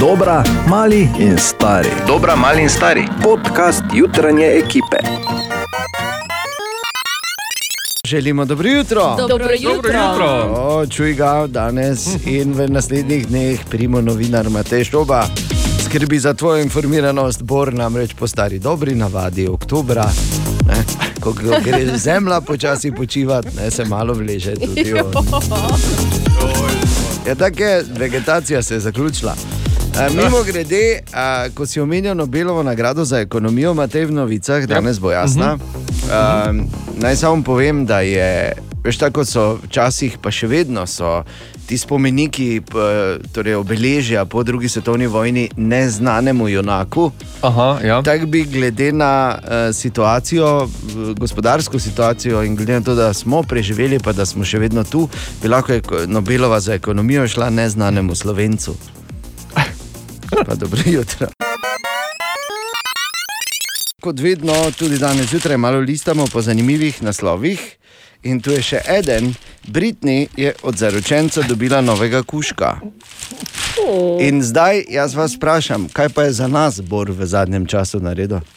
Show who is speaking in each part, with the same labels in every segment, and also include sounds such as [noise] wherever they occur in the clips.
Speaker 1: Dobra, mali in stari.
Speaker 2: Dobra, mali in stari.
Speaker 1: Podcast jutranje ekipe.
Speaker 3: Želimo dobro jutro.
Speaker 4: Dobro jutro.
Speaker 3: O, čuj ga danes [laughs] in v naslednjih dneh primo novinar Matej Šoba. Skrbi za tvojo informiranost, Bor namreč po stari dobri navadi oktobra. Ne, ko ko gre zemlja počasi počivati, ne, se malo vleže tudi on. [laughs] Ja, tako je, vegetacija se je zaključila. E, mimo grede, a, ko si omenil Nobelovo nagrado za ekonomijo, Matej v novicah, danes bo jasna. A, naj samo povem, da je, veš, tako so včasih, pa še vedno so ti spomeniki, torej obeležja po drugi svetovni vojni neznanemu junaku.
Speaker 5: Aha, ja.
Speaker 3: Tako bi glede na uh, situacijo, gospodarsko situacijo in glede na to, da smo preživeli, pa da smo še vedno tu, bi lahko Nobelova za ekonomijo šla neznanemu slovencu. [laughs] Pa dobro jutro. Kot vedno, tudi danes zjutraj malo listamo po zanimivih naslovih. In tu je še eden, Britni je od zaročenca dobila novega kuška. In zdaj jaz vas vprašam, kaj pa je za nas Bor v zadnjem času naredil? [laughs]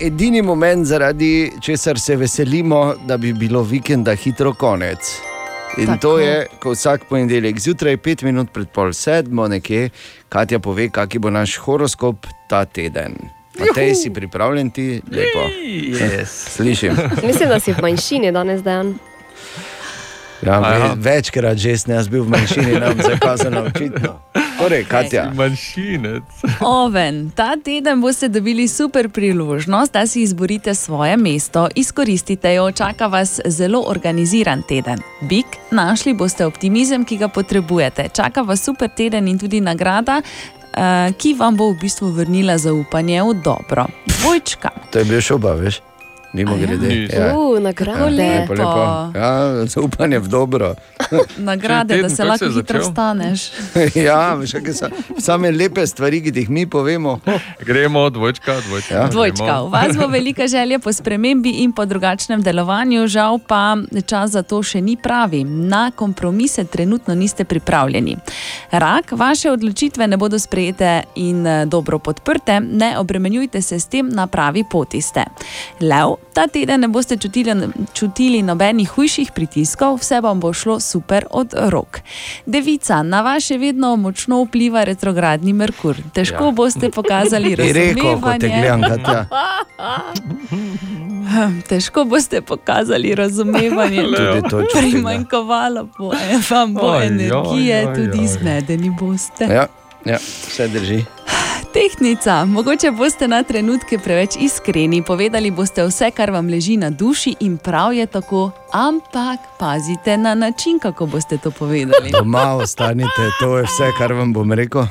Speaker 3: Edini moment, zaradi česar se veselimo, da bi bilo vikenda hitro konec. In Tako. To je, ko vsak ponedeljek zjutraj, pet minut pred pol sedmo, nekje, Katja pove, kakšen bo naš horoskop ta teden. Matej, si pripravljen ti? Lepo.
Speaker 5: Yes.
Speaker 3: Slišim.
Speaker 4: Mislim, da si v manjšini danes dan.
Speaker 3: Ja, ve, večkrat že sem jaz bil v manjšini, nam zakazano očitno. Torej, Katja.
Speaker 5: Manjšinec.
Speaker 6: Oven, ta teden boste dobili super priložnost, da si izborite svoje mesto, izkoristite jo, čaka vas zelo organiziran teden. Bik, našli boste optimizem, ki ga potrebujete, čaka vas super teden in tudi nagrada, eh, ki vam bo v bistvu vrnila zaupanje v dobro. Dvojčka.
Speaker 3: To je bil šoba, veš? Mimo grede.
Speaker 5: Ni.
Speaker 3: Ja.
Speaker 4: Uh, nagrade.
Speaker 6: lepo.
Speaker 3: Ja, zaupanje v dobro. [laughs]
Speaker 6: Nagrade,
Speaker 5: je
Speaker 6: da
Speaker 5: teden,
Speaker 6: se lahko hitro staneš. [laughs]
Speaker 3: ja, veš, kakšne so same lepe stvari, ki jih mi povemo. [laughs]
Speaker 5: Gremo, dvojčka, dvojčka.
Speaker 3: Ja.
Speaker 6: Dvojčka, v vas bo velika želja po spremembi in po drugačnem delovanju, žal pa čas za to še ni pravi. Na kompromise trenutno niste pripravljeni. Rak, vaše odločitve ne bodo sprejete in eh, dobro podprte, ne obremenjujte se s tem, na pravi poti ste. Lev, ta teden ne boste čutili, čutili nobenih hujših pritiskov, vse vam bo šlo super od rok. Devica, na vas še vedno močno vpliva retrogradni Merkur. Težko ja. boste pokazali [laughs]
Speaker 3: Bi rekel,
Speaker 6: razumevanje.
Speaker 3: gledam. [laughs]
Speaker 6: Težko boste pokazali razumevanje. [laughs]
Speaker 3: Ja.
Speaker 6: Primanjkovalo bo, eh, vam bo
Speaker 5: Oj,
Speaker 6: energije,
Speaker 5: oj, oj,
Speaker 6: tudi zmedeni boste.
Speaker 3: Ja, ja, vse drži.
Speaker 6: Tehnica, mogoče boste na trenutke preveč iskreni, povedali boste vse, kar vam leži na duši in prav je tako, ampak pazite na način, kako boste to povedali. [laughs]
Speaker 3: Doma ostanite, to je vse, kar vam bom rekel.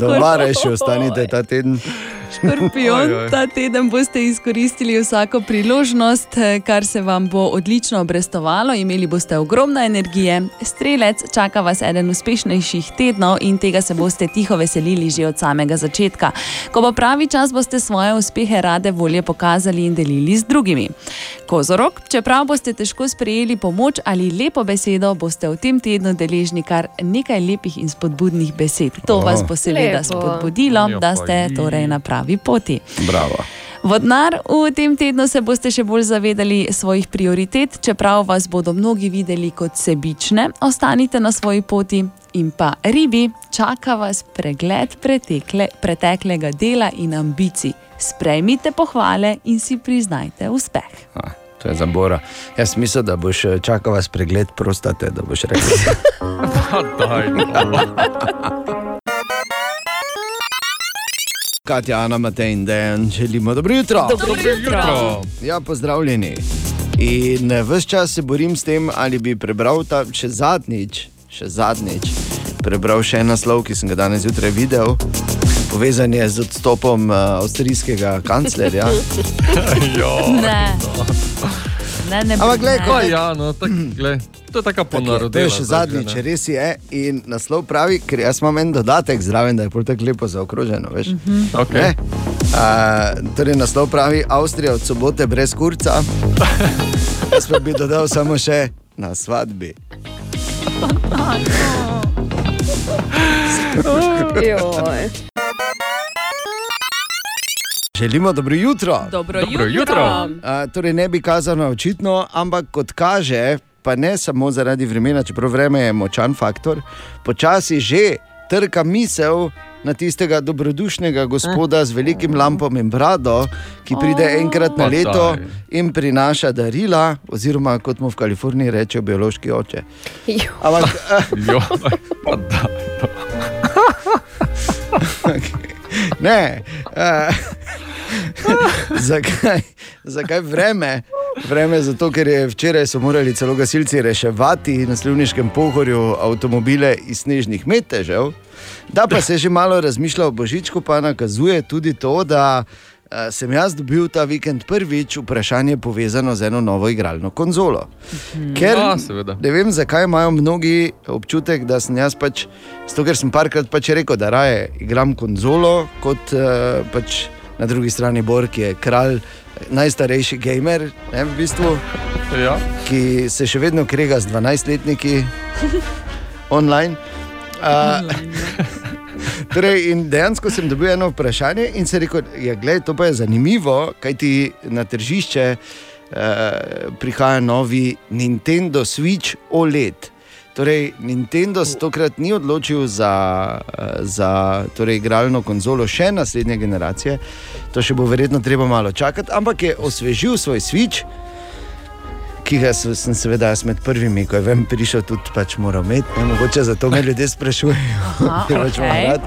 Speaker 3: Doma reši, ostanite ta teden.
Speaker 6: Škorpion,
Speaker 5: Oj, oj.
Speaker 6: ta teden boste izkoristili vsako priložnost, eh, kar se vam bo odlično obrestovalo, imeli boste ogromno energije. Strelec, čaka vas eden uspešnejših tednov in tega se boste tiho veselili že od samega začetka. Ko bo pravi čas, boste svoje uspehe rade volje pokazali in delili z drugimi. Kozorok, čeprav boste težko sprejeli pomoč ali lepo besedo, boste v tem tednu deležni kar nekaj lepih in spodbudnih besed. To vas bo seveda spodbudilo,
Speaker 5: Ja,
Speaker 6: da ste torej na pravi poti.
Speaker 3: Bravo.
Speaker 6: Vodnar, v tem tednu se boste še bolj zavedali svojih prioritet, čeprav vas bodo mnogi videli kot sebične, ostanite na svoji poti. In pa ribi, čaka vas pregled pretekle, preteklega dela in ambicij. Sprejmite pohvale in si priznajte uspeh.
Speaker 3: A, to je za Bora. Jaz mislim, da boš eh, čakal vas pregled prostate, da boš rekel. [laughs]
Speaker 5: Pa daj, no.
Speaker 3: Katja, Ana, Matej in Dejan, želimo dobro jutro.
Speaker 4: Dobro
Speaker 5: Jutro.
Speaker 3: Ja, pozdravljeni. In vse čas se borim s tem, ali bi prebral ta še zadnjič, še zadnjič, prebral še en naslov, ki sem ga danes zjutraj videl. Povezan je z odstopom uh, avstrijskega kanclerja. [laughs]
Speaker 5: Jo.
Speaker 6: Ne, ne, ne.
Speaker 3: Ampak glej,
Speaker 6: ne.
Speaker 3: ko-
Speaker 5: Pa ja, no, tak, glej, to je taka
Speaker 3: To
Speaker 5: ponarodela.
Speaker 3: je še zadnjič,
Speaker 5: zadnja,
Speaker 3: res je. In naslov pravi, ker jaz imam en dodatek zraven, da je pol tako lepo zaokroženo. Veš?
Speaker 5: Okay.
Speaker 3: Ne? A, torej, naslov pravi Avstrija od sobote brez kurca. [laughs] Jaz pa bi dodal samo še na svadbi. [laughs] Želimo dobro jutro.
Speaker 6: Dobro,
Speaker 5: Dobro jutro.
Speaker 3: A, torej, ne bi kazano očitno, ampak kot kaže, pa ne samo zaradi vremena, čeprav vreme je močan faktor, počasi že trka misel na tistega dobrodušnega gospoda z velikim lampom in brado, ki pride enkrat na leto in prinaša darila, oziroma kot mu v Kaliforniji rečejo, biološki oče. Ampak, [laughs]
Speaker 5: Jo, pa da. [laughs]
Speaker 3: ne. Uh, [laughs] zakaj, zakaj vreme? Vreme zato, ker je včeraj so morali celo gasilci reševati na Slivniškem pohorju avtomobile iz snežnih metežev. Da pa se že malo razmišlja o Božičku, pa nakazuje tudi to, da eh, sem jaz dobil ta vikend prvič vprašanje povezano z eno novo igralno konzolo. Ker
Speaker 5: A, seveda.
Speaker 3: ne vem, zakaj imajo mnogi občutek, da sem jaz pač, zato ker sem parkrat pač rekel, da raje igram konzolo kot uh, pač na drugi strani Bor, ki je kralj, najstarejši gamer, ne, v bistvu,
Speaker 5: Ja.
Speaker 3: ki se še vedno krega z 12-letniki [laughs] online. Uh, [laughs] torej, in dejansko sem dobil eno vprašanje in se rekel, ja, gled, to pa je zanimivo, kaj ti na tržišče uh, prihaja novi Nintendo Switch OLED. Torej, Nintendo se tokrat ni odločil za, eh, za torej, igralno konzolo še naslednje generacije, to še bo verjetno treba malo čakati, ampak je osvežil svoj Switch, ki ga sem seveda jaz med prvimi, ko je vem, prišel tudi pač moral imeti, ne mogoče zato me ljudje sprašujejo.
Speaker 6: Aha, [laughs]
Speaker 3: ker pač imam
Speaker 6: okej.
Speaker 3: rad.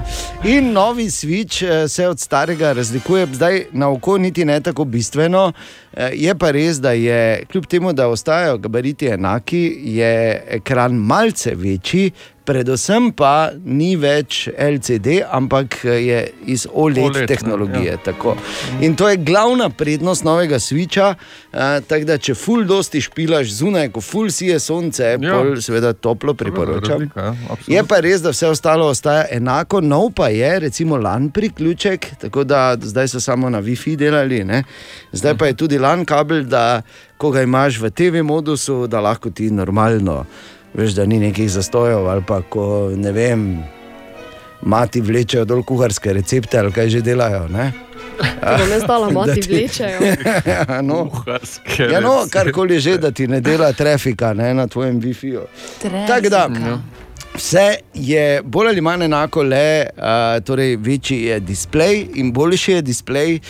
Speaker 3: In novi Switch eh, se od starega razlikuje, zdaj na oko niti ne tako bistveno. Eh, Je pa res, da je kljub temu, da ostajajo gabariti enaki, je ekran malce večji. Predvsem pa ni več LCD, ampak je iz OLED,
Speaker 5: OLED, ne,
Speaker 3: tehnologije.
Speaker 5: ja.
Speaker 3: Tako. In to je glavna prednost novega Switcha. Uh, tako da, če full dosti špilaš zunaj, ko full sije sonce,
Speaker 5: Ja.
Speaker 3: ja. pol seveda toplo priporočam.
Speaker 5: Razlika, ja, absolutno.
Speaker 3: Je pa res, da vse ostalo ostaja enako, nov pa je, recimo, LAN priključek, tako da zdaj so samo na WiFi delali, ne? zdaj pa je tudi LAN kabel, da ko ga imaš v TV modusu, da lahko ti normalno, veš, da ni nekih zastojev ali pa ko ne vem. Mati vlečejo dol kuharske recepte ali kaj že delajo. ne?
Speaker 4: To bom jaz dala, mati
Speaker 3: ti-
Speaker 4: vlečejo.
Speaker 3: Ja, [laughs] no.
Speaker 5: Kuharske
Speaker 3: Ja, no, karkoli že, da ti ne dela trafika ne, na tvojem WiFi-ju. Tako da,
Speaker 6: Trafika.
Speaker 3: Vse je bolj ali manj enako, le uh, torej večji je displej in boljši je displej.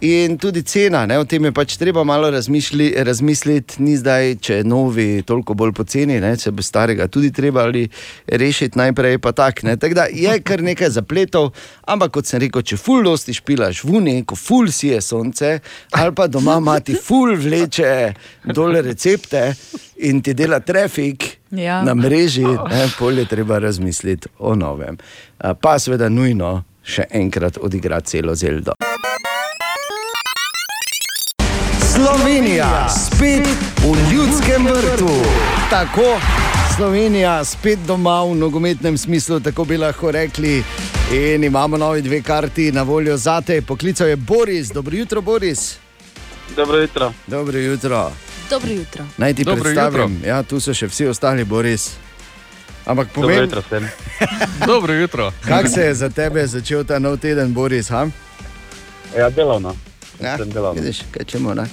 Speaker 3: In tudi cena, ne, o tem je pač treba malo razmišli, razmisliti, ni zdaj, če je novi toliko bolj poceni, ne, če bo starega tudi treba ali rešiti najprej, pa tak. ne. Tako da je kar nekaj zapletov, ampak kot sem rekel, če ful dosti špilaš v uni, ko ful si je sonce, ali pa doma mati ful vleče dole recepte in ti dela trafik
Speaker 6: Ja.
Speaker 3: na mreži, ne, pol je treba razmisliti o novem. Pa seveda nujno še enkrat odigrati celo zeldo. Slovenija, spet v ljudskem vrtu. Tako, Slovenija, spet doma v nogometnem smislu, tako bi lahko rekli. In imamo novi dve karti na voljo za te. Poklical je Boris, dobro jutro, Boris.
Speaker 2: Dobro jutro.
Speaker 3: Dobro jutro.
Speaker 6: Dobro jutro.
Speaker 3: Naj ti
Speaker 5: Dobro
Speaker 3: predstavim, ja, tu so še vsi ostali, Boris. Ampak
Speaker 2: Dobro
Speaker 3: povem,
Speaker 2: jutro vsem. [laughs]
Speaker 5: Dobro jutro.
Speaker 3: kako se je za tebe začel ta nov teden, Boris? Ha?
Speaker 2: Ja, delovno.
Speaker 3: Ja, vidiš, kaj čemo, ne?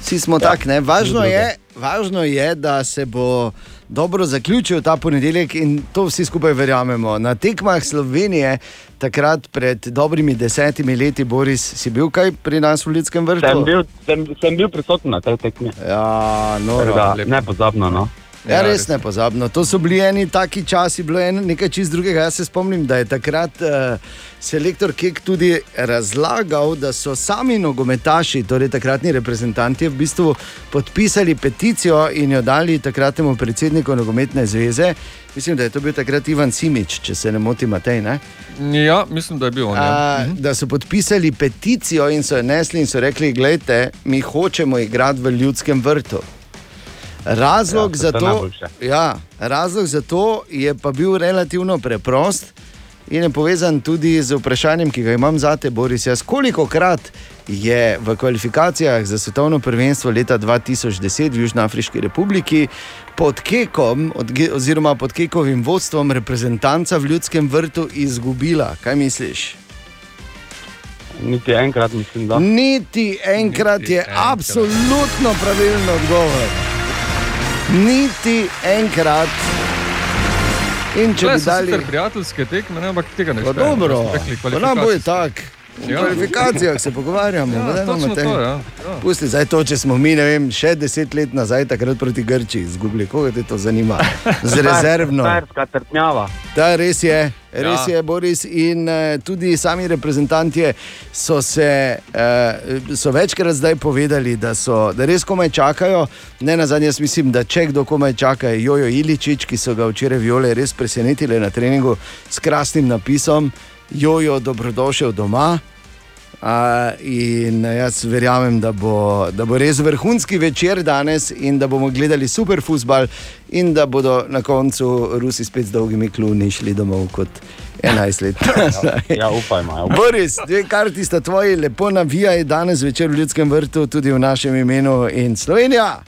Speaker 3: Vsi smo ja, tako, ne? Važno je, važno je, da se bo dobro zaključil ta ponedeljek in to vsi skupaj verjamemo. Na tekmah Slovenije, takrat pred dobrimi desetimi leti, Boris, si bil kaj pri nas v Ljudskem vrtu?
Speaker 2: Sem bil, sem, sem bil prisoten na tej tekmi.
Speaker 3: Ja, no,
Speaker 2: Tako da,
Speaker 5: lepo.
Speaker 2: Nepozabno. No.
Speaker 3: Ja,
Speaker 5: Ja,
Speaker 3: res ne pozabno. To so bili eni taki časi, bilo je nekaj čist drugega. Jaz se spomnim, da je takrat uh, selektor Kek tudi razlagal, da so sami nogometaši, torej takratni reprezentanti, v bistvu podpisali peticijo in jo dali takratnemu predsedniku nogometne zveze. Mislim, da je to bil takrat Ivan Simič, če se ne motim, Matej. Ne?
Speaker 5: Ja, mislim, da je bil on. Ja.
Speaker 3: A, da so podpisali peticijo in so jo nesli in so rekli: Glejte, mi hočemo igrati v ljudskem vrtu. Razlog,
Speaker 2: Ja,
Speaker 3: za
Speaker 2: to
Speaker 3: ja, razlog za to je pa bil relativno preprost. in je povezan tudi z vprašanjem, ki ga imam za te, Boris. Jaz, koliko krat je v kvalifikacijah za svetovno prvenstvo leta 2010 v Južnoafriški republiki pod Kekom, oziroma pod Kekovim vodstvom, reprezentanca v ljudskem vrtu izgubila? Kaj misliš?
Speaker 2: Niti enkrat mislim, da.
Speaker 3: Niti enkrat
Speaker 5: Niti
Speaker 3: je
Speaker 5: enkrat.
Speaker 3: absolutno pravilen odgovor. Niti enkrat. In če
Speaker 5: Če
Speaker 3: bi
Speaker 5: bi dali prijateljske tekme, ne, ampak tega ne
Speaker 3: Pa
Speaker 5: štejem.
Speaker 3: dobro, pa nam bo je tako. V
Speaker 5: Ja.
Speaker 3: kvalifikacijah se pogovarjamo.
Speaker 5: Ja, točno
Speaker 3: Matej.
Speaker 5: to, ja. Ja.
Speaker 3: Pusti zdaj to, če smo mi, ne vem, še deset let nazaj, takrat proti Grčiji izgubili. Koga te to zanima? [laughs] Z rezervno. Da, res je, res
Speaker 5: Ja.
Speaker 3: je, Boris. In uh, tudi sami reprezentanti so, se, uh, so večkrat zdaj povedali, da, so, da res komaj čakajo. Ne na zadnje, jaz mislim, da če kdo komaj čaka, je Jojo Iličič, ki so ga včeraj viole res presenetili na treningu s krasnim napisom: Jojo, dobrodošel doma. Uh, in jaz verjamem, da bo, da bo res vrhunski večer danes in da bomo gledali super futbal, in da bodo na koncu Rusi spet z dolgimi kluni šli domov kot 11 let. nazaj.
Speaker 2: Ja, upajmo. Ja, upajmo.
Speaker 3: Boris, dve karti sta tvoji, lepo navijaj danes večer v Ljudskem vrtu, tudi v našem imenu in Slovenija.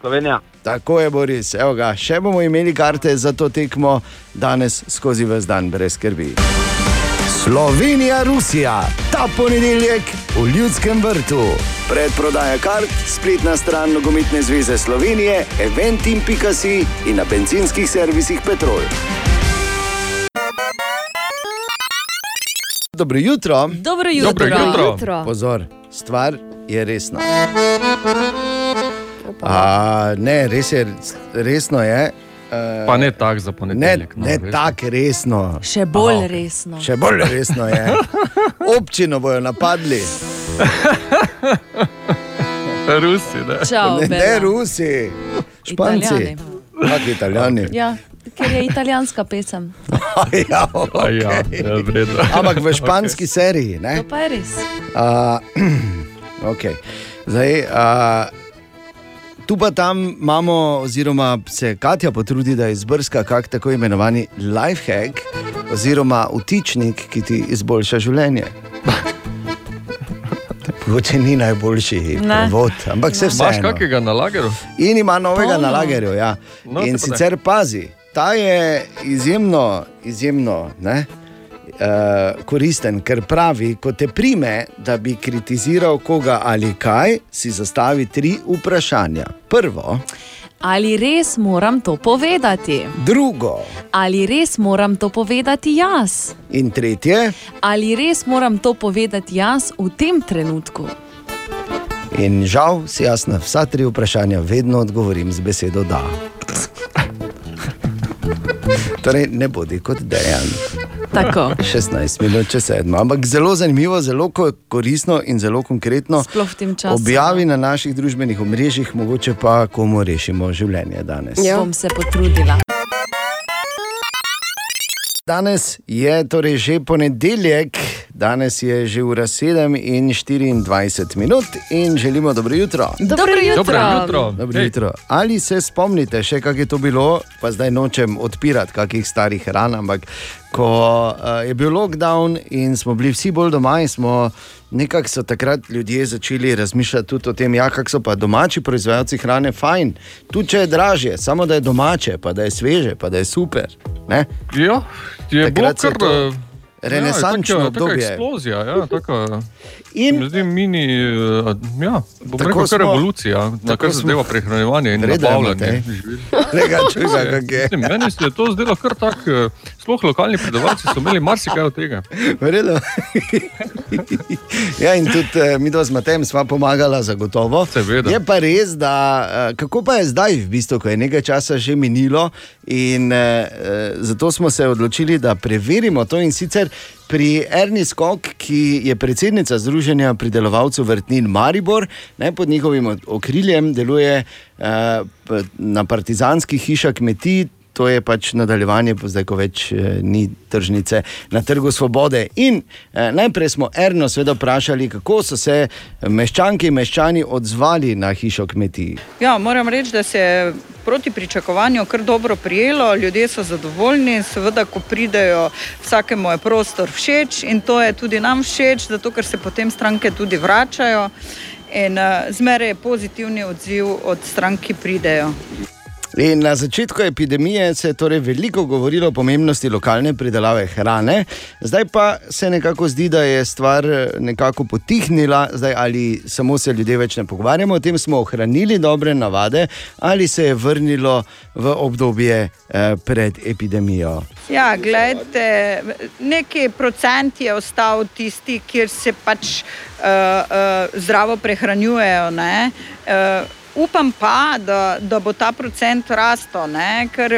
Speaker 2: Slovenija.
Speaker 3: Tako je, Boris, evo ga, še bomo imeli karte za to tekmo danes skozi ves dan, brez skrbi. Slovenija, Rusija, ta ponedeljek v Ljudskem vrtu. Predprodaja kart, spletna stran Nogometne zveze Slovenije, eventim.si in na benzinskih servisih Petrol. Dobro jutro.
Speaker 6: Dobro jutro.
Speaker 5: Dobro jutro.
Speaker 4: Jutro.
Speaker 3: Pozor, stvar je resna. A, ne, res je, resno je. Uh,
Speaker 5: Pa ne tako za
Speaker 3: ne,
Speaker 5: ponedeljek. no,
Speaker 3: ne tako resno.
Speaker 6: Še bolj
Speaker 5: Aha.
Speaker 6: Aha. resno.
Speaker 3: Še bolj resno je. [laughs] Občino bojo napadli,
Speaker 5: Rusi, ne.
Speaker 6: Čau,
Speaker 3: ne, ne. Rusi, Španci,
Speaker 6: Italijani.
Speaker 3: kot Italijani.
Speaker 6: Ja, ker je italijanska pesem. [laughs]
Speaker 3: ja,
Speaker 5: A ja,
Speaker 3: okay.
Speaker 5: ja, redu.
Speaker 3: Ampak v [laughs] španski okay. seriji. Ne?
Speaker 6: To pa je res.
Speaker 3: Uh, [clears throat] okay. Zdaj, uh, tu pa tam imamo, oziroma se Katja potrudi, da izbrska kak tako imenovani life hack, oziroma utičnik, ki ti izboljša življenje. Mogoče ni najboljši vod, ampak se
Speaker 5: Imaš
Speaker 3: vseeno.
Speaker 5: kakega na lageru?
Speaker 3: In ima novega
Speaker 6: Polno.
Speaker 3: na lagerju. Ja.
Speaker 5: No,
Speaker 3: In sicer pazi, ta je izjemno, izjemno ne, uh, koristen, ker pravi, ko te prime, da bi kritiziral koga ali kaj, si zastavi tri vprašanja. Prvo,
Speaker 6: Ali res moram to povedati?
Speaker 3: drugo
Speaker 6: Ali res moram to povedati jaz?
Speaker 3: in tretje.
Speaker 6: Ali res moram to povedati jaz v tem trenutku?
Speaker 3: In žal si jaz na vsa tri vprašanja vedno odgovorim z besedo da. [laughs] Torej, ne bodi kot dejan.
Speaker 6: Tako.
Speaker 3: 16 minut čez sedmo. Ampak zelo zanimivo, zelo ko- koristno in zelo konkretno.
Speaker 6: Sploh v tem času.
Speaker 3: Objavi na naših družbenih omrežjih, mogoče pa komu rešimo življenje danes.
Speaker 4: Ja.
Speaker 6: Bom se potrudila.
Speaker 3: Danes je torej že ponedeljek, danes je že ura 7 in 24 minut in želimo dobro jutro.
Speaker 6: Dobro jutro.
Speaker 5: Dobro jutro.
Speaker 3: Dobro
Speaker 5: Hej,
Speaker 3: jutro. Ali se spomnite še, kako je to bilo, pa zdaj nočem odpirati kakih starih ran, ampak ko uh, je bil lockdown in smo bili vsi bolj doma in smo nekako so takrat ljudje začeli razmišljati tudi o tem, ja, kako so pa domači proizvajalci hrane fajn, tudi če je dražje, samo da je domače, pa da je sveže, pa da je super. Ne?
Speaker 5: Ja, je bilo kar.
Speaker 3: to
Speaker 5: eh,
Speaker 3: renesančno
Speaker 5: ja, taka,
Speaker 3: obdobje.
Speaker 5: Taka eksplozija, ja, taka,
Speaker 3: In
Speaker 5: zdi, mini, eh, ja, bom
Speaker 3: Tako
Speaker 5: rekel, kar
Speaker 3: smo-
Speaker 5: revolucija, na
Speaker 3: tako
Speaker 5: kar
Speaker 3: smo-
Speaker 5: zadeva prehranjevanje in
Speaker 3: Reda je,
Speaker 5: nabavljanje
Speaker 3: Matej.
Speaker 5: živil.
Speaker 3: tega čuva, kako je.
Speaker 5: Mislim, Meni se je to zdelo kar tako, sploh lokalni predelovalci so imeli marsikaj od tega.
Speaker 3: V redu. ja, in tudi eh, mi dva z Matejem sva pomagala, zagotovo.
Speaker 5: Seveda.
Speaker 3: Je pa res, da eh, kako pa je zdaj, v bistvu, ko je nekaj časa že minilo, in eh, eh, zato smo se odločili, da preverimo to in sicer. Pri Erni Skok, ki je predsednica Združenja pridelovalcev vrtnin Maribor, ne pod njihovim okriljem deluje uh, na partizanskih hišah kmetij, to je pač nadaljevanje, zdaj, ko več eh, ni tržnice na trgu svobode. In eh, najprej smo Erno seveda vprašali, kako so se meščanke in meščani odzvali na hišo kmetij.
Speaker 7: Ja, moram reči, da se je proti pričakovanju kar dobro prijelo, ljudje so zadovoljni, seveda, ko pridejo, vsakemu je prostor všeč in to je tudi nam všeč, zato ker se potem stranke tudi vračajo. In uh, zmeraj je pozitivni odziv od strank, ki pridejo.
Speaker 3: In na začetku epidemije se je torej veliko govorilo o pomembnosti lokalne pridelave hrane, zdaj pa se nekako zdi, da je stvar eh, nekako potihnila, zdaj ali samo se ljudje več ne pogovarjamo o tem, smo ohranili dobre navade ali se je vrnilo v obdobje eh, pred epidemijo.
Speaker 7: Ja, gledajte, neki procent je ostal tisti, kjer se pač uh, uh, zdravo prehranjujejo. ne. Uh, upam pa, da, da bo ta procent rastel, ne, ker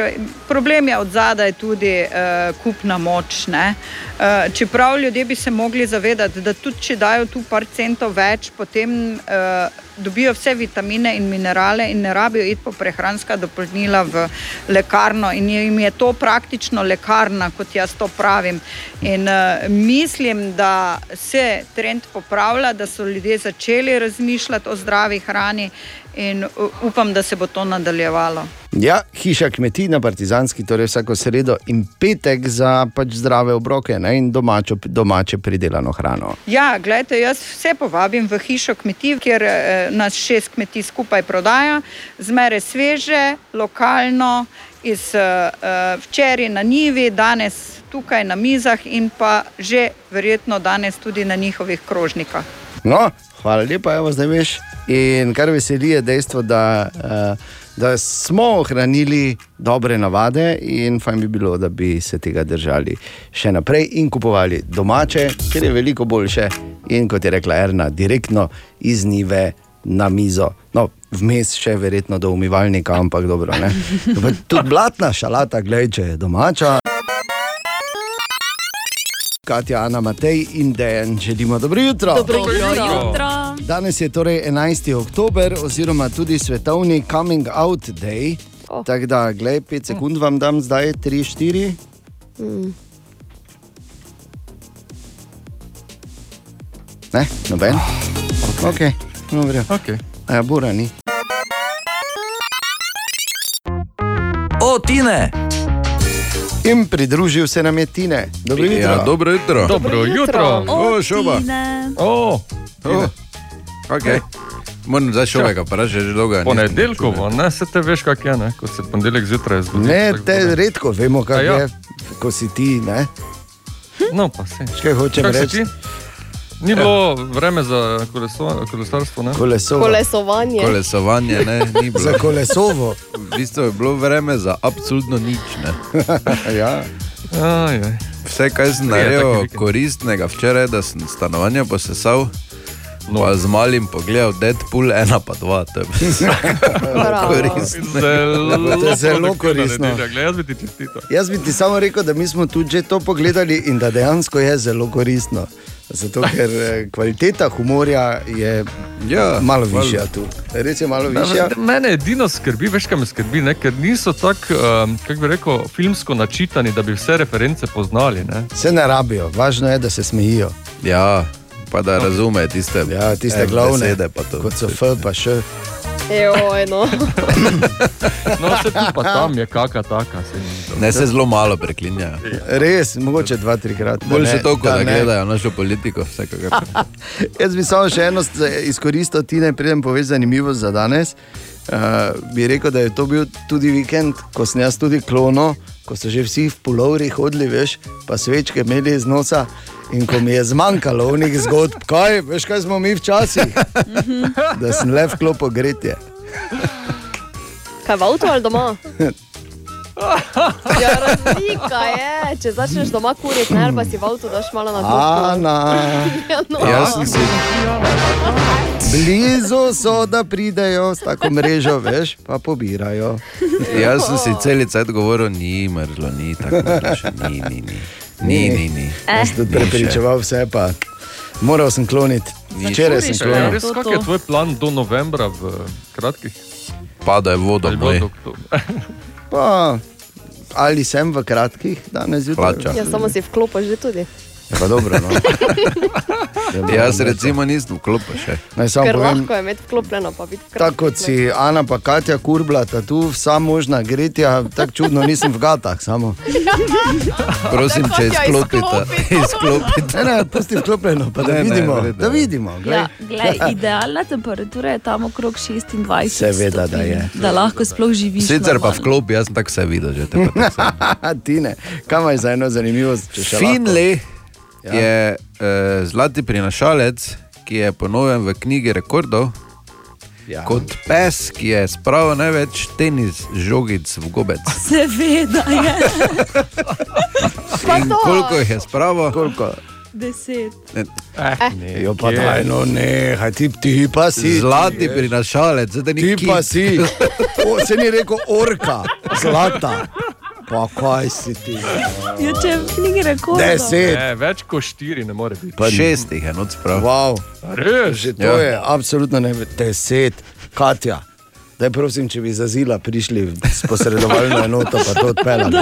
Speaker 7: problem je od zadaj tudi uh, kupna moč. ne. Uh, čeprav ljudje bi se mogli zavedati, da tudi če dajo tu par centov več, potem uh, dobijo vse vitamine in minerale in ne rabijo iti po prehranska dopolnila v lekarno. In jim je to praktično lekarna, kot jaz to pravim. In uh, mislim, da se trend popravlja, da so ljudje začeli razmišljati o zdravi hrani in upam, da se bo to nadaljevalo.
Speaker 3: Ja, hiša kmetij na Partizanski, torej vsako sredo in petek za pač zdrave obroke ne, in domačo, domače pridelano hrano.
Speaker 7: Ja, gledajte, jaz vse povabim v hišo kmetij, kjer eh, nas šest kmetij skupaj prodaja, zmeraj sveže, lokalno, iz eh, včeraj na Nivi, danes tukaj na mizah in pa že verjetno danes tudi na njihovih krožnikah.
Speaker 3: No, hvala lepa, evo zdaj veš. In kar veseli je dejstvo, da, uh, da smo ohranili dobre navade, in fajn bi bilo, da bi se tega držali še naprej in kupovali domače, ker je veliko boljše. In kot je rekla Erna, direktno iz nive na mizo. No, vmes še verjetno do umivalnika, ampak dobro. ne. Tudi blatna šalata, gledaj, če je domača. Katja, Ana, Matej in Dejan, želimo dobro jutro.
Speaker 4: Dobro
Speaker 6: Dobro
Speaker 4: jutro.
Speaker 6: jutro.
Speaker 3: Danes je torej 11. oktober, oziroma tudi svetovni coming out day.
Speaker 4: Oh.
Speaker 3: Tako da, glej, 5 sekund vam dam, zdaj 3, 4.
Speaker 4: Mm.
Speaker 3: Ne, noben. Ok, dobro.
Speaker 5: Okay.
Speaker 3: A ja, bura ni.
Speaker 1: O, Tine!
Speaker 3: In pridružil se nam je Tine. Dobro jutro.
Speaker 1: Ja, dobro jutro.
Speaker 5: Dobro jutro.
Speaker 6: O,
Speaker 1: šoba.
Speaker 5: O,
Speaker 1: O, okay. Moram zdaj človeka vprašati, že dolgo.
Speaker 5: ponedeljkovo, ne, se te veš, kak je, ne, ko se ponedeljek zjutraj zgodi.
Speaker 3: Ne, te
Speaker 5: da-
Speaker 3: redko vemo, kaj
Speaker 5: ja.
Speaker 3: je, ko si ti. Ne?
Speaker 5: No, pa se.
Speaker 3: Kaj
Speaker 5: si
Speaker 3: reči?
Speaker 5: Ni bilo vreme za koleso, kolesarstvo, ne?
Speaker 3: Koleso.
Speaker 4: Kolesovanje.
Speaker 1: Kolesovanje, ne, ni bilo.
Speaker 3: Za kolesovo.
Speaker 1: V bistvu je bilo vreme za absolutno nič. Ne. [laughs]
Speaker 3: ja.
Speaker 5: Aj, aj.
Speaker 1: Vse, kar sem naredil koristnega včeraj, da sem stanovanje posesal,
Speaker 5: No.
Speaker 1: pa z malim pogledal Deadpool, ena pa dva. To je [laughs] koristno.
Speaker 5: Zelo,
Speaker 3: To je zelo koristno.
Speaker 5: Jaz bi ti čestital.
Speaker 3: Jaz bi ti samo rekel, da mi smo tudi že to pogledali in da dejansko je zelo koristno. Zato, ker eh, kvaliteta humorja je
Speaker 1: Ja,
Speaker 3: malo
Speaker 1: hvala.
Speaker 3: višja tu. Res je malo višja.
Speaker 5: Mene- Mene edino skrbi, veš, kaj me skrbi, ne? ker niso tako, um, kako bi rekel, filmsko načitani, da bi vse reference poznali. Ne?
Speaker 3: Se ne rabijo, važno je, da se smejijo.
Speaker 1: Ja, pa da razume tiste,
Speaker 3: Ja, tiste
Speaker 1: eh,
Speaker 3: glavne,
Speaker 1: besede. pa to.
Speaker 3: kot so F, pa še.
Speaker 4: Joj, no.
Speaker 5: No, se tu pa tam je kaka taka. Se.
Speaker 1: Ne se zelo malo preklinjajo.
Speaker 3: Res, mogoče dva, trikrat. da
Speaker 1: Boljše
Speaker 3: ne-
Speaker 1: to, kot da,
Speaker 3: ne.
Speaker 1: gledajo našo politiko. [laughs]
Speaker 3: Jaz bi samo še eno st- izkoristil, ti ne pridem povedati zanimivo za danes. Uh, bi rekel, da je to bil tudi vikend, ko sem jaz tudi klono, ko so že vsi v polovri hodili, veš, pa svečke imeli iz nosa. In ko mi je zmanjkalo onih zgodb, kaj, veš, kaj smo mi včasih, da sem le vklopil gretje.
Speaker 4: Kaj v avtu ali doma? [laughs] Ja, razlika je, če začneš doma kuriti, ne, pa si v avtu daš malo na to.
Speaker 3: Ana, [laughs]
Speaker 4: Ja, no.
Speaker 1: Jaz sem si,
Speaker 3: blizu so, da pridejo s tako mrežo, veš, pa pobirajo.
Speaker 1: jaz sem si celice govoril, ni mrzlo, ni tako mrzlo, še ni, ni, ni. Ni, ni, ni.
Speaker 3: Jaz sem tudi prepričeval vse, pa moral sem kloniti.
Speaker 1: Ni
Speaker 3: Včeraj sem klonil.
Speaker 5: res,
Speaker 6: To,
Speaker 5: kak
Speaker 6: to.
Speaker 5: je tvoj plan do novembra v kratkih?
Speaker 1: Pada je voda,
Speaker 5: Ali bo
Speaker 1: moj.
Speaker 5: do oktobra?
Speaker 3: Pa, ali sem v kratkih danes zjutraj.
Speaker 4: Ja, samo si vklopiš že tudi.
Speaker 3: Je Pa dobro, no. [laughs]
Speaker 1: Jaz recimo nisem vklopil še.
Speaker 3: Naj samo
Speaker 4: Ker
Speaker 3: povem,
Speaker 4: lahko je imeti vklopljeno, pa biti
Speaker 3: tako kot si Ana pa Katja kurblata tu, vsa možna gretja, tako čudno nisem v gatah samo.
Speaker 1: Prosim, če izklopite. izklopite.
Speaker 3: Ne, ne, pusti vklopljeno, pa da
Speaker 1: Ne, ne,
Speaker 3: vidimo,
Speaker 1: redu.
Speaker 3: da vidimo. glej.
Speaker 6: Ja, glej, idealna temperatura je tam okrog 26.
Speaker 3: Seveda, da je.
Speaker 6: Da lahko sploh živiš.
Speaker 1: Sicer pa vklopi, jaz sem tako vse videl že. sem. [laughs]
Speaker 3: Tine, kam imaš za eno zanimivost? še lahko? Ja.
Speaker 1: je uh, zlati prinašalec, ki je ponovljen v knjigi rekordov,
Speaker 3: Ja.
Speaker 1: kot pes, ki je spravil največ tenis žogic v gobec. [laughs]
Speaker 6: Seveda je
Speaker 4: to.
Speaker 1: koliko jih je spravil?
Speaker 3: Koliko?
Speaker 6: deset.
Speaker 5: Ne,
Speaker 3: Jo, pa daj, no ne, kaj ti, ti pa si.
Speaker 1: Zlati prinašalec, zdaj da ni
Speaker 3: Ti
Speaker 1: kit.
Speaker 3: pa si, [laughs] o, se ni rekel orka, zlata. Pa kaj si ti?
Speaker 6: Ja, če v knjigi rekordov.
Speaker 3: Deset.
Speaker 5: Ne, več kot štiri ne more biti.
Speaker 1: Pa šest jih je noč spravil.
Speaker 3: Wow,
Speaker 5: Res?
Speaker 3: že to
Speaker 1: Ja.
Speaker 3: je absolutno ne deset. Katja, daj prosim, če bi za zila prišli s posredovalno [laughs] enoto, pa to odpeljali.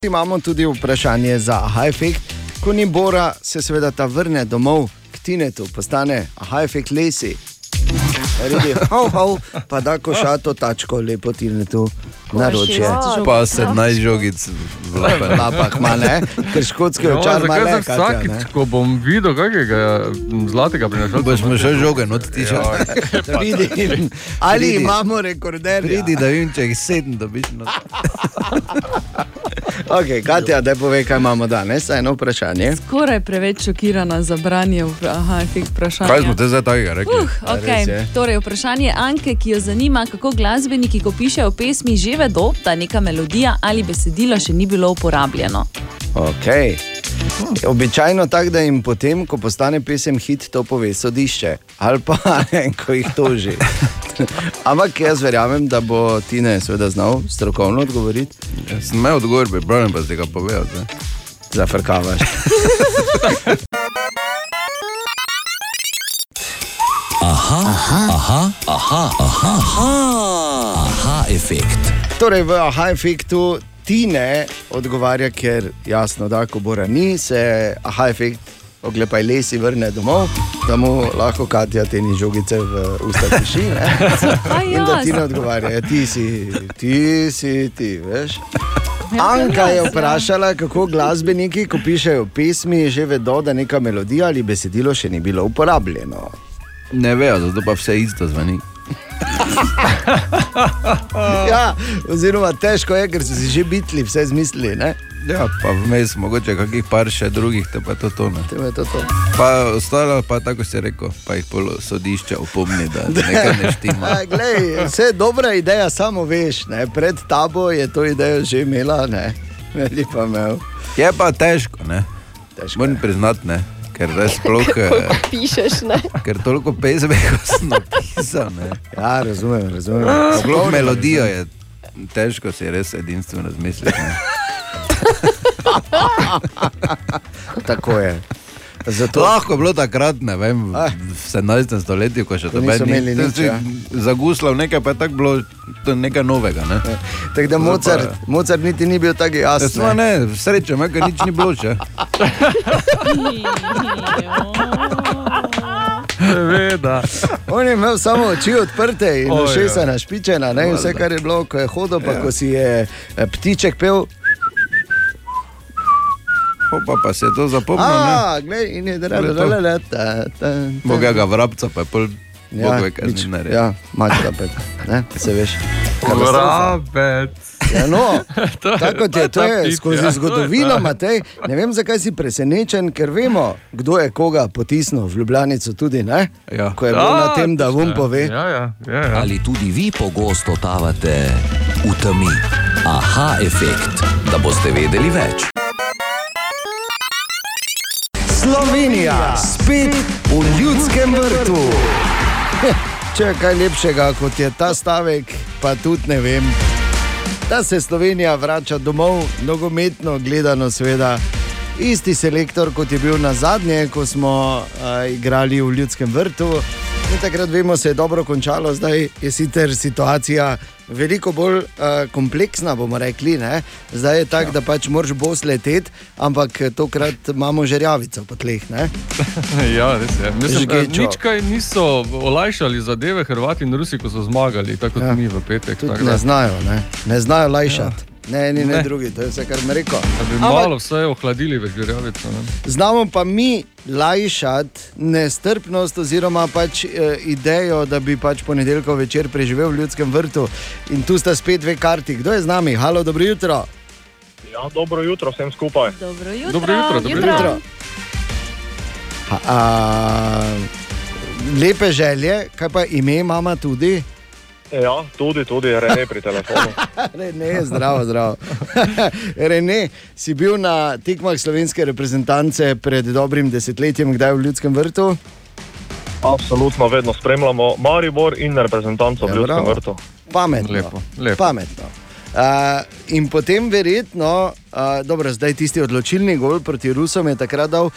Speaker 3: Imamo tudi vprašanje za aha efekt. Ko ni Bora, se seveda ta vrne domov k Tinetu, postane aha efekt lesi. Redi, hau, hau, pa da košato tačko lepo Tinetu naročje.
Speaker 1: Pa 17 žogic v.
Speaker 3: Lapah ima, ne? Ker škotski
Speaker 5: Ja,
Speaker 3: očar ima le, ne?
Speaker 5: vsakič, ko bom videl kakega zlatega prinašalca?
Speaker 1: Boš mu še žoge, no ti še.
Speaker 3: Pridi. Ali imamo rekorderja?
Speaker 1: Pridi, da vidim, če jih sedem dobiš. No. [laughs]
Speaker 3: Okay, Katja, da povej, kaj imamo danes. Eno vprašanje.
Speaker 6: Skoraj preveč šokirana za branje v aha, efekt vprašanja.
Speaker 1: Kaj smo te zdaj takega rekli?
Speaker 6: Uh, okay. torej, vprašanje Anke, ki jo zanima, kako glasbeniki, ko pišejo pesmi, že vedo, da neka melodija ali besedilo še ni bilo uporabljeno.
Speaker 3: Okay. Običajno tako, da jim potem, ko postane pesem hit, to pove sodišče ali pa ko jih toži. Ampak jaz verjamem, da bo Tine seveda znal strokovno odgovoriti.
Speaker 1: Jaz sem imel odgovor, pripravljen pa si ga povedal.
Speaker 3: Zafrkavaš.
Speaker 8: Aha, efekt.
Speaker 3: Torej, v aha efektu Tine odgovarja, ker jasno, da ko Bora ni, se aha efekt oglepaj lesi vrne domov, da mu lahko Katja te ni žogice v usta ne. [laughs]
Speaker 6: Kaj
Speaker 3: In da ti ne odgovarja, ja, ti si, ti si, ti, veš. Anka je vprašala, kako glasbeniki, ko pišejo pesmi, že vedo, da neka melodija ali besedilo še ni bilo uporabljeno.
Speaker 1: Ne vejo, zato pa vse isto zveni. [laughs]
Speaker 3: Ja, oziroma težko je, ker so si že bitli, vse zmislili. Ne?
Speaker 1: Ja, pa vmes mogoče kakih par še drugih, te pa to tone.
Speaker 3: To je to to.
Speaker 1: Pa ostalo pa tako si rekel, pa jih polo sodišče opomni, da nekaj ne štima. [laughs]
Speaker 3: A, glej, vse je dobra ideja, samo veš, ne? pred tabo je to idejo že imela, ne, ne pa imel.
Speaker 1: Je pa težko, ne?
Speaker 3: Težko
Speaker 1: Moram priznati, ne? Ker res sploh, eh,
Speaker 4: pišeš, ne?
Speaker 1: ker toliko pesmi, kot sem napisal, ne?
Speaker 3: Ja, razumem, razumem.
Speaker 1: Sploh melodijo je težko si res edinstveno zmisliti. ne. [laughs]
Speaker 3: Tako je. Zato
Speaker 1: Lahko je bilo takrat, ne vem,
Speaker 3: Ah.
Speaker 1: v 17. stoletju, ko še to meni
Speaker 3: imeli nič, ja.
Speaker 1: Zaguslal nekaj, pa je tako bilo nekaj novega. Ne?
Speaker 3: tako da Mozart,
Speaker 1: pa-
Speaker 3: Mozart niti ni bil tako
Speaker 1: Ja,
Speaker 3: jasen.
Speaker 1: Smo ne, srečo, me, ker nič ni bilo še.
Speaker 5: Seveda.
Speaker 3: On je imel samo oči odprte in ušesa
Speaker 5: oj.
Speaker 3: našpičena, ne, in vse, kar je bilo, ko je hodil, pa ko si je eh, ptiček pel.
Speaker 1: Opa, pa se je to zapomnil. ne.
Speaker 3: A, glej, in je delal,
Speaker 1: To je to.
Speaker 3: da ta, ta.
Speaker 1: Bogega vrabca, pa je pol. Bog ve, kaj
Speaker 3: nič,
Speaker 1: z njim naredi.
Speaker 3: ja, mačka pet, ne, se veš.
Speaker 5: Vrabec.
Speaker 3: Ja, no, [laughs]
Speaker 5: To je-
Speaker 3: tako kot je, to
Speaker 5: ta
Speaker 3: je
Speaker 5: ptic,
Speaker 3: skozi
Speaker 5: ja, je
Speaker 3: zgodovino,
Speaker 5: ta.
Speaker 3: Matej. Ne vem, zakaj si presenečen, ker vemo, kdo je koga potisnil v Ljubljanico tudi, ne?
Speaker 1: Ja.
Speaker 3: Ko je bilo na tem, da vum pove.
Speaker 5: Ja, ja, ja, ja.
Speaker 8: Ali tudi vi pogosto totavate v temi? Aha, efekt, da boste vedeli več.
Speaker 3: Slovenija, spet v ljudskem vrtu. [laughs] Če je kaj lepšega kot je ta stavek, pa tudi ne vem. Da se Slovenija vrača domov, nogometno gledano, seveda. Isti selektor kot je bil na zadnje, ko smo uh, igrali v ljudskem vrtu. In takrat vemo, se je dobro končalo, zdaj je sicer situacija veliko bolj uh, kompleksna, bomo rekli. Ne? Zdaj je tako, ja. da pač moraš bos leteti, ampak eh, tokrat imamo žerjavico po tleh. [laughs]
Speaker 5: Ja, res je. Mislim, da
Speaker 3: Žgečo.
Speaker 5: nič kaj niso olajšali zadeve Hrvati in Rusi, ko so zmagali, tako kot
Speaker 3: Ja.
Speaker 5: mi v petek.
Speaker 3: Ne znajo, ne, ne znajo lajšati. Ja. Ne, ni ne
Speaker 5: Ne.
Speaker 3: drugi, to je vse, kar mi rekel.
Speaker 5: Da bi
Speaker 3: Ampak-
Speaker 5: malo vse ohladili v žirjavico. ne.
Speaker 3: Znamo pa mi lajšati nestrpnost oziroma pač, eh, idejo, da bi pač ponedeljkov večer preživel v ljudskem vrtu. In tu sta spet dve karti. Kdo je z nami? Halo, dobro jutro.
Speaker 9: Ja, dobro jutro vsem skupaj.
Speaker 6: Dobro jutro.
Speaker 5: Dobro jutro, dobro jutro.
Speaker 3: Ha, a, lepe želje, kaj pa ime imamo tudi?
Speaker 9: Ja, tudi, tudi Rene pri telefonu. [laughs]
Speaker 3: Rene, zdravo, zdravo. [laughs] Rene, si bil na tekmah slovenske reprezentance pred dobrim desetletjem, kdaj v ljudskem vrtu?
Speaker 9: Absolutno vedno spremljamo Maribor in reprezentanco v
Speaker 3: Ja,
Speaker 9: Ljudskem
Speaker 3: bravo.
Speaker 9: vrtu.
Speaker 3: Pametno.
Speaker 5: Lepo, lepo.
Speaker 3: Pametno. Uh, in potem, verjetno, uh, dobro, zdaj tisti odločilni gol proti Rusom je takrat dal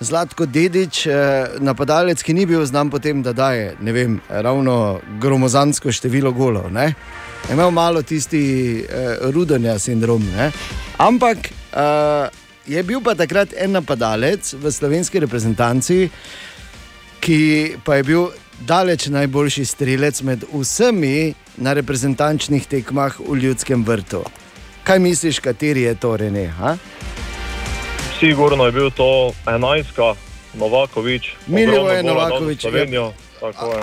Speaker 3: Zlatko Dedič, uh, napadalec, ki ni bil znan po tem, da daje vem, ravno gromozansko število golov. Ne? Je imel malo tisti uh, rudenja sindrom. Ne? Ampak uh, je bil pa takrat en napadalec v slovenski reprezentanci, ki pa je bil daleč najboljši strelec med vsemi na reprezentančnih tekmah v Ljudskem vrtu. Kaj misliš, kateri je to Rene? Ha?
Speaker 9: Sigurno je bil to 11, Novakovič. Dal za
Speaker 3: Novakovič, ja.
Speaker 9: Slovenijo. Tako je.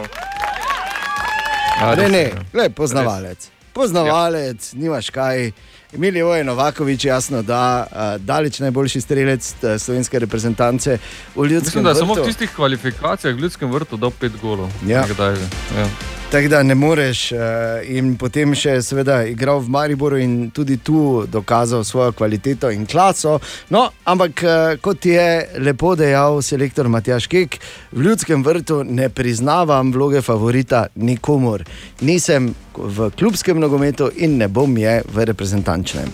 Speaker 5: Res
Speaker 3: Rene,
Speaker 5: je.
Speaker 3: le poznavalec. Poznavalec, ja. nimaš kaj. Emilio je Novakovič, jasno, da uh, daleč najboljši strelec slovenske reprezentance v Ljudskem
Speaker 5: Mislim, da je
Speaker 3: vrtu.
Speaker 5: samo v tistih kvalifikacijah v Ljudskem vrtu dal pet golov.
Speaker 3: Ja.
Speaker 5: Nekdaj. Ja.
Speaker 3: Tako da ne moreš, uh, in potem še, seveda, igral v Mariboru in tudi tu dokazal svojo kvaliteto in klaso. No, ampak uh, kot je lepo dejal selektor Matjaš Kek, v ljudskem vrtu ne priznavam vloge favorita nikomor. Nisem v klubskem nogometu in ne bom je v reprezentančnem.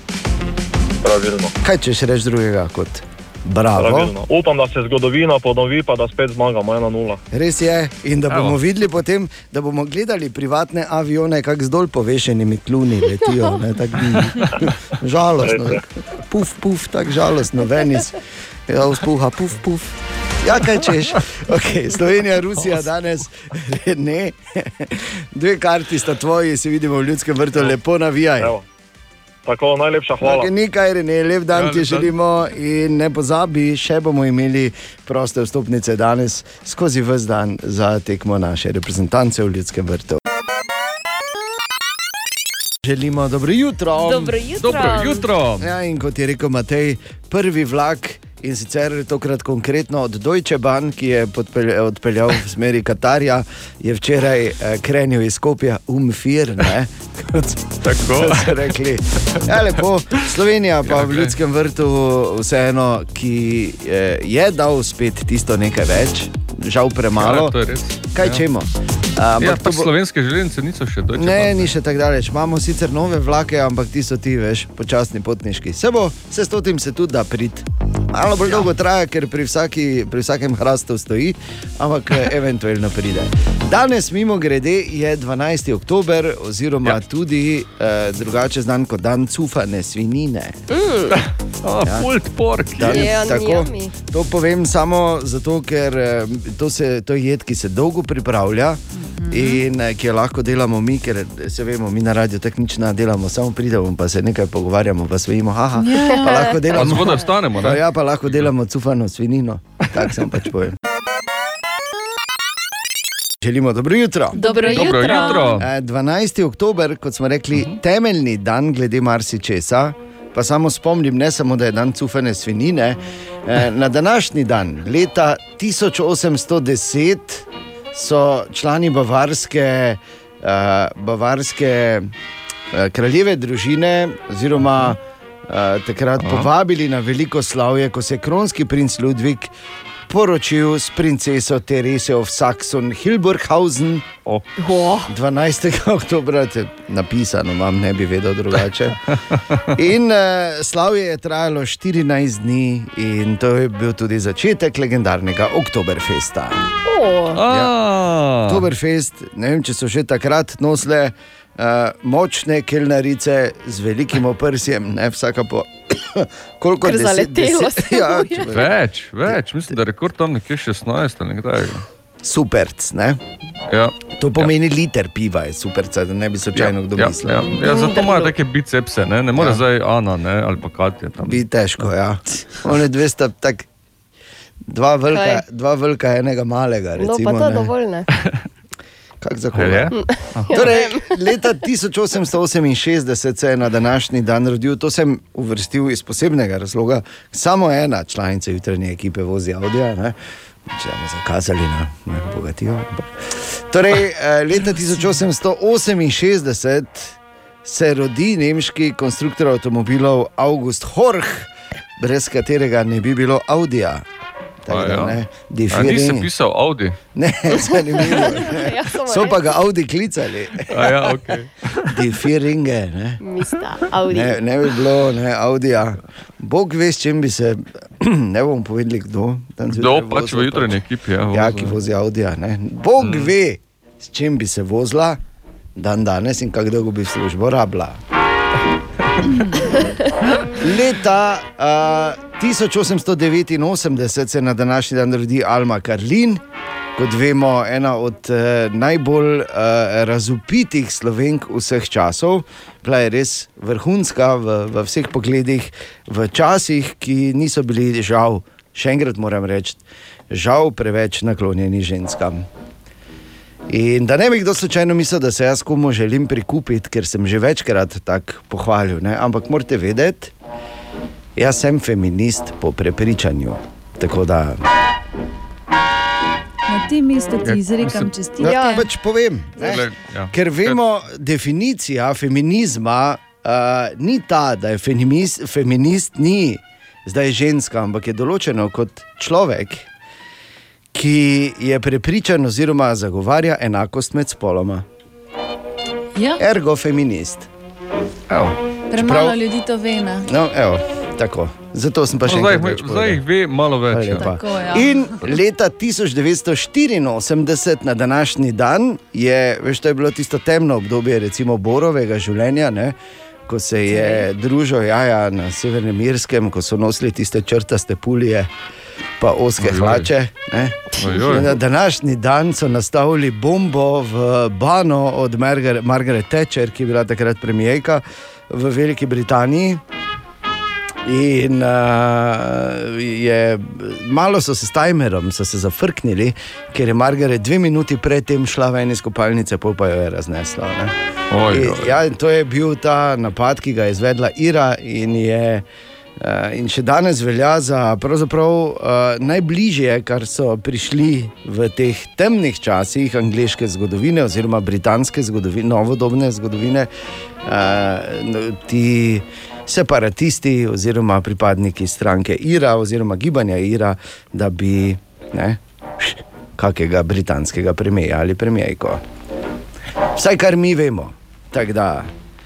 Speaker 9: Pravilno.
Speaker 3: Kaj češ reči drugega kot bravo?
Speaker 9: Pravilno. Upam, da se zgodovina ponovi, pa da spet zmagamo 1-0.
Speaker 3: Res je, in da bomo
Speaker 5: Evo.
Speaker 3: videli potem, da bomo gledali privatne avione, kako z dol povešenimi kluni letijo. ne, tako, mm, [laughs] Žalostno, puf, puf, tako žalostno, Venis, ja, uspuha, puf, puf. Ja, kaj češ? Okay, Slovenija, Rusija danes, [laughs] ne. Dve karti sta tvoji, se vidimo v ljudskem vrtu, lepo navijaj.
Speaker 9: Evo. Tako, najlepša hvala.
Speaker 3: Okay, Nekaj, Rene, lep dan
Speaker 5: Ja,
Speaker 3: ti želimo in ne pozabi, še bomo imeli proste vstopnice danes skozi vse dan za tekmo naše reprezentance v Ljudskem vrtu. Želimo dobro jutro.
Speaker 4: Dobro jutro.
Speaker 5: Dobro jutro.
Speaker 3: Ja, in kot je rekel Matej, prvi vlak. In sicer tokrat konkretno od Deutsche Bahn, ki je podpelj- odpeljal v smeri Katarja, je včeraj eh, krenil iz Skopja, umfir, [laughs]
Speaker 5: Tako.
Speaker 3: so rekli. Ja, lepo. Slovenija pa
Speaker 5: Ja,
Speaker 3: v ljudskem vrtu, vseeno, ki eh, je dal spet tisto nekaj več, žal premalo.
Speaker 5: Ja.
Speaker 3: Kaj
Speaker 5: Ja.
Speaker 3: čemo?
Speaker 5: Ja,
Speaker 3: Ampak to
Speaker 5: pač
Speaker 3: bo-
Speaker 5: slovenske železnice niso še doče.
Speaker 3: Ne, ni še tako daleč. Imamo sicer nove vlake, ampak ti so ti, veš, počasni potniški. Se bo, se s tem se tudi da prid. Malo bolj ja. dolgo traja, ker pri, vsaki, pri vsakem hrastu stoji, ampak eh, [laughs] eventualno pride. Danes, mimo grede, je 12. oktober, oziroma ja.
Speaker 5: Ja.
Speaker 3: tudi eh, drugače znan kot dan cufane svinine.
Speaker 5: A, [laughs]
Speaker 3: Ja.
Speaker 5: Pult pork.
Speaker 3: Dan,
Speaker 4: Ja,
Speaker 3: tako,
Speaker 4: yummy.
Speaker 3: to povem samo zato, ker eh, to, se, to je jed, ki se dolgo pripravlja. In eh, ki jo lahko delamo mi, ker eh, se vemo, mi na radiju tako nič ne delamo, samo pridemo pa se nekaj pogovarjamo, pa svojimo. Haha, pa lahko
Speaker 5: Pa
Speaker 3: delamo.
Speaker 5: zgodaj vstanemo.
Speaker 3: Pa,
Speaker 5: ne?
Speaker 3: ja, pa lahko delamo cufano svinino, tako sem pač povem. Želimo dobro jutro.
Speaker 4: Dobro jutro.
Speaker 5: Dobro jutro.
Speaker 3: Eh, 12. oktober, kot smo rekli, temeljni dan glede marsičesa. Pa samo spomnim, ne samo, da je dan cufane svinine. Eh, Na današnji dan, leta 1810, so člani bavarske, eh, bavarske eh, kraljeve družine, oziroma takrat povabili na veliko slavje, ko se je kronski princ Ludvik poročil s princeso Tereso of Saxon Hilburghausen.
Speaker 5: Oh.
Speaker 3: 12. [laughs] oktober je napisano, vam ne bi vedel drugače. [laughs] In uh, slavje je trajalo 14 dni, in to je bil tudi začetek legendarnega Oktoberfesta. Ja. Oktoberfest, ne vem, če so še takrat nosile uh, močne kelnarice z velikim oprsjem, ne vsaka po. [laughs] Koliko
Speaker 4: Ker zaletelo se [laughs] je.
Speaker 3: ja,
Speaker 5: Več, več, mislim, da je rekord tam nekje 16 ali nekdaj.
Speaker 3: Superc, ne?
Speaker 5: Ja.
Speaker 3: To pomeni ja. liter piva, je superca, da ne bi slučajno kdo
Speaker 5: ja,
Speaker 3: mislil.
Speaker 5: ja, ja, zato imajo take bicepse, ne, ne more
Speaker 3: Ja.
Speaker 5: ja. zdaj Ana ne, ali pa Katja tam.
Speaker 3: Bi težko, ja. One dve sta tak. Dva velika,
Speaker 4: Kaj?
Speaker 3: dva velika, enega malega.
Speaker 4: No,
Speaker 3: Recimo,
Speaker 4: pa to je
Speaker 3: ne.
Speaker 4: dovolj, ne? [laughs]
Speaker 3: Kak za
Speaker 5: A je?
Speaker 3: koga? [laughs] Torej, leta 1868 se je na današnji dan rodil, to sem uvrstil iz posebnega razloga. Samo ena članica jutranje ekipe vozi Audi, če bomo zakazali na ne, bogatijo. Torej, [laughs] eh, leta 1868 se rodi nemški konstruktor avtomobilov August Horch, brez katerega ne bi bilo Audija. Tako
Speaker 5: A
Speaker 3: da,
Speaker 5: ja.
Speaker 3: ne,
Speaker 5: A
Speaker 3: Differing-
Speaker 5: nisi pisal Audi?
Speaker 3: Ne, [laughs] zanimivo. [laughs] ne.
Speaker 4: Ja,
Speaker 3: So pa ga Audi klicali.
Speaker 5: A ja, okay. [laughs]
Speaker 3: Differinge. Ne.
Speaker 4: Mista, Audi.
Speaker 3: Ne, ne bi bilo, ne, Audija. Bog ve, s čim bi se, [clears throat] ne bomo povedali, kdo.
Speaker 5: Kdo pač v jutranji ekipi? Ja,
Speaker 3: Ja, ki vozi Audija. Ne. Bog mm. ve, s čim bi se vozila dan danes in kako dolgo bi službo rabila. [laughs] Leta uh, 1889 se na današnji dan rodi Alma Karlin, kot vemo, ena od uh, najbolj uh, razupitih slovenk vseh časov. Bila je res vrhunska v, v vseh pogledih, v časih, ki niso bili žal, še enkrat moram reči, žal preveč naklonjeni ženskam. In da ne bi kdo slučajno mislil, da se jaz komu želim prikupiti, ker sem že večkrat tako pohvalil. Ne? Ampak morate vedeti, jaz sem feminist po prepričanju. Tako da,
Speaker 6: Na tem mestu ti
Speaker 5: Ja,
Speaker 6: izrekam čestitke.
Speaker 3: ja, pač povem. Ne?
Speaker 5: Ja.
Speaker 3: Ker vemo, definicija feminizma uh, ni ta, da je feminist, feminist ni zdaj ženska, ampak je določeno kot človek, ki je prepričan oziroma zagovarja enakost med spoloma.
Speaker 6: Ja,
Speaker 3: Ergo feminist. Evo.
Speaker 6: premalo
Speaker 3: čeprav-
Speaker 6: ljudi to ve. ne.
Speaker 3: No, evo, tako. Zato sem pa še
Speaker 5: No, zdaj,
Speaker 3: enkrat
Speaker 5: zdaj jih ve malo več. Ja.
Speaker 6: Tako, ja.
Speaker 3: In leta 1984, na današnji dan, je, veš, to je bilo tisto temno obdobje, recimo Borovega življenja, ne? ko se je družil jaja na Severnem Irskem, ko so nosili tiste črtaste pulije, pa oske
Speaker 5: Ojoj.
Speaker 3: hlače.
Speaker 5: Ojoj.
Speaker 3: Na današnji dan so nastavili bombo v Bano od Margar Margaret Thatcher, ki je bila takrat premijejka v Veliki Britaniji. In uh, je, malo so se s timerom se zafrknili, ker je Margaret dve minuti predtem šla ven iz kopalnice, pa jo je raznesla. ne.
Speaker 5: Oj,
Speaker 3: In,
Speaker 5: oj.
Speaker 3: ja, to je bil ta napad, ki ga je izvedla Ira in je. Uh, in še danes velja za pravzaprav, uh, najbližje, kar so prišli v teh temnih časih angleške zgodovine, oziroma britanske zgodovine, novodobne zgodovine, uh, ti separatisti oziroma pripadniki stranke Ira oziroma gibanja Ira, da bi ne, kakega britanskega premija ali premijejko. Vsaj kar mi vemo. Da,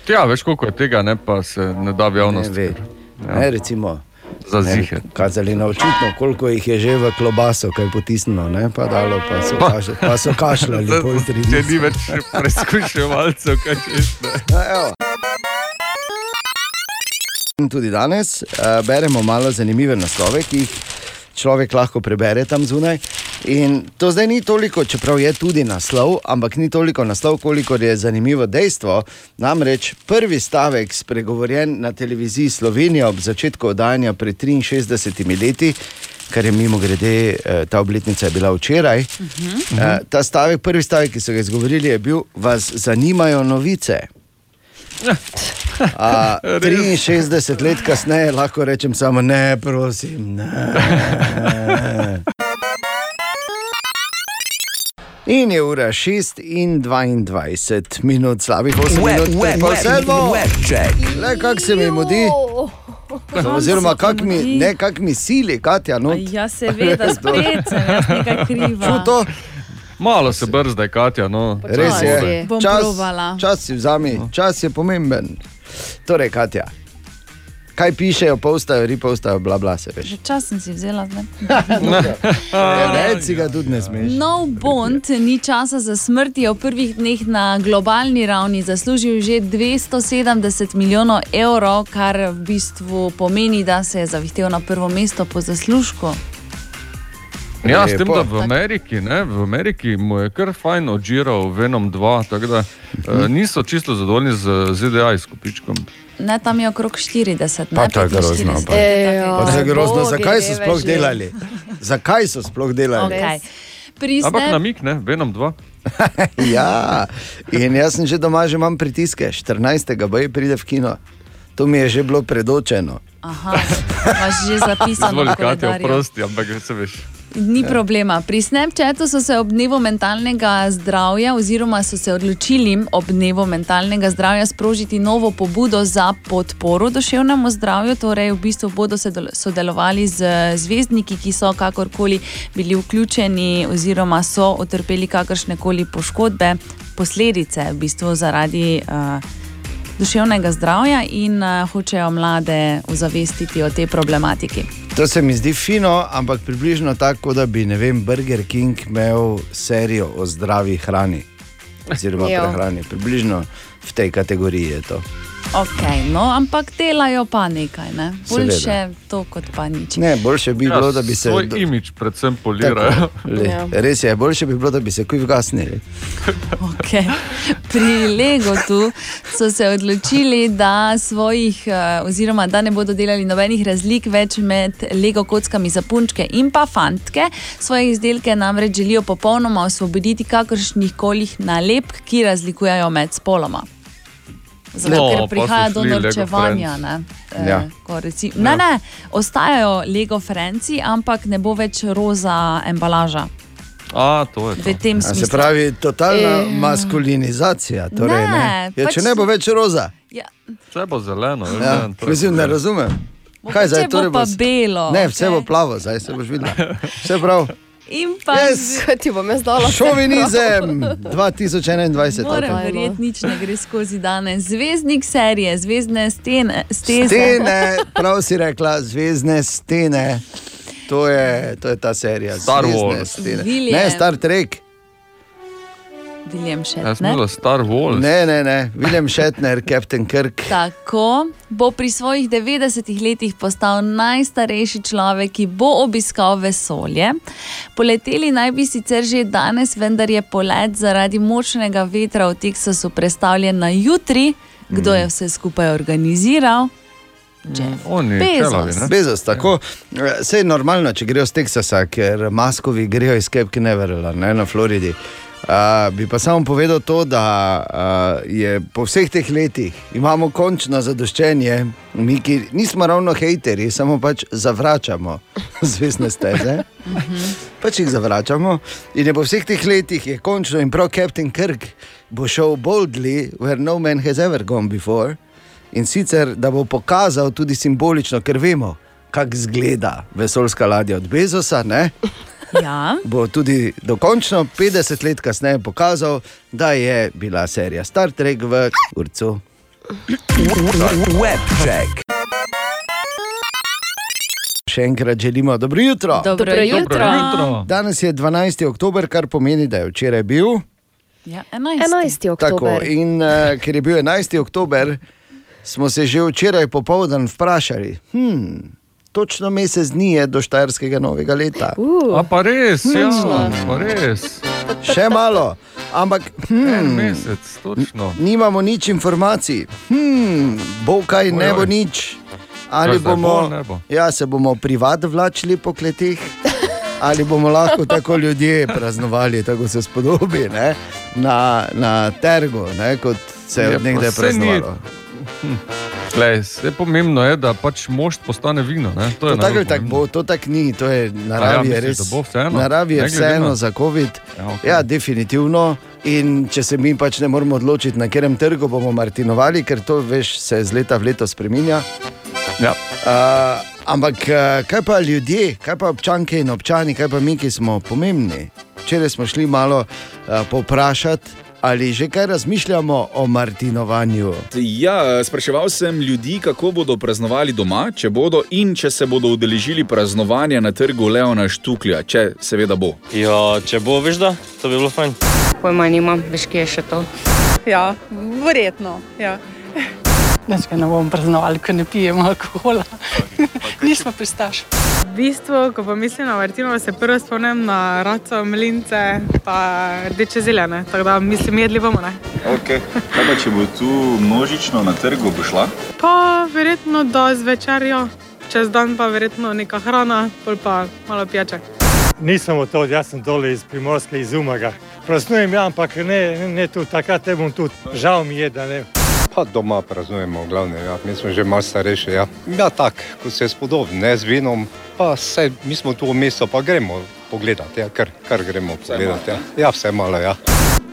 Speaker 5: Ja, veš, koliko je tega, ne, pa se ne da v
Speaker 3: ne
Speaker 5: javnosti.
Speaker 3: ve.
Speaker 5: Ja.
Speaker 3: Ne, recimo,
Speaker 5: Za
Speaker 3: ne,
Speaker 5: zihe.
Speaker 3: kazali na očitno, koliko jih je že v klobaso, kaj potisnilo, ne, pa dalo, pa so, kaš, pa so kašljali. tri
Speaker 5: Če
Speaker 3: dni.
Speaker 5: ni več preizkuševalcev, kaj češ. ne.
Speaker 3: Evo. In tudi danes uh, beremo malo zanimive naslove, ki jih človek lahko prebere tam zunaj. In to zdaj ni toliko, čeprav je tudi naslov, ampak ni toliko naslov, koliko je zanimivo dejstvo. Namreč prvi stavek, spregovorjen na televiziji Slovenije ob začetku oddajanja pred 63 leti, kar je mimo grede, ta obletnica je bila včeraj. Uh -huh. Ta stavek, prvi stavek, ki so ga izgovorili, je bil: Vas zanimajo novice. A, [laughs] 63 let kasneje lahko rečem samo ne, prosim. Ne. [laughs] In je ura 6 in 22 minut, slabih 8 minut, pred pol sedmo. Le kako se mi mudi. Oziroma, kak mi, ne, kak mi sili, Katja. No.
Speaker 6: Ja, seveda, spet sem nekaj kriva.
Speaker 3: Čuj to,
Speaker 5: Malo se brzdaj, Katja. No.
Speaker 3: res je. Čas, čas si vzami, čas je pomemben. Torej, Katja, kaj pišejo, postajo, ripostajo, bla bla se veš.
Speaker 6: Že čas sem si vzela. zdaj. [laughs]
Speaker 3: Reči ga tudi ne smeš.
Speaker 6: Nov Bond ni časa za smrt, je v prvih dneh na globalni ravni zaslužil že 270 milijonov evrov, kar v bistvu pomeni, da se je zavihtel na prvo mesto po zaslužku.
Speaker 5: Ja, s tem,
Speaker 3: Lepo.
Speaker 5: da v Ameriki, ne, v Ameriki mu je kar fajn odžiral Venom 2, tako da eh, niso čisto zadovoljni z ZDA izkupičkom.
Speaker 6: Ne, tam je okrog 40,
Speaker 3: Pa
Speaker 6: ne
Speaker 3: to je grozno,
Speaker 6: 45,
Speaker 3: pa.
Speaker 6: takega.
Speaker 3: Pa to je grozno,
Speaker 4: Bogi,
Speaker 3: zakaj so sploh
Speaker 4: je.
Speaker 3: delali? Zakaj so sploh delali?
Speaker 6: Okay. Pri
Speaker 5: Ampak
Speaker 6: Snap-
Speaker 5: namik, ne, Venom 2. [laughs]
Speaker 3: Ja, in jaz sem že doma, že imam pritiske, 14. boje pride v kino. To mi je že bilo predočeno.
Speaker 6: Aha, imaš že zapisano v
Speaker 5: Katja,
Speaker 6: koledarju.
Speaker 5: oprosti, ampak se veš.
Speaker 6: Ni problema. Pri Snapchatu so se ob dnevu mentalnega zdravja, oziroma so se odločili ob dnevu mentalnega zdravja sprožiti novo pobudo za podporo duševnemu zdravju. Torej, v bistvu bodo sodelovali z zvezdniki, ki so kakorkoli bili vključeni, oziroma so utrpeli kakršne koli poškodbe, posledice v bistvu zaradi. Uh, Duševnega zdravja in uh, hočejo mlade ozavestiti o tej problematiki.
Speaker 3: To se mi zdi fino, ampak približno tako, da bi vem, Burger King imel serijo o zdravi hrani. Oziroma prehrani. Približno v tej kategoriji je to.
Speaker 6: Okay, no, ampak delajo pa nekaj, ne? Boljše to kot pa nič.
Speaker 3: Ne, boljše bi bilo, da bi se.
Speaker 5: Ja, Svoj imič predvsem polirajo.
Speaker 3: Tako, le,
Speaker 4: Ja.
Speaker 3: res je, boljše bi bilo, da bi se kuj vgasnili.
Speaker 6: Okay. Pri Legotu so se odločili, da, svojih, eh, oziroma, da ne bodo delali nobenih razlik več med Lego kockami za punčke in pa fantke. Svoje izdelke namreč želijo popolnoma osvoboditi kakršnih koli nalepk, ki razlikujejo med spoloma. Zato,
Speaker 5: No,
Speaker 6: ker
Speaker 5: pa
Speaker 6: prihaja do norčevanja. Ne, Eh,
Speaker 3: Ja.
Speaker 6: reci, ne, ne, ostajajo Lego Franci, ampak ne bo več roza embalaža.
Speaker 5: A, to je to.
Speaker 6: V tem
Speaker 3: A se pravi, totalna
Speaker 4: Eh.
Speaker 3: maskulinizacija. Torej,
Speaker 6: Ne,
Speaker 3: ne. Ja,
Speaker 6: pač-
Speaker 3: če ne bo več roza,
Speaker 6: Ja,
Speaker 5: Vse bo zeleno.
Speaker 3: ja,
Speaker 5: ne, to je
Speaker 3: mislim, ne razumem.
Speaker 6: Mogoče
Speaker 3: zdaj,
Speaker 6: bo
Speaker 3: torej
Speaker 6: pa
Speaker 3: s-
Speaker 6: belo,
Speaker 3: Ne, vse
Speaker 6: okej.
Speaker 3: bo plavo, zdaj se boš videl. Vse prav.
Speaker 6: In pa
Speaker 3: Yes.
Speaker 4: Kaj ti bom jaz dala?
Speaker 3: Šovinizem 2021.
Speaker 6: Moram verjeti, nič ne gre skozi danes. Zvezdnik serije, zvezdne stene, steze.
Speaker 3: Stene, prav si rekla, zvezdne stene. To je, to je ta serija.
Speaker 5: Star
Speaker 3: Zvezdne
Speaker 5: Wars.
Speaker 3: Ne, Star Trek.
Speaker 6: William
Speaker 5: Jaz sem
Speaker 6: Shatner.
Speaker 5: mislil Star Wars.
Speaker 3: Ne, ne, ne. William Shatner, [laughs] Captain Kirk.
Speaker 6: Tako bo pri svojih 90 letih postal najstarejši človek, ki bo obiskal vesolje. Poleteli naj bi sicer že danes, vendar je polet zaradi močnega vetra v Teksasu prestavljen na jutri. Kdo je vse skupaj organiziral? Jeff
Speaker 5: Oni,
Speaker 6: Bezos.
Speaker 5: kelavi?
Speaker 3: Bezos, tako. Vse je normalno, če grejo z Teksasa, ker maskovi grejo iz Cape Canaveral, ne na Floridi. Uh, bi pa samo povedal to, da uh, je po vseh teh letih imamo končno zadoščenje, mi, ki nismo ravno hejteri, samo pač zavračamo [laughs] zvezdne steze. pač jih zavračamo. In je po vseh teh letih je končno in prav Captain Kirk bo šel boldly, where no man has ever gone before. In sicer, da bo pokazal tudi simbolično, ker vemo, kako izgleda vesoljska ladja od Bezosa. Ne?
Speaker 6: Ja.
Speaker 3: Bo tudi dokončno 50 let kasneje pokazal, da je bila serija Star Trek v Urcu.
Speaker 8: Webcheck.
Speaker 3: Še enkrat želimo dobro jutro.
Speaker 6: Dobro,
Speaker 4: Dobro
Speaker 6: jutro.
Speaker 5: Dobro jutro.
Speaker 3: Danes je 12. oktober, kar pomeni, da je včeraj bil.
Speaker 6: Ja, 11.
Speaker 4: 11.
Speaker 3: Tako,
Speaker 4: oktober.
Speaker 3: in uh, ker je bil 11. oktober, smo se že včeraj popoldan vprašali. Hmm, točno mesec dni je do Štajerskega novega leta.
Speaker 4: Uh,
Speaker 5: A pa res, ja, pa res.
Speaker 3: Še malo, ampak
Speaker 5: En
Speaker 3: hmm,
Speaker 5: mesec, točno.
Speaker 3: nimamo nič informacij. Hmm, bo kaj, ne bo nič. Ali bomo,
Speaker 5: bo, bo?
Speaker 3: ja, se bomo privat vlačili po kletih, ali bomo lahko tako ljudje praznovali, tako se spodobi, ne? na, na trgu, ne? kot se
Speaker 5: Je
Speaker 3: nekdaj
Speaker 5: saj ni-
Speaker 3: praznovalo. [laughs]
Speaker 5: Glej, vse pomembno je, da pač mošt postane vino. Ne? To
Speaker 3: To tako
Speaker 5: pomembno.
Speaker 3: bo, to tako ni, to je naravi,
Speaker 5: ja,
Speaker 3: je
Speaker 5: misliš,
Speaker 3: res.
Speaker 5: vseeno?
Speaker 3: Naravi je vseeno za COVID.
Speaker 5: Ja, okej.
Speaker 3: Ja, definitivno. In če se mi pač ne moremo odločiti, na katerem trgu bomo martinovali, ker to veš, se iz leta v leto spremenja.
Speaker 5: Ja.
Speaker 3: Uh, ampak kaj pa ljudje, kaj pa občanke in občani, kaj pa mi, ki smo pomembni? Včeraj smo šli malo uh, povprašati, ali že kaj razmišljamo o Martinovanju.
Speaker 10: Ja, spraševal sem ljudi, kako bodo praznovali doma, če bodo in če se bodo udeležili praznovanja na trgu Leona Štuklja, če seveda bo.
Speaker 11: Ja, če bo, veš da, to bi bilo fajn.
Speaker 12: Pojma nimam, veš, kje je še to.
Speaker 13: Ja, verjetno. Ja.
Speaker 14: Ga ne bomo praznovali, ker ne pijemo alkohola. Nismo pristaš.
Speaker 13: V bistvu, ko pa mislim na Martinovo, se prvo spomnim na raco, mlince, pa rdeče zelene. Tako da mislim, jedli bomo ne.
Speaker 15: Okay. Kaj pa če bo tu množično na trgu, bo šla?
Speaker 13: Pa verjetno do zvečerjo, čez dan pa verjetno neka hrana, pol pa malo pijače.
Speaker 16: Nisem od tod, jaz sem dole iz Primorske, iz Umaga. Praznujem, ja, ampak ne, ne tu, takrat ne bom tu. Žal mi je, da ne.
Speaker 17: Pa doma praznujemo, glavne, ja. mi smo že malo starejši. Ja, ja tako, ko se spodobi, ne z vinom, pa se, mi smo tu v mestu, pa gremo pogledati, ja, kar, kar gremo pogledati. Ja. ja, vse malo, ja.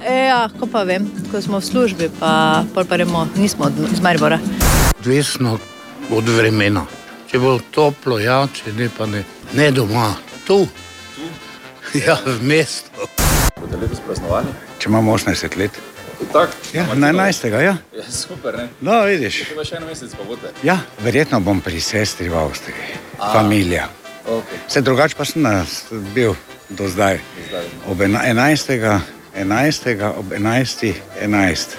Speaker 18: E, ja, ko pa vem, ko smo v službi, pa pol pa remo, nismo iz Maribora.
Speaker 19: Odvisno od vremena. Če bo toplo, ja, če ne pa ne, ne doma, tu. tu? Ja, v mestu.
Speaker 15: Boste letos praznovali?
Speaker 19: Če imamo 80 let.
Speaker 15: Tak,
Speaker 19: Ja, na 11. Ja.
Speaker 15: Ja, super, ne?
Speaker 19: No, vidiš.
Speaker 15: Še pa še en mesec pa boste.
Speaker 19: Ja, verjetno bom pri sestri v Avstriji,
Speaker 15: A.
Speaker 19: familija.
Speaker 15: Okay.
Speaker 19: Vse drugače pa sem bil do zdaj.
Speaker 15: Zdaj.
Speaker 19: Ob ena- 11. 11. ob 11. 11.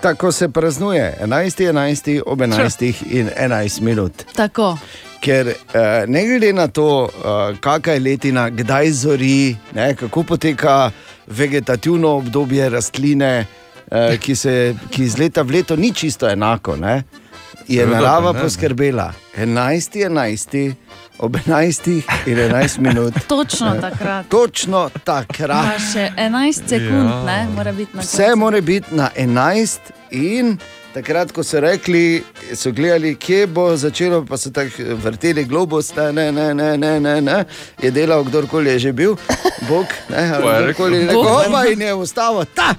Speaker 3: Tako se praznuje 11. 11. ob 11. in 11 minut.
Speaker 6: Tako.
Speaker 3: Ker eh, ne glede na to, eh, kakšna je letina, kdaj zori, ne, kako poteka vegetativno obdobje rastline, eh, ki, se, ki iz leta v leto ni čisto enako, ne, je narava poskrbela. 11. 11. ob 11. in 11 minut. [laughs]
Speaker 6: Točno takrat.
Speaker 3: Točno takrat.
Speaker 6: Pa še 11 sekund,
Speaker 3: Ja.
Speaker 6: ne, mora biti na koncu.
Speaker 3: Vse mora biti na 11, in takrat, ko so rekli, so gledali, kje bo začelo, pa so tako vrteli globus, ne, ne, ne, ne, ne, ne, ne. je delal kdorkoli je že bil, Bog, ne, kdorkoli je
Speaker 5: rekel.
Speaker 3: in je ustavil ta.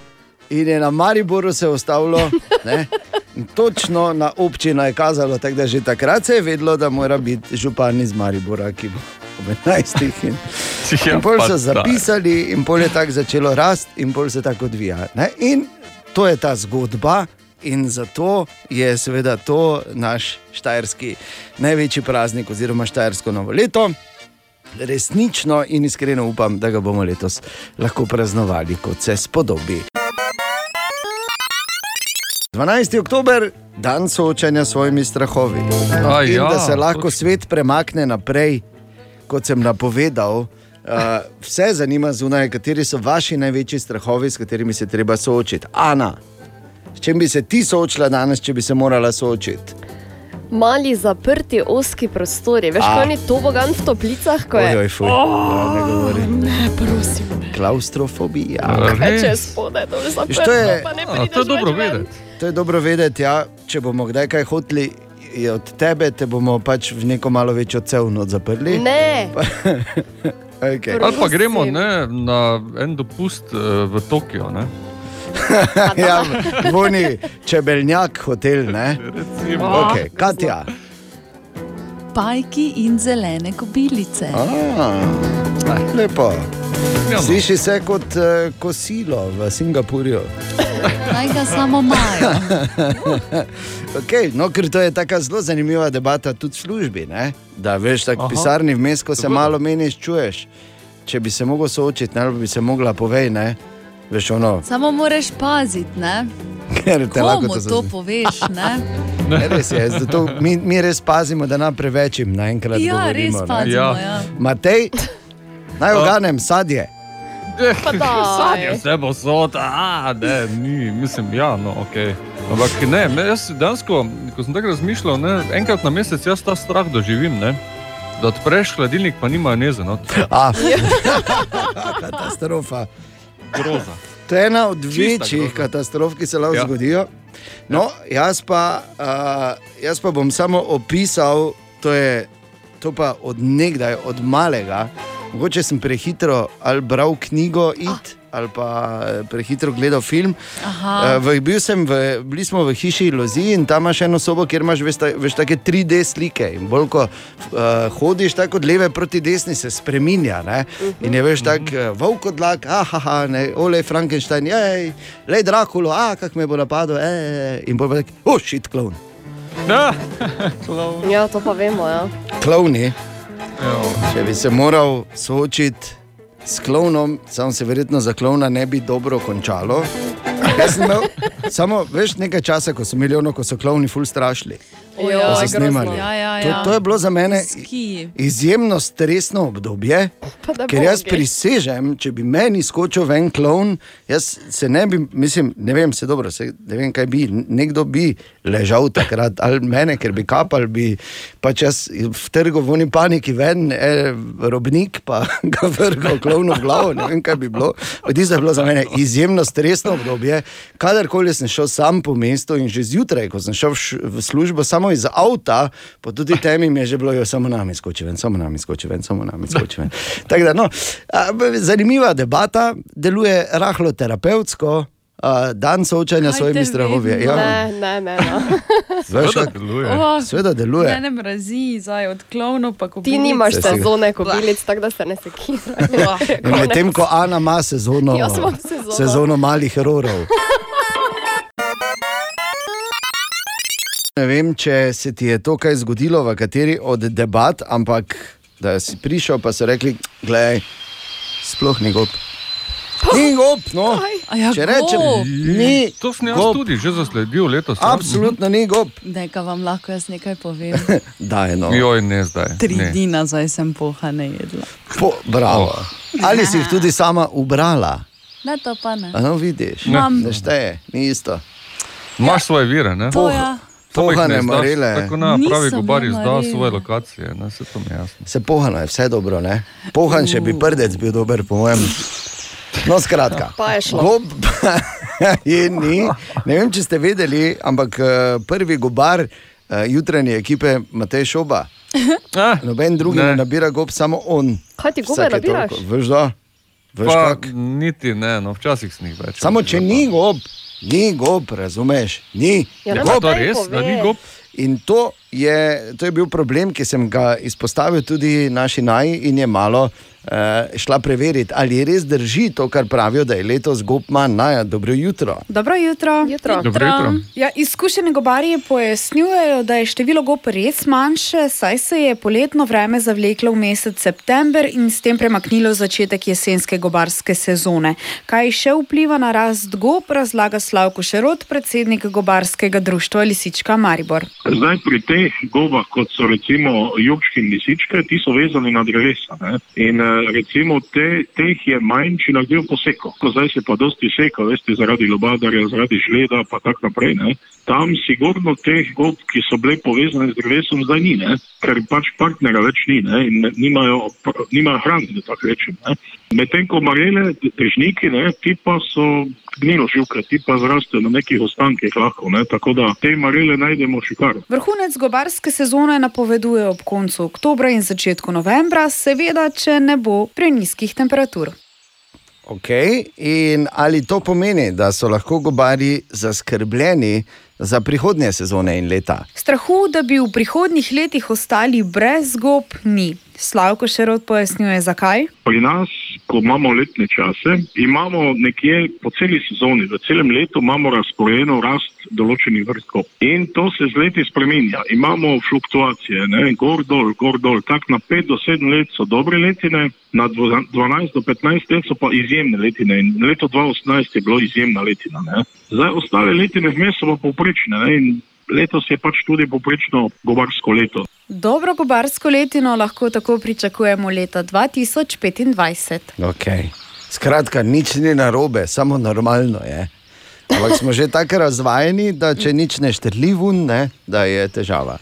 Speaker 3: In je na Mariboru se ustavilo, ne, točno na občino je kazalo, tako da že takrat se je vedelo, da mora biti župan iz Maribora, ki bo ob 11. In, [laughs]
Speaker 5: Ja,
Speaker 3: in pol
Speaker 5: pa
Speaker 3: so zapisali, in pol je tako začelo rasti, in pol se tako odvija. Ne? In to je ta zgodba, in zato je seveda to naš štajerski največji praznik, oziroma štajersko novo leto. Resnično in iskreno upam, da ga bomo letos lahko praznovali, kot se spodobi. 12. oktober, dan soočanja s svojimi strahovi.
Speaker 5: A
Speaker 3: in
Speaker 5: ja,
Speaker 3: da se lahko
Speaker 5: točno.
Speaker 3: svet premakne naprej, kot sem napovedal. Uh, vse zanima zunaj, kateri so vaši največji strahovi, s katerimi se treba soočiti. Ana, s čim bi se ti soočila danes, če bi se morala soočiti?
Speaker 4: Mali zaprti oski prostori, veš,
Speaker 3: A.
Speaker 4: kaj je tobogan v toplicah, ko je.
Speaker 3: Ojoj, fuj, ja, ne govori.
Speaker 4: Ne, prosim.
Speaker 3: Klaustrofobija.
Speaker 4: Kaj če spode, to je
Speaker 3: Viš, to je-
Speaker 4: zaprto, pa ne
Speaker 3: A,
Speaker 4: prideš
Speaker 3: to je dobro vedeti. To je dobro vedeti, ja, če bomo kdaj kaj hoteli je od tebe, te bomo pač v neko malo večjo cevno zaprli.
Speaker 4: Ne. [laughs]
Speaker 3: okay.
Speaker 5: Ali pa gremo ne, na en dopust eh, v Tokio. Ne? [laughs]
Speaker 3: ja, voni čebeljak hotel, ne? Okay. Katja.
Speaker 6: Pajki in zelene kobilice.
Speaker 3: A, lepo.
Speaker 6: Ja, no.
Speaker 3: Sliši se kot uh, kosilo v Singapurju. [laughs]
Speaker 6: Naj ga samo imajo. [laughs]
Speaker 3: okay, no, ker to je tako zelo zanimiva debata tudi v službi. Ne? Da veš, tako pisarni vmes, ko se
Speaker 6: Dobro.
Speaker 3: malo meniš, čuješ. Če bi se mogel soočiti, ne, ali bi se mogla povej, ne? Veš, ono,
Speaker 6: Samo moraš paziti, ne?
Speaker 3: ker te lahko to
Speaker 6: to poveš, ne? [laughs]
Speaker 3: Ne, res je, zato mi, mi res pazimo, da nam prevečim naenkrat
Speaker 6: Ja,
Speaker 3: govorimo.
Speaker 6: res
Speaker 3: ne.
Speaker 6: pazimo, Ja. ja.
Speaker 3: Matej, naj oganem sadje.
Speaker 5: Sadje vse bo sota, a ne, ni, mislim, ja, no, ok. Ampak ne, me, jaz dejansko, ko sem tako razmišljal, ne, enkrat na mesec jaz ta strah doživim, ne, da odpreš hladilnik, pa nima neze. No.
Speaker 3: A, [laughs] katastrofa.
Speaker 5: Groza.
Speaker 3: To je ena od
Speaker 5: Čista
Speaker 3: večjih
Speaker 5: groza.
Speaker 3: katastrof, ki se lahko
Speaker 5: Ja.
Speaker 3: ja. zgodijo. No, jaz pa, uh, jaz pa bom samo opisal, to je to pa od nekdaj, od malega. Mogoče sem prehitro ali bral knjigo It. Ali pa eh, prehitro gledal film.
Speaker 6: Aha.
Speaker 3: Eh, v, bil sem v, bili smo v hiši Iluziji in tam imaš eno sobo, kjer imaš veš, ta- veš, take 3D slike. In bolj ko uh, hodiš tako od leve proti desni, se spremenja. Ne? In je veš tako, uh, volk od lak, ah, ne, ole Frankenstein, jej, le Drakulo, ah, kak me bo napadel, ej, in bolj tako, oh, shit, klon. [laughs]
Speaker 4: Ja, to pa vemo. Ja.
Speaker 3: Klovni. Če bi se moral soočiti s klovnom, sam se verjetno za klovna ne bi dobro končalo. Jaz sem Imel, samo veš, nekaj časa, ko so imeli ono, ko so klovni ful strašili.
Speaker 6: Ojoj,
Speaker 3: ko so
Speaker 6: grozno.
Speaker 3: snemali.
Speaker 6: Ja, ja,
Speaker 3: To,
Speaker 6: ja.
Speaker 3: to je bilo za mene
Speaker 6: Skiji.
Speaker 3: izjemno stresno obdobje. Ker jaz
Speaker 4: bogi.
Speaker 3: prisežem, če bi meni skočil ven klon, jaz se ne bi, mislim, ne vem, se dobro, se, ne vem, kaj bi, nekdo bi ležal takrat, ali mene, ker bi kapal, bi pač jaz v trgu v oni paniki ven, e, robnik pa [laughs] ga vrgal klovno v glavo, ne vem, kaj bi bilo. Tisto je bilo za mene izjemno stresno obdobje. Kadarkoli sem šel sam po mestu in že zjutraj, ko sem šel v službo, samo iz avta, pa tudi temi mi je že bilo, jo samo nami skoči ven, samo nami skoči ven, samo nami skoči ven. [laughs] Da, no, zanimiva debata, deluje rahlo terapevtsko, a, dan soočanja s svojimi strahovi. Ja,
Speaker 4: Ne, ne, ne. no. [laughs]
Speaker 5: Seveda
Speaker 3: kak-
Speaker 5: deluje.
Speaker 6: Oh,
Speaker 3: Seveda deluje.
Speaker 6: Mene mrazi, zdaj od klovnov pa ko
Speaker 4: Ti nimaš sezone kobilic, tako da se ne sekiraš. [laughs]
Speaker 3: Medtem ko Ana ima sezono,
Speaker 4: sezono.
Speaker 3: sezono malih hororov. Ne vem, če se ti je to kaj zgodilo v kateri od debat, ampak da si prišel, pa so rekli, gledaj, sploh ni gob. Ni gob, no.
Speaker 6: ja,
Speaker 3: Če rečem,
Speaker 6: gob.
Speaker 3: ni
Speaker 5: To sem jaz
Speaker 3: gob.
Speaker 5: tudi že zasledil letos.
Speaker 3: Absolutno ni gob.
Speaker 6: Neka vam lahko jaz nekaj povem. [laughs]
Speaker 3: Daj, no.
Speaker 5: Joj, ne zdaj.
Speaker 6: Tri
Speaker 5: ne.
Speaker 6: dni nazaj sem poha ne jedla.
Speaker 3: Po, bravo. Ali si jih tudi sama ubrala?
Speaker 6: Ne, to pa ne.
Speaker 3: A no, vidiš,
Speaker 6: Imam.
Speaker 3: ne šteje, ni isto.
Speaker 5: Imaš svoje vire, ne?
Speaker 6: To
Speaker 3: Pohane marele.
Speaker 5: Tako na pravi
Speaker 6: Nisem
Speaker 5: gobar
Speaker 6: bila
Speaker 5: izda svoje lokacije, ne, se to mi jasno.
Speaker 3: Se pohano je vse dobro, ne? Pohan, če bi prdec bil dober, po mojem. No, skratka.
Speaker 4: Pa je šlo.
Speaker 3: Gob [laughs] je ni. Ne vem, če ste vedeli, ampak eh, prvi gobar eh, jutranje ekipe Matej Šoba. [laughs] Noben drugi ne. ne nabira gob, samo on.
Speaker 4: Kaj ti gobe nabiraš?
Speaker 3: Veš, da? Veš,
Speaker 5: Pa,
Speaker 3: kak?
Speaker 5: niti ne, no, včasih sem jih več.
Speaker 3: Samo če ni gob, ni gob, razumeš? Ni.
Speaker 5: Ja, ne,
Speaker 3: gob.
Speaker 5: to res, da ni gob?
Speaker 3: In to je, to je bil problem, ki sem ga izpostavil tudi naši naj in je malo šla preveriti, ali res drži to, kar pravijo, da je letos gob manj naja. Dobro jutro.
Speaker 20: Dobro jutro.
Speaker 4: jutro.
Speaker 3: Dobro jutro.
Speaker 20: Ja, izkušeni gobarji pojasnjujejo, da je število gob res manjše, saj se je poletno vreme zavleklo v mesec september in s tem premaknilo začetek jesenske gobarske sezone. Kaj še vpliva na rast gob, razlaga Slavko Šerot, predsednik gobarskega društva Lisička Maribor.
Speaker 21: Zdaj pri teh gobah, kot so recimo jurški in lisičke, ti so vezani na drevesa. Ne? In eh, recimo te, teh je manj, če naredijo poseko. Ko zdaj se pa dosti seka, veste, zaradi lobadarja, zaradi žleda, pa tako naprej. Ne? Tam sigurno teh gob, ki so bile povezane z drevesom, zdaj ni, ne? ker pač partnera več ni ne? in nimajo, nimajo hrane, da tako rečem. ne. Medtem ko marele, težniki, ne, ti pa so gnilo živke, ti pa zrastejo na nekih ostankih lahko, ne? tako da te marele najdemo še kar.
Speaker 20: Vrhunec gobarske sezone napoveduje ob koncu oktobra in začetku novembra, seveda, če ne bo preniskih temperatur.
Speaker 3: Okay. In ali to pomeni, da so lahko gobarji zaskrbljeni za prihodnje sezone in leta?
Speaker 20: Strahu, da bi v prihodnjih letih ostali brez gob, ni. Slavko Šerot pojasnjuje, zakaj.
Speaker 21: Pri nas, ko imamo letne čase, imamo nekje po celi sezoni, v celem letu imamo razporejeno rast določenih vrst gob. In to se z leti spremenja. Imamo fluktuacije, ne? gor dol, gor dol. Tako na 5 do 7 let so dobre letine, na dvo- 12 do 15 let so pa izjemne letine. In leto 2018 je bilo izjemna letina. Ne? Zdaj ostale letine vmes so pa povprečne. Ne? In letos je pač tudi povprečno gobarsko leto.
Speaker 20: Dobro gobarsko letino lahko tako pričakujemo leta 2025.
Speaker 3: Okay. Skratka, nič ni narobe, samo normalno je. Ampak smo že tako razvajeni, da če nič ne štrli ven, ne, da je težava.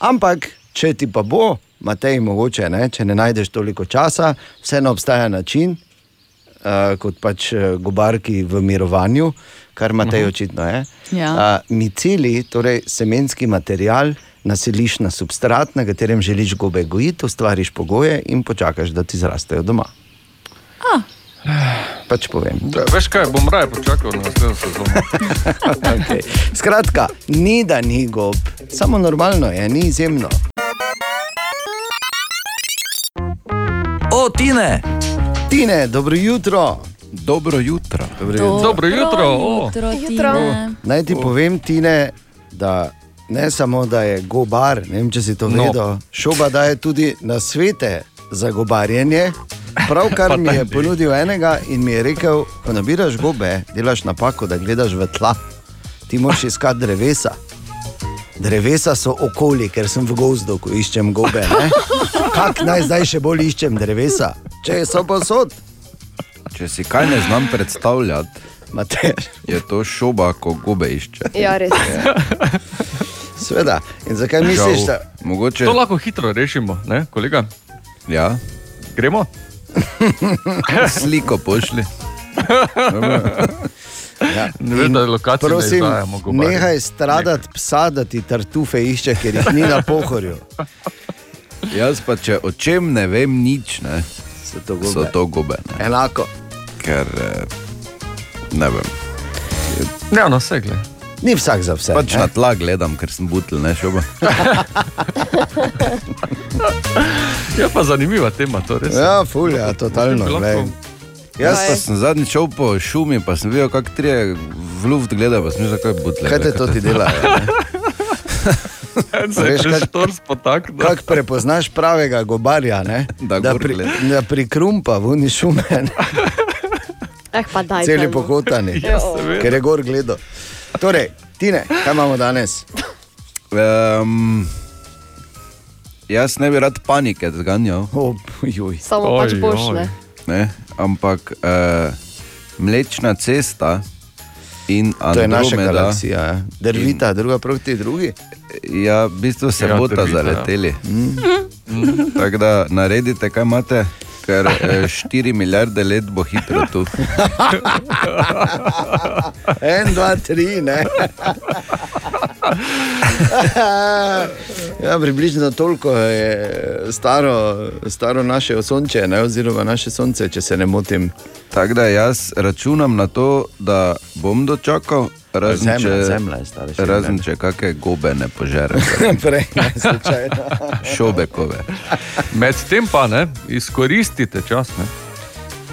Speaker 3: Ampak, če ti pa bo, Matej, mogoče, ne, če ne najdeš toliko časa, vseeno obstaja način, uh, kot pač eh, gobarki v mirovanju, kar Matej
Speaker 6: Mhm.
Speaker 3: očitno je.
Speaker 6: Ja.
Speaker 3: Uh, miceli, torej semenski material, naseliš na substrat, na katerem želiš gobe gojiti, ustvariš pogoje in počakaš, da ti zrastejo doma.
Speaker 6: Ah,
Speaker 3: Pač povem.
Speaker 5: Veš kaj, bom raje počakal na naslednjo sezono. [laughs]
Speaker 3: okay. Skratka, ni da ni gob, samo normalno je, ni izjemno.
Speaker 8: O, Tine!
Speaker 3: Tine, dobro jutro.
Speaker 1: Dobro jutro.
Speaker 3: Dobro
Speaker 6: Dobro
Speaker 5: Dobro jutro, o.
Speaker 6: jutro,
Speaker 4: Jutro.
Speaker 6: Tine.
Speaker 3: Naj ti povem, Tine, da ne samo, da je gobar, ne vem, če si to
Speaker 5: No.
Speaker 3: vedel, šoba daje tudi na svete za gobarjenje. Pravkar [laughs] mi je ponudil enega in mi je rekel, ko nabiraš gobe, delaš napako, da gledaš v tla, ti moraš iskati drevesa. Drevesa so okoli, ker sem v gozdu, ko iščem gobe. ne. [laughs] Kak naj zdaj še bolj iščem drevesa, če so posod?
Speaker 1: Če si kaj ne znam predstavljati,
Speaker 3: Matej.
Speaker 1: je to šoba, ko gobe išče.
Speaker 4: Ja, res. [laughs]
Speaker 3: Sveda. In zakaj misliš, da
Speaker 1: Mogoče...
Speaker 5: To lahko hitro rešimo, ne, kolega?
Speaker 1: Ja,
Speaker 5: Gremo? [laughs]
Speaker 1: sliko pošli.
Speaker 3: Ja.
Speaker 5: Ne vem, da lokacijo ne
Speaker 3: Prosim,
Speaker 5: izdajamo gobarjem.
Speaker 3: nehaj stradati psa, da ti tartufe išče, ker jih ni na pohorju. [laughs]
Speaker 1: Jaz pa če o čem ne vem nič, ne,
Speaker 3: So to gobe.
Speaker 1: so to gobe. Ne.
Speaker 3: Enako.
Speaker 1: Ker eh, ne vem.
Speaker 5: Ja, no, vse gled.
Speaker 3: Ni vsak za vse.
Speaker 1: Pač
Speaker 3: ne?
Speaker 1: na tla gledam, ker sem butel, ne šoba. [laughs]
Speaker 5: Je pa zanimiva tema, to res.
Speaker 3: Ja, fulja, totalno.
Speaker 1: Jaz pa sem zadnjič šel po šumi, pa sem videl, kako tri v luft gleda, pa sem že kaj butle.
Speaker 3: Kaj te to ti [laughs]
Speaker 5: je
Speaker 3: Veš,
Speaker 5: spotaknil.
Speaker 3: Kako prepoznaš pravega gobarja, ne?
Speaker 1: Da
Speaker 3: da, pri,
Speaker 1: gleda.
Speaker 3: da prikrumpa v uni šume?
Speaker 4: Eh, pa daj.
Speaker 3: celi pokotani, [laughs]
Speaker 4: Ja,
Speaker 3: ker je gor gledal. Torej, Tine, kaj imamo danes?
Speaker 1: Um, jaz ne bi rad panike zganjal,
Speaker 3: Oh.
Speaker 4: Samo pač
Speaker 5: Oj,
Speaker 4: boš,
Speaker 5: oj.
Speaker 4: ne.
Speaker 1: ne? ampak uh, Mlečna cesta in
Speaker 3: To je naša
Speaker 1: Andromeda.
Speaker 3: galaksija. ja. Drvita, druga proti drugi.
Speaker 1: Ja, v bistvu se
Speaker 5: Ja,
Speaker 1: ja, bota
Speaker 5: drvita, ja.
Speaker 1: zaleteli. Mm. Tako da naredite, kaj imate, ker 4 milijarde let bo hitro tu. [laughs]
Speaker 3: En, dva, tri, ne. [laughs] ja, približno toliko je staro, staro naše sonče, ne, oziroma naše sonce, če se ne motim.
Speaker 1: Tako da jaz računam na to, da bom dočakal, razen
Speaker 3: Zemlja,
Speaker 1: če,
Speaker 3: zemlja je stara še
Speaker 1: razen če kakšne gobe ne požere, [laughs]
Speaker 3: Prej, ne, slučajno.
Speaker 1: šobekove.
Speaker 5: Medtem pa ne, izkoristite čas. Ne.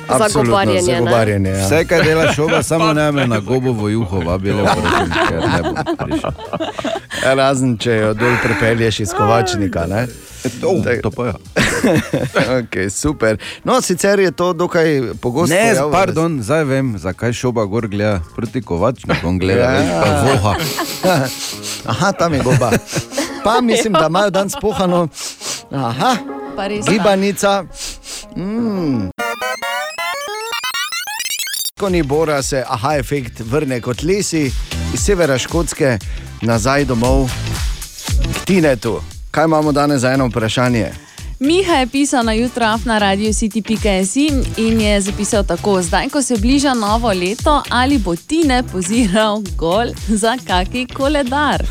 Speaker 4: Za
Speaker 3: Absolutno,
Speaker 4: gobarjenje,
Speaker 3: Za
Speaker 4: ne?
Speaker 3: gobarjenje, ja.
Speaker 1: Vse, kar dela šoba, [laughs] samo ne me na gobovo juho vabile, prosim, ker ne bom prišel.
Speaker 3: Razen če jo dol pripelješ iz kovačnika. Ne?
Speaker 1: To,
Speaker 3: Tak-
Speaker 1: to pa ja. [laughs]
Speaker 3: okay, super. No, sicer je to dokaj pogosto.
Speaker 1: Ne,
Speaker 3: pojav,
Speaker 1: pardon, zdaj vem, zakaj šoba gor gleda proti kovačnikom, gleda,
Speaker 3: Ja.
Speaker 1: ja. pa voha. [laughs]
Speaker 3: Aha, tam je goba. Pa mislim, da imajo danes pohano. Aha, gibanica. Mm. Ko ni Bora, se aha efekt vrne kot lesi iz severa Škotske nazaj domov k Tinetu. Kaj imamo danes za eno vprašanje?
Speaker 6: Miha je pisal na jutro na radio city.si in je zapisal tako: Zdaj, ko se bliža novo leto, ali bo Tine poziral gol za kaki koledar.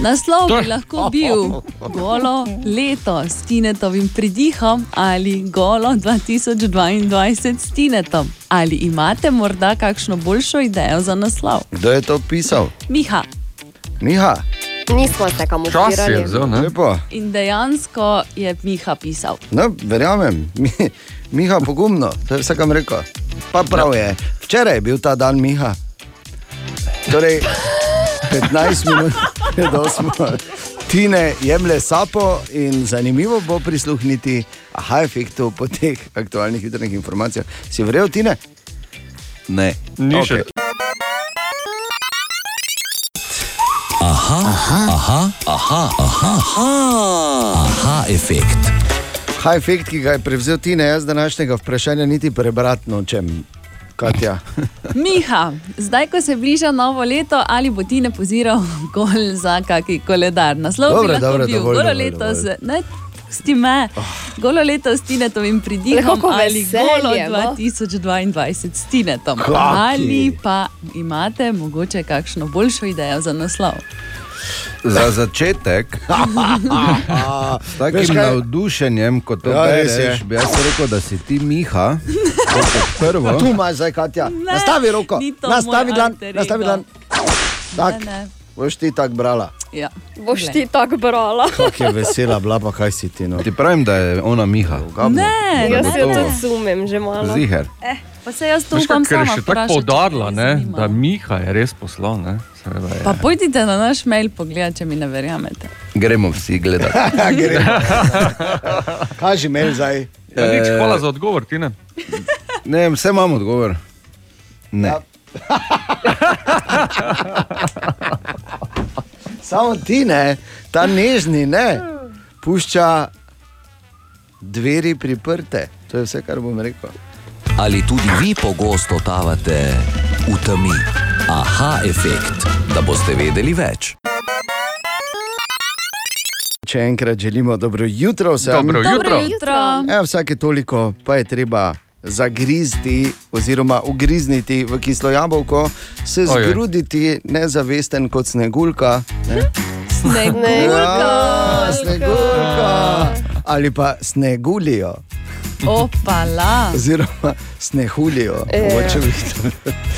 Speaker 6: Naslov bi lahko bil Golo leto s Tinetovim pridihom ali Golo 2022 s Tinetom. Ali imate morda kakšno boljšo idejo za naslov?
Speaker 3: Kdo je to pisal?
Speaker 6: Miha.
Speaker 3: Miha,
Speaker 4: Nismo se kam
Speaker 5: Čas je vzel, ne?
Speaker 3: lepo.
Speaker 6: In dejansko je Miha pisal.
Speaker 3: No, verjamem, Mi, Miha pogumno, to je vse, kar rekel. Pa prav je, včeraj je bil ta dan Miha. Torej, 15 minut pred 8. Tine jemlje sapo in zanimivo bo prisluhniti aha efektu po teh aktualnih jutranjih informacijah. Si verjel, Tine?
Speaker 1: Ne.
Speaker 5: Ni
Speaker 3: Okej.
Speaker 5: še.
Speaker 8: Aha, aha, aha, aha, aha, aha, aha efekt.
Speaker 3: Aha efekt, ki ga je prevzel Tine, jaz današnjega vprašanja niti prebrati nočem. Katja. [laughs]
Speaker 6: Miha, zdaj, ko se bliža novo leto, ali bo ti ne poziral gol za kaki koledar? Naslov
Speaker 3: Dobro,
Speaker 6: bi lahko
Speaker 3: dobro,
Speaker 6: bil
Speaker 3: dovolj, dovolj,
Speaker 6: leto z.
Speaker 3: dovolj.
Speaker 6: Ne, Pusti me, golo leto s Tinetovim pridihom
Speaker 4: Kako
Speaker 6: ali golo
Speaker 4: veselje, no?
Speaker 6: 2022 s Tinetom.
Speaker 3: Kaki.
Speaker 6: Ali pa imate mogoče kakšno boljšo idejo za naslov?
Speaker 1: Za začetek, [laughs] s takim navdušenjem, kot to
Speaker 3: Ja, res je.
Speaker 1: bereš, bi jaz rekel, da si ti Miha. Prvo.
Speaker 3: Tu imaš zdaj, Katja.
Speaker 6: Ne,
Speaker 3: nastavi roko, nastavi
Speaker 6: alter
Speaker 3: nastavi dlan. Tak,
Speaker 6: Ne, ne.
Speaker 3: Boš ti tako brala.
Speaker 6: Ja.
Speaker 4: Boš ti tako brala. [laughs]
Speaker 3: Kako je vesela, bila pa kaj si ti. No.
Speaker 1: Ti pravim, da je ona Miha.
Speaker 6: Ne,
Speaker 4: Jaz
Speaker 6: ne,
Speaker 4: se jo
Speaker 6: ne.
Speaker 4: tudi sumim, že malo.
Speaker 1: Ziher.
Speaker 6: Eh, pa se jaz to upam
Speaker 5: ker je še tako poudarila, ne, da Miha je res poslal. Ne, seveda je.
Speaker 6: Pa pojdite na naš mail pogledat, če mi ne verjamete.
Speaker 1: Gremo vsi gledati. [laughs]
Speaker 3: Kaj že imel zdaj?
Speaker 5: Ja, nič, hvala za odgovor, Tine.
Speaker 1: Ne, vse imam odgovor. Ne. [laughs]
Speaker 3: Samo ti ne, ta nežni ne, pušča dveri priprte. To je vse, kar bom rekel.
Speaker 8: Ali tudi vi pogosto totavate v temi? Aha, efekt, da boste vedeli več.
Speaker 3: Če enkrat želimo dobro jutro, vsem.
Speaker 5: Dobro jutro.
Speaker 6: Dobro jutro.
Speaker 3: Ja, vsake toliko pa je treba zagrizti oziroma ugrizniti v kislo jabolko, se
Speaker 5: Ojej.
Speaker 3: zgruditi nezavesten kot snegulka. Ne?
Speaker 6: Snegulka.
Speaker 3: Ja, snegulka. Ali pa snegulijo,
Speaker 6: Opala.
Speaker 3: oziroma snehulijo. To-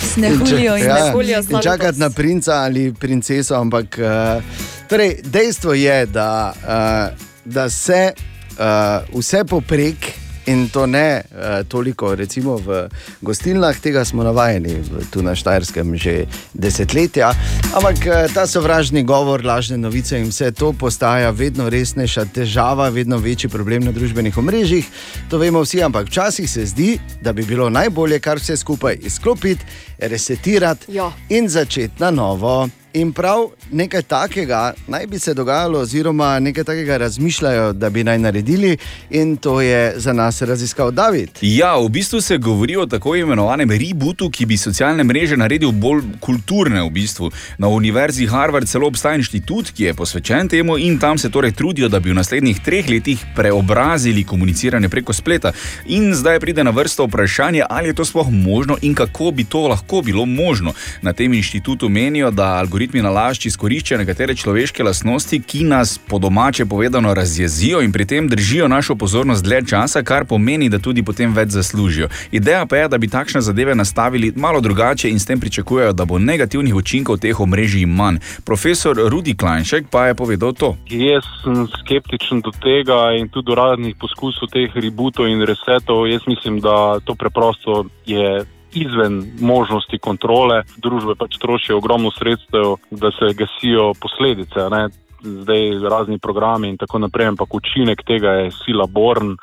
Speaker 6: Snehulijo in
Speaker 3: Ja,
Speaker 6: snehulijo
Speaker 3: in čakati na princa ali princeso, ampak uh, torej, dejstvo je, da, uh, da se uh, vse poprek. In to ne uh, toliko, recimo v gostilnah, tega smo navajeni tu na Štajerskem že desetletja, ampak uh, ta sovražni govor, lažne novice in vse to postaja vedno resnejša težava, vedno večji problem na družbenih omrežjih. To vemo vsi, ampak včasih se zdi, da bi bilo najbolje kar vse skupaj izklopiti, resetirati
Speaker 4: Ja.
Speaker 3: in začeti na novo. In prav nekaj takega naj bi se dogajalo, oziroma nekaj takega razmišljajo, da bi naj naredili, in to je za nas raziskal David.
Speaker 10: Ja, v bistvu se govori o tako imenovanem rebootu, ki bi socialne mreže naredil bolj kulturne. V bistvu. Na univerzi Harvard celo obstaja inštitut, ki je posvečen temu in tam se torej trudijo, da bi v naslednjih treh letih preobrazili komuniciranje preko spleta. In zdaj pride na vrsto vprašanje, ali je to sploh možno in kako bi to lahko bilo možno. Na tem inštitutu menijo, da algoritmi nalašč izkoriščajo nekatere človeške lastnosti, ki nas po domače povedano razjezijo in pri tem držijo našo pozornost dlje časa, kar pomeni, da tudi potem več zaslužijo. Ideja pa je, da bi takšne zadeve nastavili malo drugače in s tem pričakujejo, da bo negativnih učinkov teh omrežij manj. Profesor Rudi Klajnšek pa je povedal to.
Speaker 22: Jaz sem skeptičen do tega in tudi do raznih poskusov teh rebootov in resetov. Jaz mislim, da to preprosto je izven možnosti kontrole. Družbe pač trošijo ogromno sredstev, da se gasijo posledice. Ne? Zdaj razni programi in tako naprej, ampak učinek tega je sila born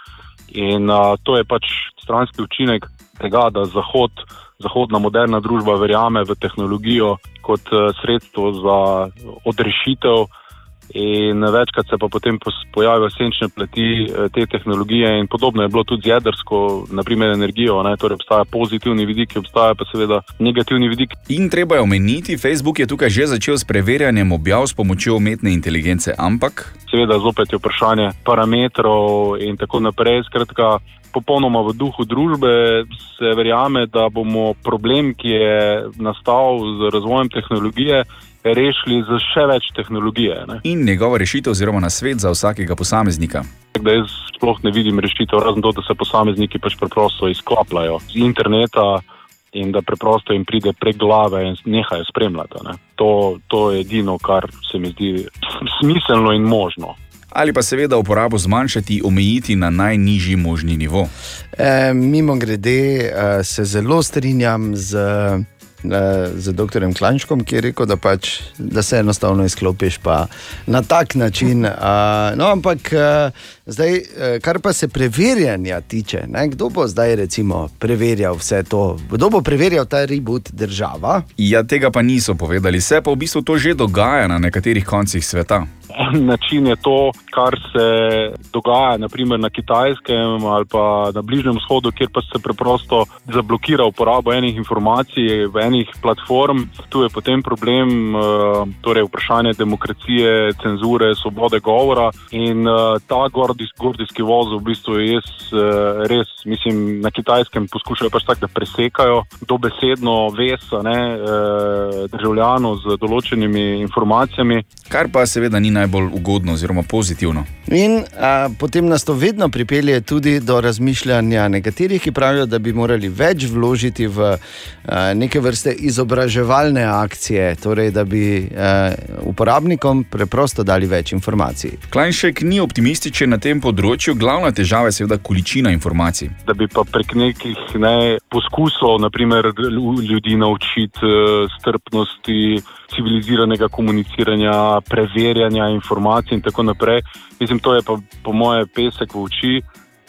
Speaker 22: in a, to je pač stranski učinek tega, da Zahod, zahodna moderna družba verjame v tehnologijo kot eh, sredstvo za odrešitev. In večkrat se pa potem pojavijo senčne plati eh, te tehnologije, in podobno je bilo tudi z jedrsko, naprimer energijo. Ne? Torej, obstaja pozitivni vidik, obstaja pa seveda negativni vidik.
Speaker 10: In treba je omeniti, Facebook je tukaj že začel s preverjanjem objav s pomočjo umetne inteligence, ampak
Speaker 22: Seveda, zopet je vprašanje parametrov in tako naprej. Skratka, popolnoma v duhu družbe se verjame, da bomo problem, ki je nastal z razvojem tehnologije, rešili z še več tehnologije. Ne?
Speaker 10: in njegova rešitev oziroma nasvet za vsakega posameznika.
Speaker 22: Da jaz sploh ne vidim rešitev, razen to, da se posamezniki pač preprosto izklapljajo z interneta in da preprosto jim pride prek glave in nehajo spremljati. Ne. To, to je edino, kar se mi zdi smiselno in možno.
Speaker 10: Ali pa seveda uporabo zmanjšati, omejiti na najnižji možni nivo.
Speaker 3: E, mimo grede e, se zelo strinjam z, z dr. Klančkom, ki je rekel, da, pač, da se enostavno izklopiš pa na tak način. E, no, ampak e, zdaj, e, kar pa se preverjanja tiče, ne, kdo bo zdaj recimo preverjal vse to? Kdo bo preverjal ta reboot država?
Speaker 10: Ja, tega pa niso povedali, se pa v bistvu to že dogaja na nekaterih koncih sveta.
Speaker 22: En način je to, kar se dogaja naprimer na Kitajskem ali pa na Bližnjem vzhodu, kjer pa se preprosto zablokira uporabo enih informacij enih platform. Tu je potem problem, eh, torej vprašanje demokracije, cenzure, svobode govora in eh, ta gordijs, gordijski voz v bistvu jaz eh, res, mislim, na Kitajskem poskušajo pač tako, da presekajo dobesedno ves ne, državljanov z določenimi informacijami.
Speaker 10: Kar pa seveda ni najbolj najbolj ugodno oziroma pozitivno.
Speaker 3: In a, potem nas to vedno pripelje tudi do razmišljanja nekaterih, ki pravijo, da bi morali več vložiti v a, neke vrste izobraževalne akcije, torej da bi a, uporabnikom preprosto dali več informacij.
Speaker 10: Klajnšek ni optimističen na tem področju, glavna težava je seveda količina informacij.
Speaker 22: da bi pa prek nekih ne, poskusov, naprimer, lju- ljudi naučiti eh, strpnosti, civiliziranega komuniciranja, preverjanja informacij in tako naprej. Mislim, to je pa po moje pesek v oči,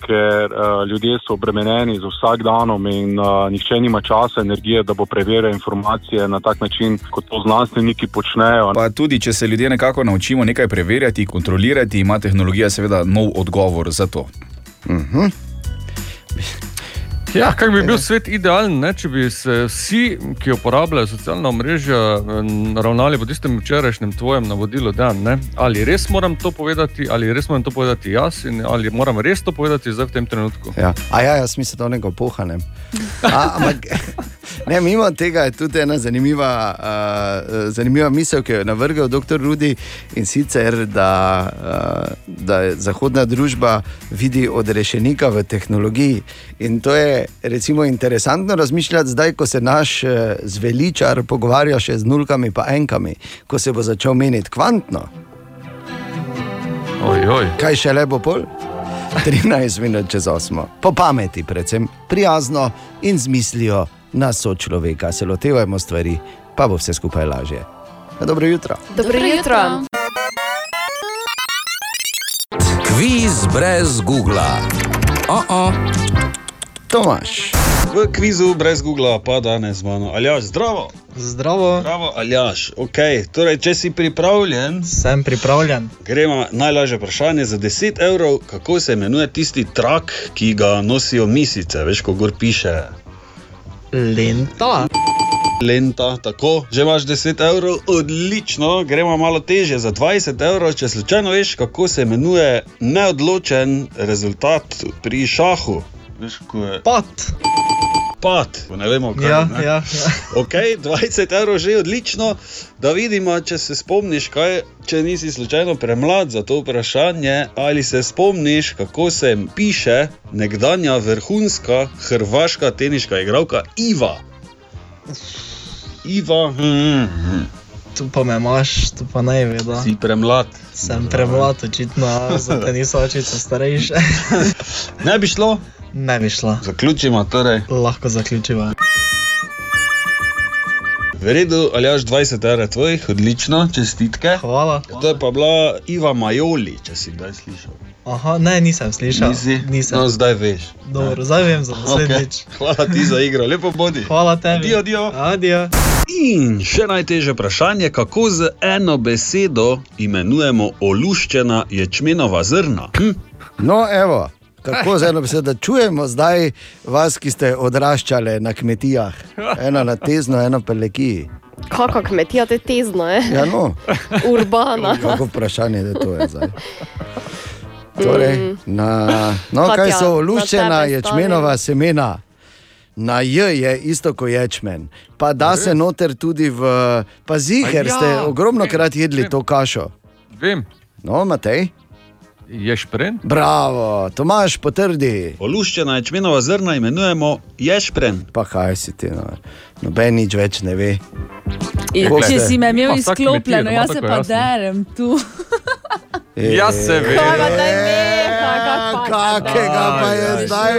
Speaker 22: ker uh, ljudje so obremenjeni z vsakdanom in uh, nihče nima časa, energije, da bo preverjal informacije na tak način, kot to znanstveniki počnejo.
Speaker 10: Pa tudi, če se ljudje nekako naučimo nekaj preverjati, kontrolirati, ima tehnologija seveda nov odgovor za to.
Speaker 3: Uh -huh.
Speaker 5: Ja, kaj bi bil svet idealen, ne, če bi se vsi, ki uporabljajo socialna omrežja, em, ravnali po tistem včerajšnjem tvojem navodilu, da ne. Ali res moram to povedati, ali res moram to povedati jaz, in ali moram res to povedati zdaj v tem trenutku.
Speaker 3: Ja. A ja, jaz mislim, da je neko pohane. A, ampak, [laughs] ne, mimo tega je tudi ena zanimiva, uh, zanimiva misel, ki jo je navrgel dr. Rudi in sicer, da, uh, da zahodna družba vidi odrešenika v tehnologiji. In to je recimo interesantno razmišljati zdaj, ko se naš uh, zveličar pogovarja še z nulkami in enkami, ko se bo začel meniti kvantno.
Speaker 5: Oj, oj.
Speaker 3: Kaj še le bo pol? 13 minut čez 8. Po pameti, predvsem prijazno in z mislijo na sočloveka. Se lotevajmo stvari, pa bo vse skupaj lažje. Ja, Dobro jutro.
Speaker 4: Dobro jutro.
Speaker 8: Kviz brez Google. Oh -oh.
Speaker 3: Tomaš.
Speaker 23: V kvizu brez Google pa danes z mano. Aljaš, zdravo.
Speaker 24: Zdravo.
Speaker 23: Zdravo, Aljaš. Okay. Torej, če si pripravljen,
Speaker 24: sem pripravljen.
Speaker 23: Gremo najlažje vprašanje za 10 evrov. Kako se imenuje tisti trak, ki ga nosijo misice, veš, ko gor piše?
Speaker 24: Lenta.
Speaker 23: Lenta, tako, že imaš 10 evrov, odlično, gremo malo teže za 20 evrov. Če slučajno veš, kako se imenuje neodločen rezultat pri šahu. Veš, ko je...
Speaker 24: Pat.
Speaker 23: Pat, ne vemo, kaj
Speaker 24: Ja,
Speaker 23: ne?
Speaker 24: ja, ja.
Speaker 23: Ok, 20 evrov že odlično, da vidimo, če se spomniš, kaj, če nisi slučajno premlad za to vprašanje, ali se spomniš, kako se piše nekdanja vrhunska hrvaška teniška igralka Iva. Iva, hm, hm.
Speaker 24: Tu pa me imaš, tu pa ne veš.
Speaker 23: si premlad.
Speaker 24: Sem premlad, očitno, zato nisem očitno starejši. [laughs]
Speaker 23: Ne bi šlo?
Speaker 24: Ne bi šlo.
Speaker 23: Zaključimo torej.
Speaker 24: Lahko zaključiva.
Speaker 23: V redu, ali až 20 evrov tvojih, odlično, čestitke.
Speaker 24: Hvala.
Speaker 23: To je pa bila Iva Majoli, če si kdaj slišal.
Speaker 24: Aha, ne, nisem slišal.
Speaker 23: Nisi?
Speaker 24: Nisem.
Speaker 23: No, zdaj veš.
Speaker 24: Dobro, zdaj vem za naslednjič.
Speaker 23: Okay. [laughs] Hvala ti za igro, lepo bodi.
Speaker 24: Hvala tebi.
Speaker 23: Adio, adio.
Speaker 24: Adio.
Speaker 23: In še najtežje vprašanje, kako z eno besedo imenujemo oluščena ječmenova zrna? Hm?
Speaker 3: No, evo. Kako z eno besedo, da čujemo zdaj vas, ki ste odraščali na kmetijah, ena na tezno, ena pa lekiji.
Speaker 4: Kako kmetija te tezno je?
Speaker 3: Ja, no.
Speaker 4: Urbana. [laughs]
Speaker 3: Kako vprašanje je to je zdaj? Torej, na, no,
Speaker 4: Katja,
Speaker 3: kaj so
Speaker 4: na
Speaker 3: luščena ječmenova semena? Na J je isto kot ječmen, pa da se noter tudi v. Pa ziger
Speaker 5: A ja.
Speaker 3: ste ogromno krat jedli to kašo.
Speaker 5: Vem.
Speaker 3: No, Matej.
Speaker 5: Ješpren?
Speaker 3: Bravo, Tomaš, potrdi.
Speaker 23: Oluščena ječmenova zrna imenujemo ješpren.
Speaker 3: Pa kaj si ti, no? noben nič več ne ve.
Speaker 6: In
Speaker 3: Koliko
Speaker 6: Če si me imel izklopljeno,
Speaker 3: kmetija,
Speaker 6: jaz se pa
Speaker 3: jasno.
Speaker 6: derem tu.
Speaker 3: Jaz se ve.
Speaker 6: Kaj pa daj neha, kak pa-
Speaker 3: Kakega pa je
Speaker 6: Aj,
Speaker 3: zdaj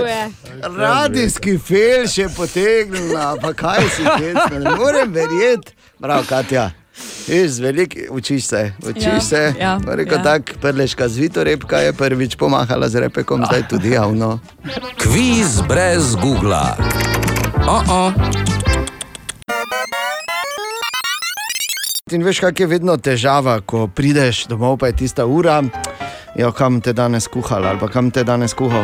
Speaker 3: radijski fel še potegnila, pa kaj si hecna, ne morem verjeti. Prav, Katja. Iš, velik, učiš se, učiš
Speaker 6: Ja,
Speaker 3: se.
Speaker 6: ja,
Speaker 3: Rekel
Speaker 6: ja.
Speaker 3: tak, prleška zvito repka je prvič pomahala z repekom, zdaj tudi javno.
Speaker 8: Kviz brez Google. Oh -oh.
Speaker 3: In veš, kak je vedno težava, ko prideš domov, pa je tista ura, jo, kam te danes kuhal ali pa kam te danes kuhal.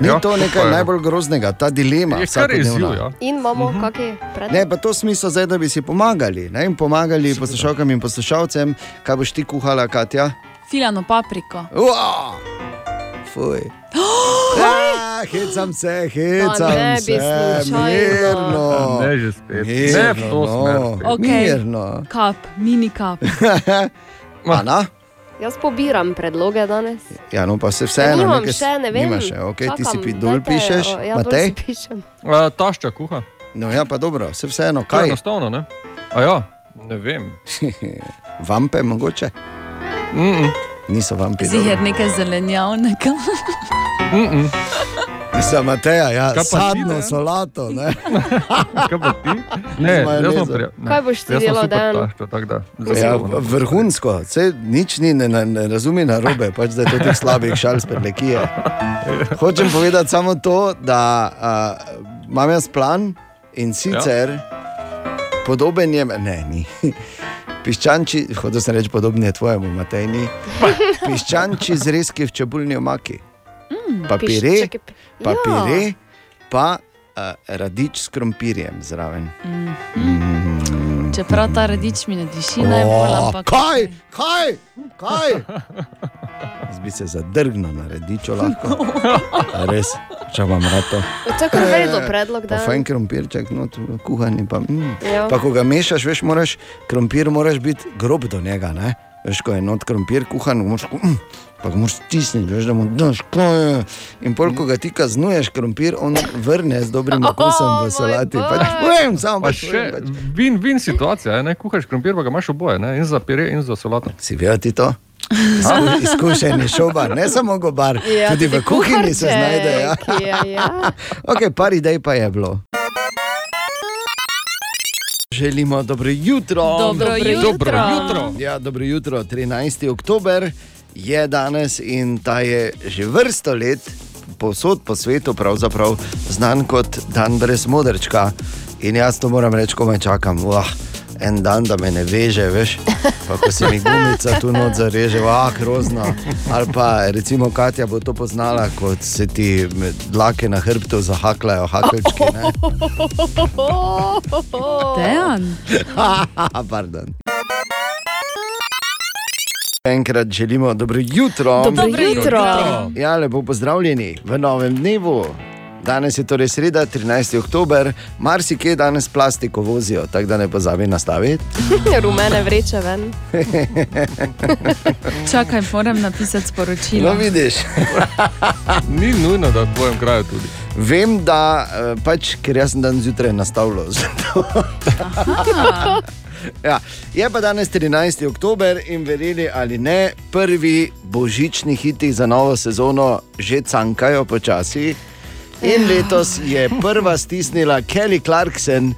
Speaker 3: Ni
Speaker 5: Ja,
Speaker 3: to nekaj najbolj groznega, ta dilema.
Speaker 5: Je kar izziv, ja.
Speaker 4: In imamo uh -huh. kakšen predlog?
Speaker 3: Ne, pa to smisel zdaj, da bi si pomagali. Ne? In pomagali poslušalkam in poslušalcem, kaj boš ti kuhala, Katja.
Speaker 6: Filano papriko.
Speaker 3: Uaa! Fuj. [gasps] Ah, hecam se, hecam
Speaker 6: ne bi
Speaker 3: se, mirno.
Speaker 5: Ne, že spet.
Speaker 3: Mirno,
Speaker 5: Ne
Speaker 3: no.
Speaker 6: Okay.
Speaker 3: Mirno.
Speaker 6: Kap, mini kap. [laughs]
Speaker 3: Ana?
Speaker 4: Jaz pobiram predloge danes.
Speaker 3: Ja, no pa se
Speaker 4: Ja,
Speaker 3: vseeno.
Speaker 4: nimam
Speaker 3: nekaj-
Speaker 4: še, ne vem.
Speaker 3: Nimaš še, okay, ti si
Speaker 4: Čakam,
Speaker 3: pi dol pišeš,
Speaker 4: o, ja,
Speaker 3: Matej?
Speaker 4: si pišem.
Speaker 5: A, tašča kuha.
Speaker 3: No ja, pa dobro, se vseeno,
Speaker 5: To je
Speaker 3: kaj?
Speaker 5: enostavno, ne? A ja, ne vem. [laughs]
Speaker 3: Vampe mogoče?
Speaker 5: Mm -mm.
Speaker 3: Niso vampi.
Speaker 6: Ziher nekaj zelenjavnega.
Speaker 5: Mm -mm.
Speaker 3: Za Mateja, ja,
Speaker 5: ti,
Speaker 3: sadno
Speaker 5: ne?
Speaker 3: solato. Ne? [laughs]
Speaker 5: Kaj pa ti? Ne,
Speaker 3: Z majonezo.
Speaker 5: prija- ne.
Speaker 4: Kaj boš ti delal,
Speaker 5: tašča, tako da,
Speaker 3: Ja,
Speaker 5: ne.
Speaker 3: vrhunsko, Sej, nič ni, ne, ne, ne razumi na robe, pač da je to teh slabih šal s prelekije. Hočem povedati samo to, da uh, imam jaz plan in sicer ja. podoben je, ne, ni. Piščanči, hotel sem reči podoben je tvojemu, Matej, ni. [laughs] Piščanči zrezki v čebulni omaki.
Speaker 6: Mm,
Speaker 3: Pa pire,
Speaker 6: piščake-
Speaker 3: pa
Speaker 6: Ja.
Speaker 3: pire, pa uh, radič s krompirjem zraven.
Speaker 6: Mhm. Čeprav ta radič mi ne diši najbolj,
Speaker 3: O,
Speaker 6: ampak.
Speaker 3: Kaj, kaj, kaj? Jaz bi se zadrgnil na radičo lahko. [laughs] Res, če vam rado.
Speaker 4: To je kar vredo predlog, da.
Speaker 3: fajn krompirček, no, kuhani pa. Mm.
Speaker 4: Ja.
Speaker 3: Pa ko ga mešaš, veš, moraš, krompir moraš biti grob do njega, ne? Veš, ko je not krompir kuhan, moraš, mm, pa ga moraš stisniti, veš, da mu daš, kaj je. In pol, ko ga ti kaznuješ, krompir, on vrne z dobrim okusom v solati. Pač povem, samo
Speaker 5: Pa
Speaker 3: pač
Speaker 5: še
Speaker 3: pač.
Speaker 5: vin-vin situacija, ne? kuhaš krompir, pa ga imaš oboje, ne? in za pire, in za solato.
Speaker 3: Si vedel ti to? [laughs] Izku- Izkušeni šobar, ne samo gobar,
Speaker 4: Ja,
Speaker 3: tudi v
Speaker 4: tudi
Speaker 3: kuhinji se znajde. Ja.
Speaker 4: ja, ja. [laughs]
Speaker 3: Okay, par idej pa je bilo. Želimo dobro jutro.
Speaker 6: Dobro Dobro jutro. jutro.
Speaker 5: jutro.
Speaker 3: Ja, dobro jutro. 13. oktober je danes in ta je že vrsto let povsod po svetu pravzaprav znan kot dan brez modrčka. In jaz to moram reči, ko me čakam. Uah, en dan, da me ne veže, veš, pa ko se mi gumica tu noč zareže, ah, grozno. Ali pa recimo Katja bo to poznala, kot se ti dlake na hrbtu zahaklajo, hakelčki. ne.
Speaker 6: Dejan. [laughs]
Speaker 3: Pardon. Enkrat želimo dobro jutro.
Speaker 4: Dobro Dobro jutro. jutro.
Speaker 3: Ja, lepo pozdravljeni v novem dnevu. Danes je torej sreda, 13. oktober, marsikje danes plastiko vozijo, tako da ne pozabi nastaviti. [laughs]
Speaker 4: Rumene vreče ven. [laughs]
Speaker 6: Čakaj, moram napisati sporočilo.
Speaker 3: No, vidiš. [laughs]
Speaker 5: Ni nujno, da v tvojem kraju tudi.
Speaker 3: Vem, da eh, pač, ker jaz sem dan zjutraj nastavljal. [laughs] Ja, je pa danes 13. oktober in verjeli ali ne, prvi božični hiti za novo sezono že cankajo počasi. In letos je prva stisnila Kelly Clarkson,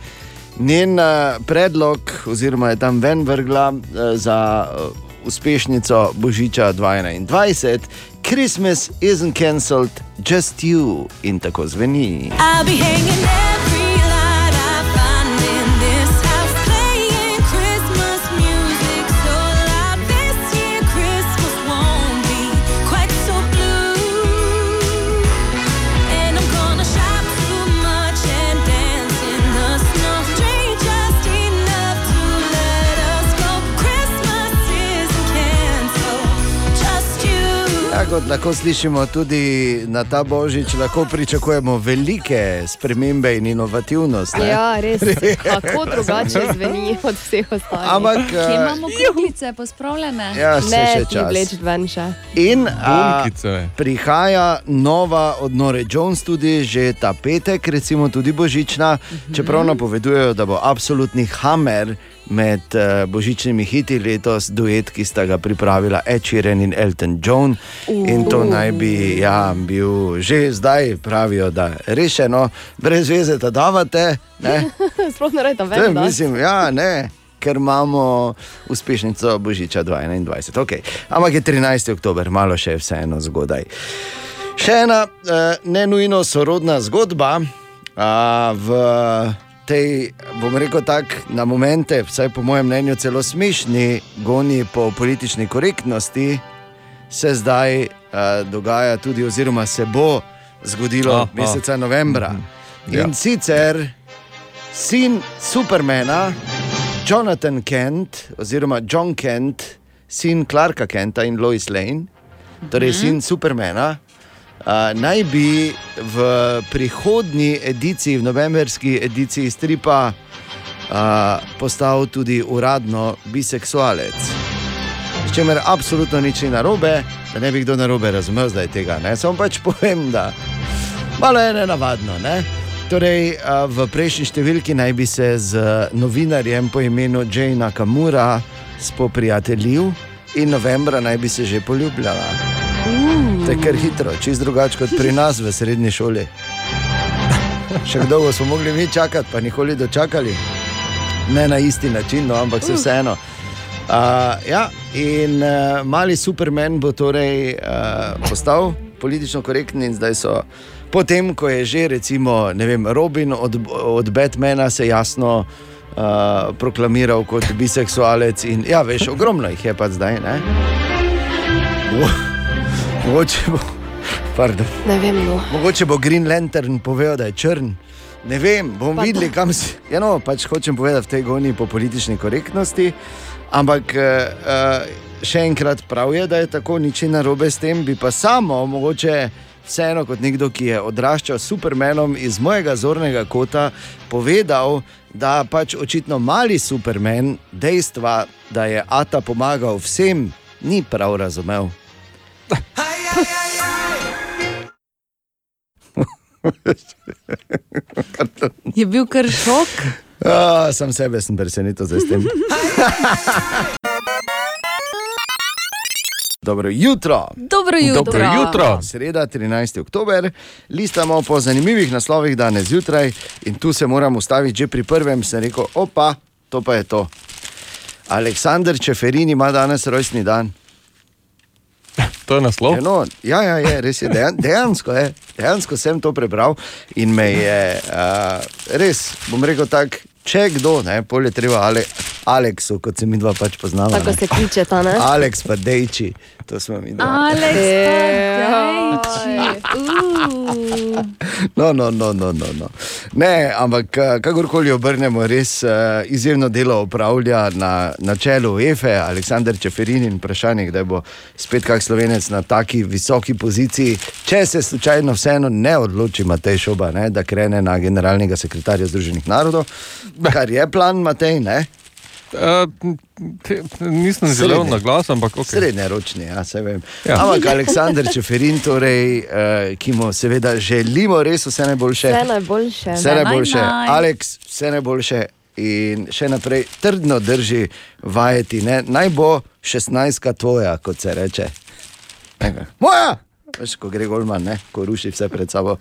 Speaker 3: njen eh, predlog, oziroma je tam ven vrgla eh, za eh, uspešnico Božiča 2021. Christmas isn't cancelled, just you. In tako zveni.
Speaker 25: I'll be hanging every
Speaker 3: lahko slišimo tudi na ta božič, lahko pričakujemo velike spremembe in inovativnost. ne?
Speaker 4: Ja, res. Kako drugače zveni od vseh ostalih.
Speaker 3: Ampak,
Speaker 6: Kje
Speaker 3: eh,
Speaker 6: imamo kuglice pospravljene?
Speaker 3: Ja,
Speaker 4: ne,
Speaker 3: še
Speaker 4: ti
Speaker 3: čas.
Speaker 4: vleč ven še.
Speaker 3: In a, prihaja nova od Nore Jones, tudi že ta petek, recimo tudi božična, čeprav napovedujejo, da bo absolutni hammer med uh, božičnimi hiti letos, duet, ki sta ga pripravila Ed Sheeran in Elton John. In to naj bi ja, bil že zdaj, pravijo, da rešeno, brez veze, da davate. [laughs]
Speaker 4: Sploh ne rečem da.
Speaker 3: mislim, ja, ne. Ker imamo uspešnico Božiča 2021. Okay. Ampak je 13. oktober, malo še vseeno zgodaj. Še ena uh, ne nujno sorodna zgodba uh, v tej, bom rekel tako, na momente, vsaj po mojem mnenju, celo smešni goni po politični korektnosti, se zdaj uh, dogaja tudi, oziroma se bo zgodilo
Speaker 5: A, a.
Speaker 3: meseca novembra.
Speaker 5: Ja.
Speaker 3: In sicer sin Supermana, Jonathan Kent, oziroma John Kent, sin Clarka Kenta in Lois Lane, torej
Speaker 5: Mhm.
Speaker 3: sin Supermana, uh, naj bi v prihodnji ediciji, v novemberski ediciji stripa, uh, postal tudi uradno biseksualec. s čimer absolutno nič ni narobe, da ne bi kdo narobe razumel zdaj tega. Ne? Samo pač povem, da malo je nenavadno. Ne? Torej, a, v prejšnji številki naj bi se z novinarjem po imenu Jane Nakamura spoprijateljil in novembra naj bi se že poljubljala. To je kar hitro, čist drugače kot pri nas v srednji šoli. Še dolgo smo mogli mi čakati, pa nikoli dočakali. Ne na isti način, no, ampak se vseeno. Uh, ja, in uh, mali Superman bo torej uh, postal politično korekten, in zdaj so, potem ko je že recimo vem, Robin od, od Batmana se jasno uh, proklamiral kot biseksualec. In, ja, veš, ogromno jih je pa zdaj. Ne? Mo- Mogoče bo, pardon.
Speaker 4: Ne vem, no.
Speaker 3: Mogoče bo Green Lantern povedal, da je črn. Ne vem, bomo videli, kam si. Ja, no, pač hočem povedati v tej gonji po politični korektnosti. Ampak uh, še enkrat prav je, da je tako, nič ni narobe s tem, bi pa samo mogoče. Vseeno, kot nekdo, ki je odraščal s Supermanom iz mojega zornega kota, povedal, da pač očitno mali Superman dejstva, da je Ata pomagal vsem, ni prav razumel.
Speaker 6: Je bil kar šok.
Speaker 3: A, sam sebe sem presenetil s tem. [laughs] Dobro jutro.
Speaker 6: Dobro jutro. Dobro jutro.
Speaker 3: Sreda, 13. oktober, listamo po zanimivih naslovih danes zjutraj in tu se moram ustaviti že pri prvem. Sem rekel, opa, to pa je to. Aleksandr Čeferin ima danes rojstni dan.
Speaker 5: To je naslov.
Speaker 3: Ja, no, ja, ja, je, res je, dejan, dejansko je. Dejansko sem to prebral in me je uh, res, bom rekel tako, če kdo, ne, polje treba Ale, Aleksu, kot se mi dva pač poznamo.
Speaker 4: Tako se kličeta, ne?
Speaker 3: Aleks pa Dejči, to smo mi dva.
Speaker 6: Aleks. [laughs]
Speaker 3: No, no, no, no, no, no. Ne, ampak eh, kakorkoli obrnemo, res uh, izjemno delo opravlja na, na čelu EFE, Aleksandr Čeferin in vprašanje, kdaj bo spet kak slovenec na taki visoki poziciji. Če se slučajno vseeno ne odloči Matej Šoba, ne, da krene na generalnega sekretarja Združenih narodov, kar je plan Matej, ne?
Speaker 5: Uh, te, nisem
Speaker 3: Srednje.
Speaker 5: na glas, ampak ok.
Speaker 3: Srednjeročni, ja, se vem.
Speaker 5: Ja.
Speaker 3: Ampak Aleksandr Čeferin, torej, uh, ki mu seveda želimo res vse najboljše.
Speaker 4: Vse najboljše.
Speaker 3: Vse najboljše.
Speaker 4: Naj, naj.
Speaker 3: Aleks, vse najboljše in še naprej trdno drži vajeti. Ne? Naj bo 16 tvoja, kot se reče. Moja! Veš, ko gre golman, ne? ko ruši vse pred sabo.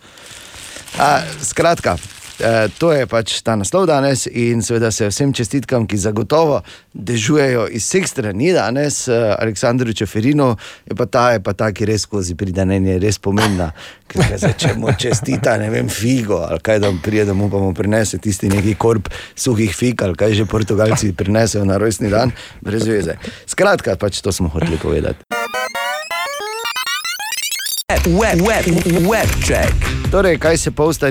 Speaker 3: A, skratka. Eh, To je pač ta naslov danes, in seveda se vsem čestitkam, ki zagotovo dežujejo iz vseh strani danes, eh, Aleksandru Čeferinu, je pa ta, je pa ta, ki res skozi pridanenje je res pomembna. Ker če mu čestita, ne vem, figo ali kaj da mu prije, da mu pa mu prinese tisti neki korp suhih fig ali kaj že Portugalci prinesejo na rojstni dan, brez veze. Skratka, pač to smo hoteli povedati.
Speaker 8: Web, web, web check.
Speaker 3: Torej, kaj se posta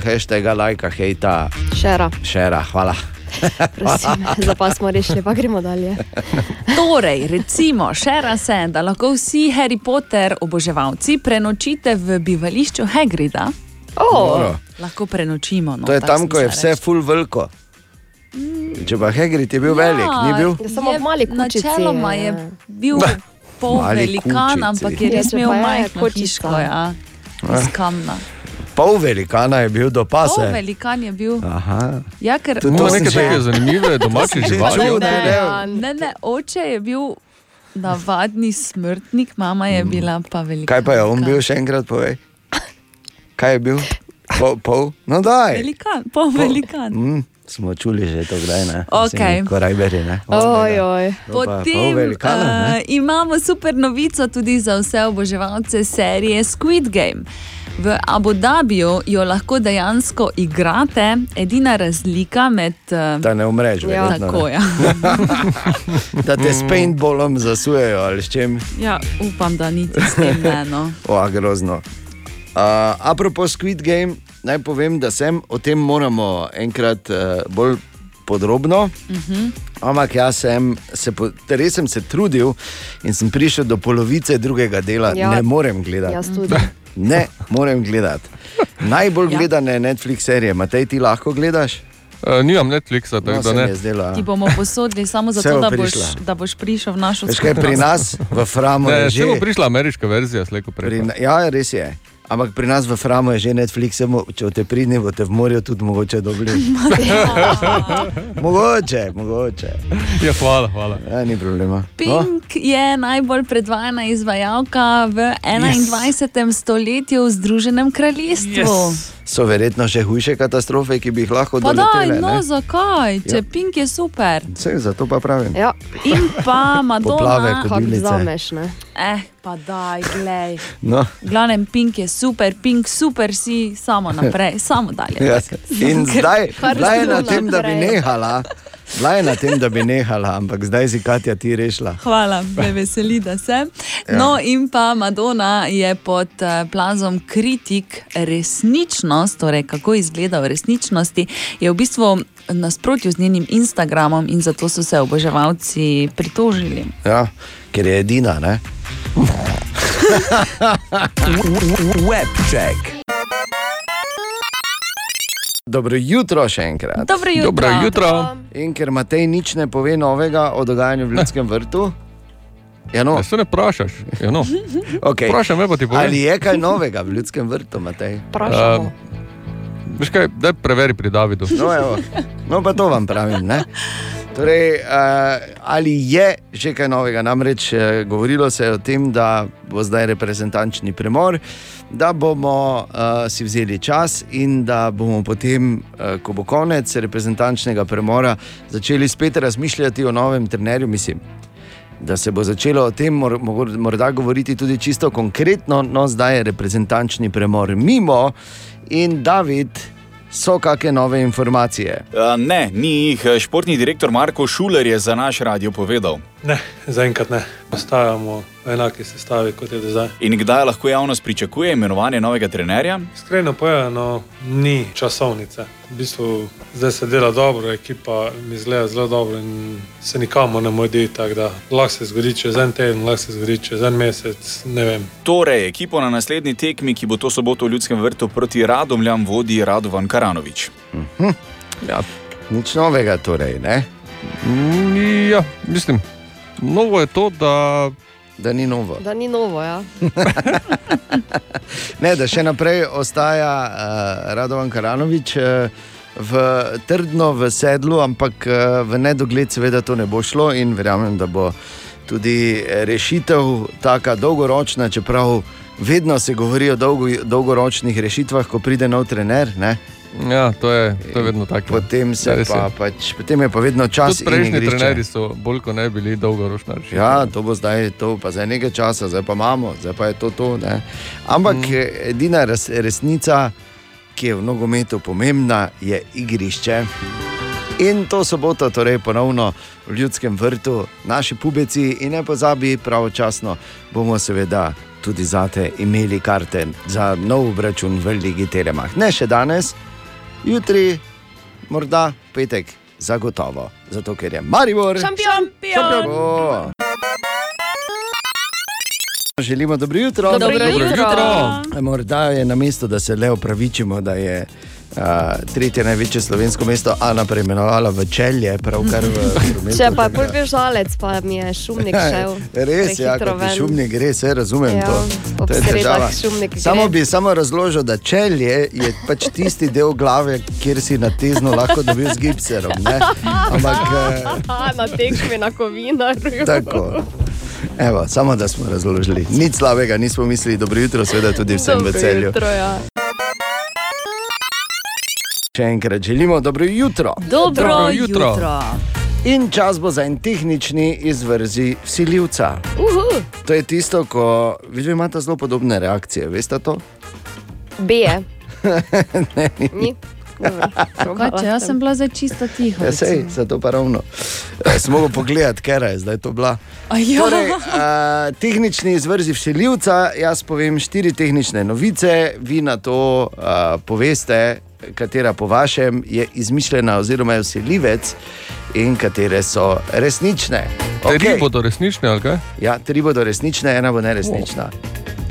Speaker 3: hashtag, lajka, hejta,
Speaker 4: Šera,
Speaker 3: šera, hvala.
Speaker 4: prosim, [laughs] zdaj pa smo rešili, pa gremo dalje. [laughs]
Speaker 6: Torej, recimo, šera se, da lahko vsi Harry Potter oboževalci prenočite v bivališču Hagrida.
Speaker 3: Dobro.
Speaker 6: Lahko prenočimo. No,
Speaker 3: To je tam, ko je
Speaker 6: se
Speaker 3: vse
Speaker 6: reči.
Speaker 3: full veliko. Če pa Hegrid je bil ja, velik, ni bil?
Speaker 4: Je samo mali kučici.
Speaker 6: Načeloma je bil [laughs] pol
Speaker 3: Mali
Speaker 6: velikan,
Speaker 3: kučici.
Speaker 6: ampak je
Speaker 4: Ja,
Speaker 6: res imel
Speaker 4: je
Speaker 6: majhno hiško. Ja.
Speaker 3: Ah.
Speaker 6: Iz kamna.
Speaker 3: Pol velikana je bil do
Speaker 6: Pol
Speaker 3: pase.
Speaker 6: velikan je bil.
Speaker 3: Aha.
Speaker 6: Ja, ker
Speaker 3: To- to sem
Speaker 5: neke
Speaker 3: že-
Speaker 5: zanimive domače [laughs] živali.
Speaker 3: čul,
Speaker 6: Ne,
Speaker 3: ne,
Speaker 6: ne, ne, oče je bil navadni smrtnik, mama je bila pa velika.
Speaker 3: Kaj pa je on bil, še enkrat povej? Kaj je bil? Pol? pol? No, daj.
Speaker 6: Velikan, pol velikan.
Speaker 3: Mm, smo čuli že to, kdaj ne.
Speaker 6: Okej.
Speaker 3: Korajberi, ne.
Speaker 4: Oj, oj.
Speaker 3: To
Speaker 6: Potem
Speaker 3: velikana,
Speaker 6: uh,
Speaker 3: ne.
Speaker 6: imamo super novico tudi za vse oboževalce serije Squid Game. V Abu Dhabiju jo lahko dejansko igrate, edina razlika med. Uh,
Speaker 3: Da ne umreš, verjetno.
Speaker 6: Tako,
Speaker 3: ne.
Speaker 6: ja. [laughs]
Speaker 3: Da te s paintballom zasujejo ali s čem.
Speaker 6: ja, upam, da niti s tem ne. No. [laughs]
Speaker 3: O, grozno. Uh, apropo Squid Game, naj povem, da sem o tem moramo enkrat uh, bolj podrobno.
Speaker 6: Uh -huh.
Speaker 3: Ampak jaz sem se, res sem se trudil in sem prišel do polovice drugega dela,
Speaker 4: Ja,
Speaker 3: ja, ne morem gledati. [laughs] Ne morem gledati. Najbolj
Speaker 6: Ja.
Speaker 3: ja. gledane Netflix serije, Matej, ti lahko gledaš?
Speaker 5: Uh, nimam Netflixa, tako
Speaker 3: No,
Speaker 5: da ne.
Speaker 3: je zdelo, ja.
Speaker 6: Ti bomo posodili samo zato, da boš, da boš prišel v našo
Speaker 3: Veš kaj, pri nas v Framu
Speaker 5: Ne,
Speaker 3: je
Speaker 5: še
Speaker 3: že.
Speaker 5: bo prišla ameriška verzija, slejko prej.
Speaker 3: Pri, ja, res je. Ampak pri nas v Framu je že Netflix, če boste pridni, boste v morju tudi mogoče dobili. [laughs] mogoče, mogoče.
Speaker 5: Ja, hvala, hvala.
Speaker 3: Ja, ni problema. No?
Speaker 6: Pink je najbolj predvajana izvajalka v 21. stoletju v Združenem kraljestvu.
Speaker 3: Yes. So verjetno še hujše katastrofe, ki bi jih lahko
Speaker 6: Pa daj,
Speaker 3: doletele.
Speaker 6: no
Speaker 3: ne?
Speaker 6: zakaj? Če
Speaker 3: Ja.
Speaker 6: Pink je super.
Speaker 3: Sej, zato pa pravim.
Speaker 4: Ja.
Speaker 6: In pa [laughs] Madonna.
Speaker 3: Kako
Speaker 4: vzameš, ne?
Speaker 6: Eh, pa daj, glej.
Speaker 3: No.
Speaker 6: Glavnem, Pink je super, Pink super si, samo naprej, samo dalje. [laughs]
Speaker 3: Ja. In zdaj, bila je na tem, da bi
Speaker 6: naprej.
Speaker 3: nehala. Bila je na tem, da bi nehala, ampak zdaj si Katja ti rešila.
Speaker 6: Hvala, me veseli, da se.
Speaker 3: Ja.
Speaker 6: No, in pa Madonna je pod eh, plazom kritik resničnost, torej kako izgleda v resničnosti, je v bistvu nasprotju z njenim Instagramom in zato so se oboževalci pritožili.
Speaker 3: Ja, ker je edina, ne? [laughs]
Speaker 8: Webcheck.
Speaker 3: Dobro jutro še enkrat.
Speaker 6: Dobro jutro. Dobro jutro.
Speaker 3: In ker Matej nič ne pove novega o dogajanju v Ljudskem [laughs] vrtu. Ja, no.
Speaker 5: Se ne vprašaš. Ja, no. [laughs]
Speaker 3: Okay.
Speaker 5: Vprašaj me, pa ti povem.
Speaker 3: Ali je kaj novega v Ljudskem vrtu, Matej?
Speaker 5: Um, Veš kaj, daj preveri pri Davidu.
Speaker 3: No, evo. no, pa to vam pravim. Ne? Torej, uh, ali je že kaj novega? Namreč uh, govorilo se je o tem, da bo zdaj reprezentančni premor, da bomo uh, si vzeli čas in da bomo potem, uh, ko bo konec reprezentančnega premora, začeli spet razmišljati o novem trenerju. Mislim, da se bo začelo o tem mor, morda govoriti tudi čisto konkretno, no zdaj je reprezentančni premor mimo in David. So kakšne nove informacije?
Speaker 10: Uh, ne, ni jih. Športni direktor Marko Šuler je za naš radio povedal.
Speaker 24: Ne, zaenkrat ne. Ostajamo v enaki sestavi kot je do zdaj.
Speaker 10: In kdaj lahko javnost pričakuje imenovanje novega trenerja?
Speaker 24: Iskreno povedano, ni časovnice. V bistvu zdaj se dela dobro, ekipa mi izgleda zelo dobro in se nikamor ne modi. Tako da lahko se zgodi čez en teden, lahko se zgodi čez en mesec, ne vem.
Speaker 10: Torej, ekipo na naslednji tekmi, ki bo to soboto v Ljudskem vrtu proti Radomljam, vodi Radovan Karanovič.
Speaker 3: Hm. Ja, nič novega, torej. Ne?
Speaker 5: Mm, Ja, mislim, novo je to, da.
Speaker 3: Da ni novo.
Speaker 4: Da ni novo, ja. [laughs]
Speaker 3: Ne, da še naprej ostaja uh, Radovan Karanovič uh, v trdno v sedlu, ampak uh, v nedogled, seveda, to ne bo šlo in verjamem, da bo tudi rešitev tako dolgoročna, čeprav vedno se govori o dolgo, dolgoročnih rešitvah, ko pride nov trener. Ne?
Speaker 5: Ja, to je, to je vedno tako.
Speaker 3: Potem, se
Speaker 5: Ja,
Speaker 3: pa, pač, potem je pa vedno čas
Speaker 5: Tudi
Speaker 3: in
Speaker 5: prejšnji
Speaker 3: igrišče.
Speaker 5: trenerji so bolj kot ne bili dolgoročni.
Speaker 3: Ja, to bo zdaj, to pa zdaj nekaj časa, zdaj pa imamo, zdaj pa je to to. Ne? Ampak mm. edina res, resnica, ki je v nogometu pomembna, je igrišče. In to soboto, torej ponovno v Ljudskem vrtu, naši pubeci in ne pozabi, pravočasno bomo seveda tudi zate imeli karte za nov račun v Ligi Telemah. Ne še danes, jutri, morda petek, zagotovo. Zato ker je Maribor.
Speaker 4: Šampion!
Speaker 3: Šampion! Želimo dobro jutro.
Speaker 4: Dobro Dobro jutro. jutro.
Speaker 3: Morda je na mestu, da se le opravičimo, da je uh, tretje največje slovensko mesto Ana preimenovala v Čelje, pravkar v prometu.
Speaker 4: Če pa je pol bil žalec, pa mi je šumnik šel.
Speaker 3: Res ja, šumnik, res je, razumem
Speaker 4: Ja,
Speaker 3: to. to
Speaker 4: gre.
Speaker 3: Samo bi samo razložil, da čelje je pač tisti del glave, kjer si na tezno lahko dobil z gipserom. Ne? Ampak eh, [laughs]
Speaker 4: na tekmi na kovinarju.
Speaker 3: tako. Evo, samo da smo razložili. Nič slabega, nismo mislili, dobro jutro, seveda tudi vsem v
Speaker 4: Dobro
Speaker 3: celju.
Speaker 4: jutro, ja.
Speaker 3: Še enkrat želimo dobro jutro.
Speaker 6: Dobro Dobro jutro. jutro.
Speaker 3: In čas bo za en tehnični izvrzi vsiljivca.
Speaker 4: Uhu.
Speaker 3: To je tisto, ko vidite, imate zelo podobne reakcije, veste to?
Speaker 4: Beje. [laughs]
Speaker 3: ne,
Speaker 4: Ni.
Speaker 6: Kaj, če jaz sem bila zdaj čisto tiho.
Speaker 3: Ja, sej, zato pa ravno. Eh, Smo mogli pogledati, ker je zdaj to bila. Torej, uh, tehnični izvrzi vsiljivca, jaz povem štiri tehnične novice, vi na to uh, poveste, katera po vašem je izmišljena, oziroma je vsiljivec, in katere so resnične.
Speaker 5: Tri bodo resnične, ali kaj?
Speaker 3: Ja, tri bodo resnične, ena bo neresnična.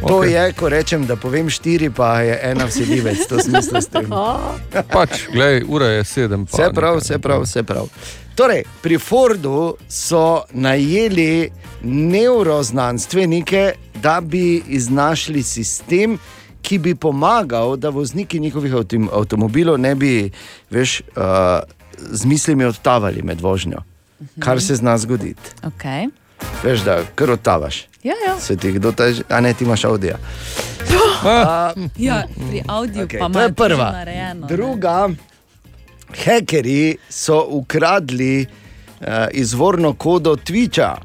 Speaker 3: To
Speaker 5: Okej.
Speaker 3: je, ko rečem, da povem štiri, pa je ena vsiljivec, to smisel s tem. [laughs]
Speaker 5: Pač, gledaj, ura je sedem. pa
Speaker 3: Vse prav, vse prav, vse prav. Torej, pri Fordu so najeli neuroznanstvenike, da bi iznašli sistem, ki bi pomagal, da vozniki njihovih avtom avtomobilov ne bi veš, uh, z mislimi odtavali med vožnjo. Kar se zna zgoditi.
Speaker 6: Okay.
Speaker 3: Veš, da kar odtavaš.
Speaker 6: Ja, ja.
Speaker 3: Se ti kdo teže, a ne ti imaš avdija.
Speaker 6: ja, pri audiju
Speaker 3: Okay,
Speaker 6: pa
Speaker 3: je prva.
Speaker 6: narejeno, ne.
Speaker 3: Druga, hekerji so ukradli uh, izvorno kodo Twitcha.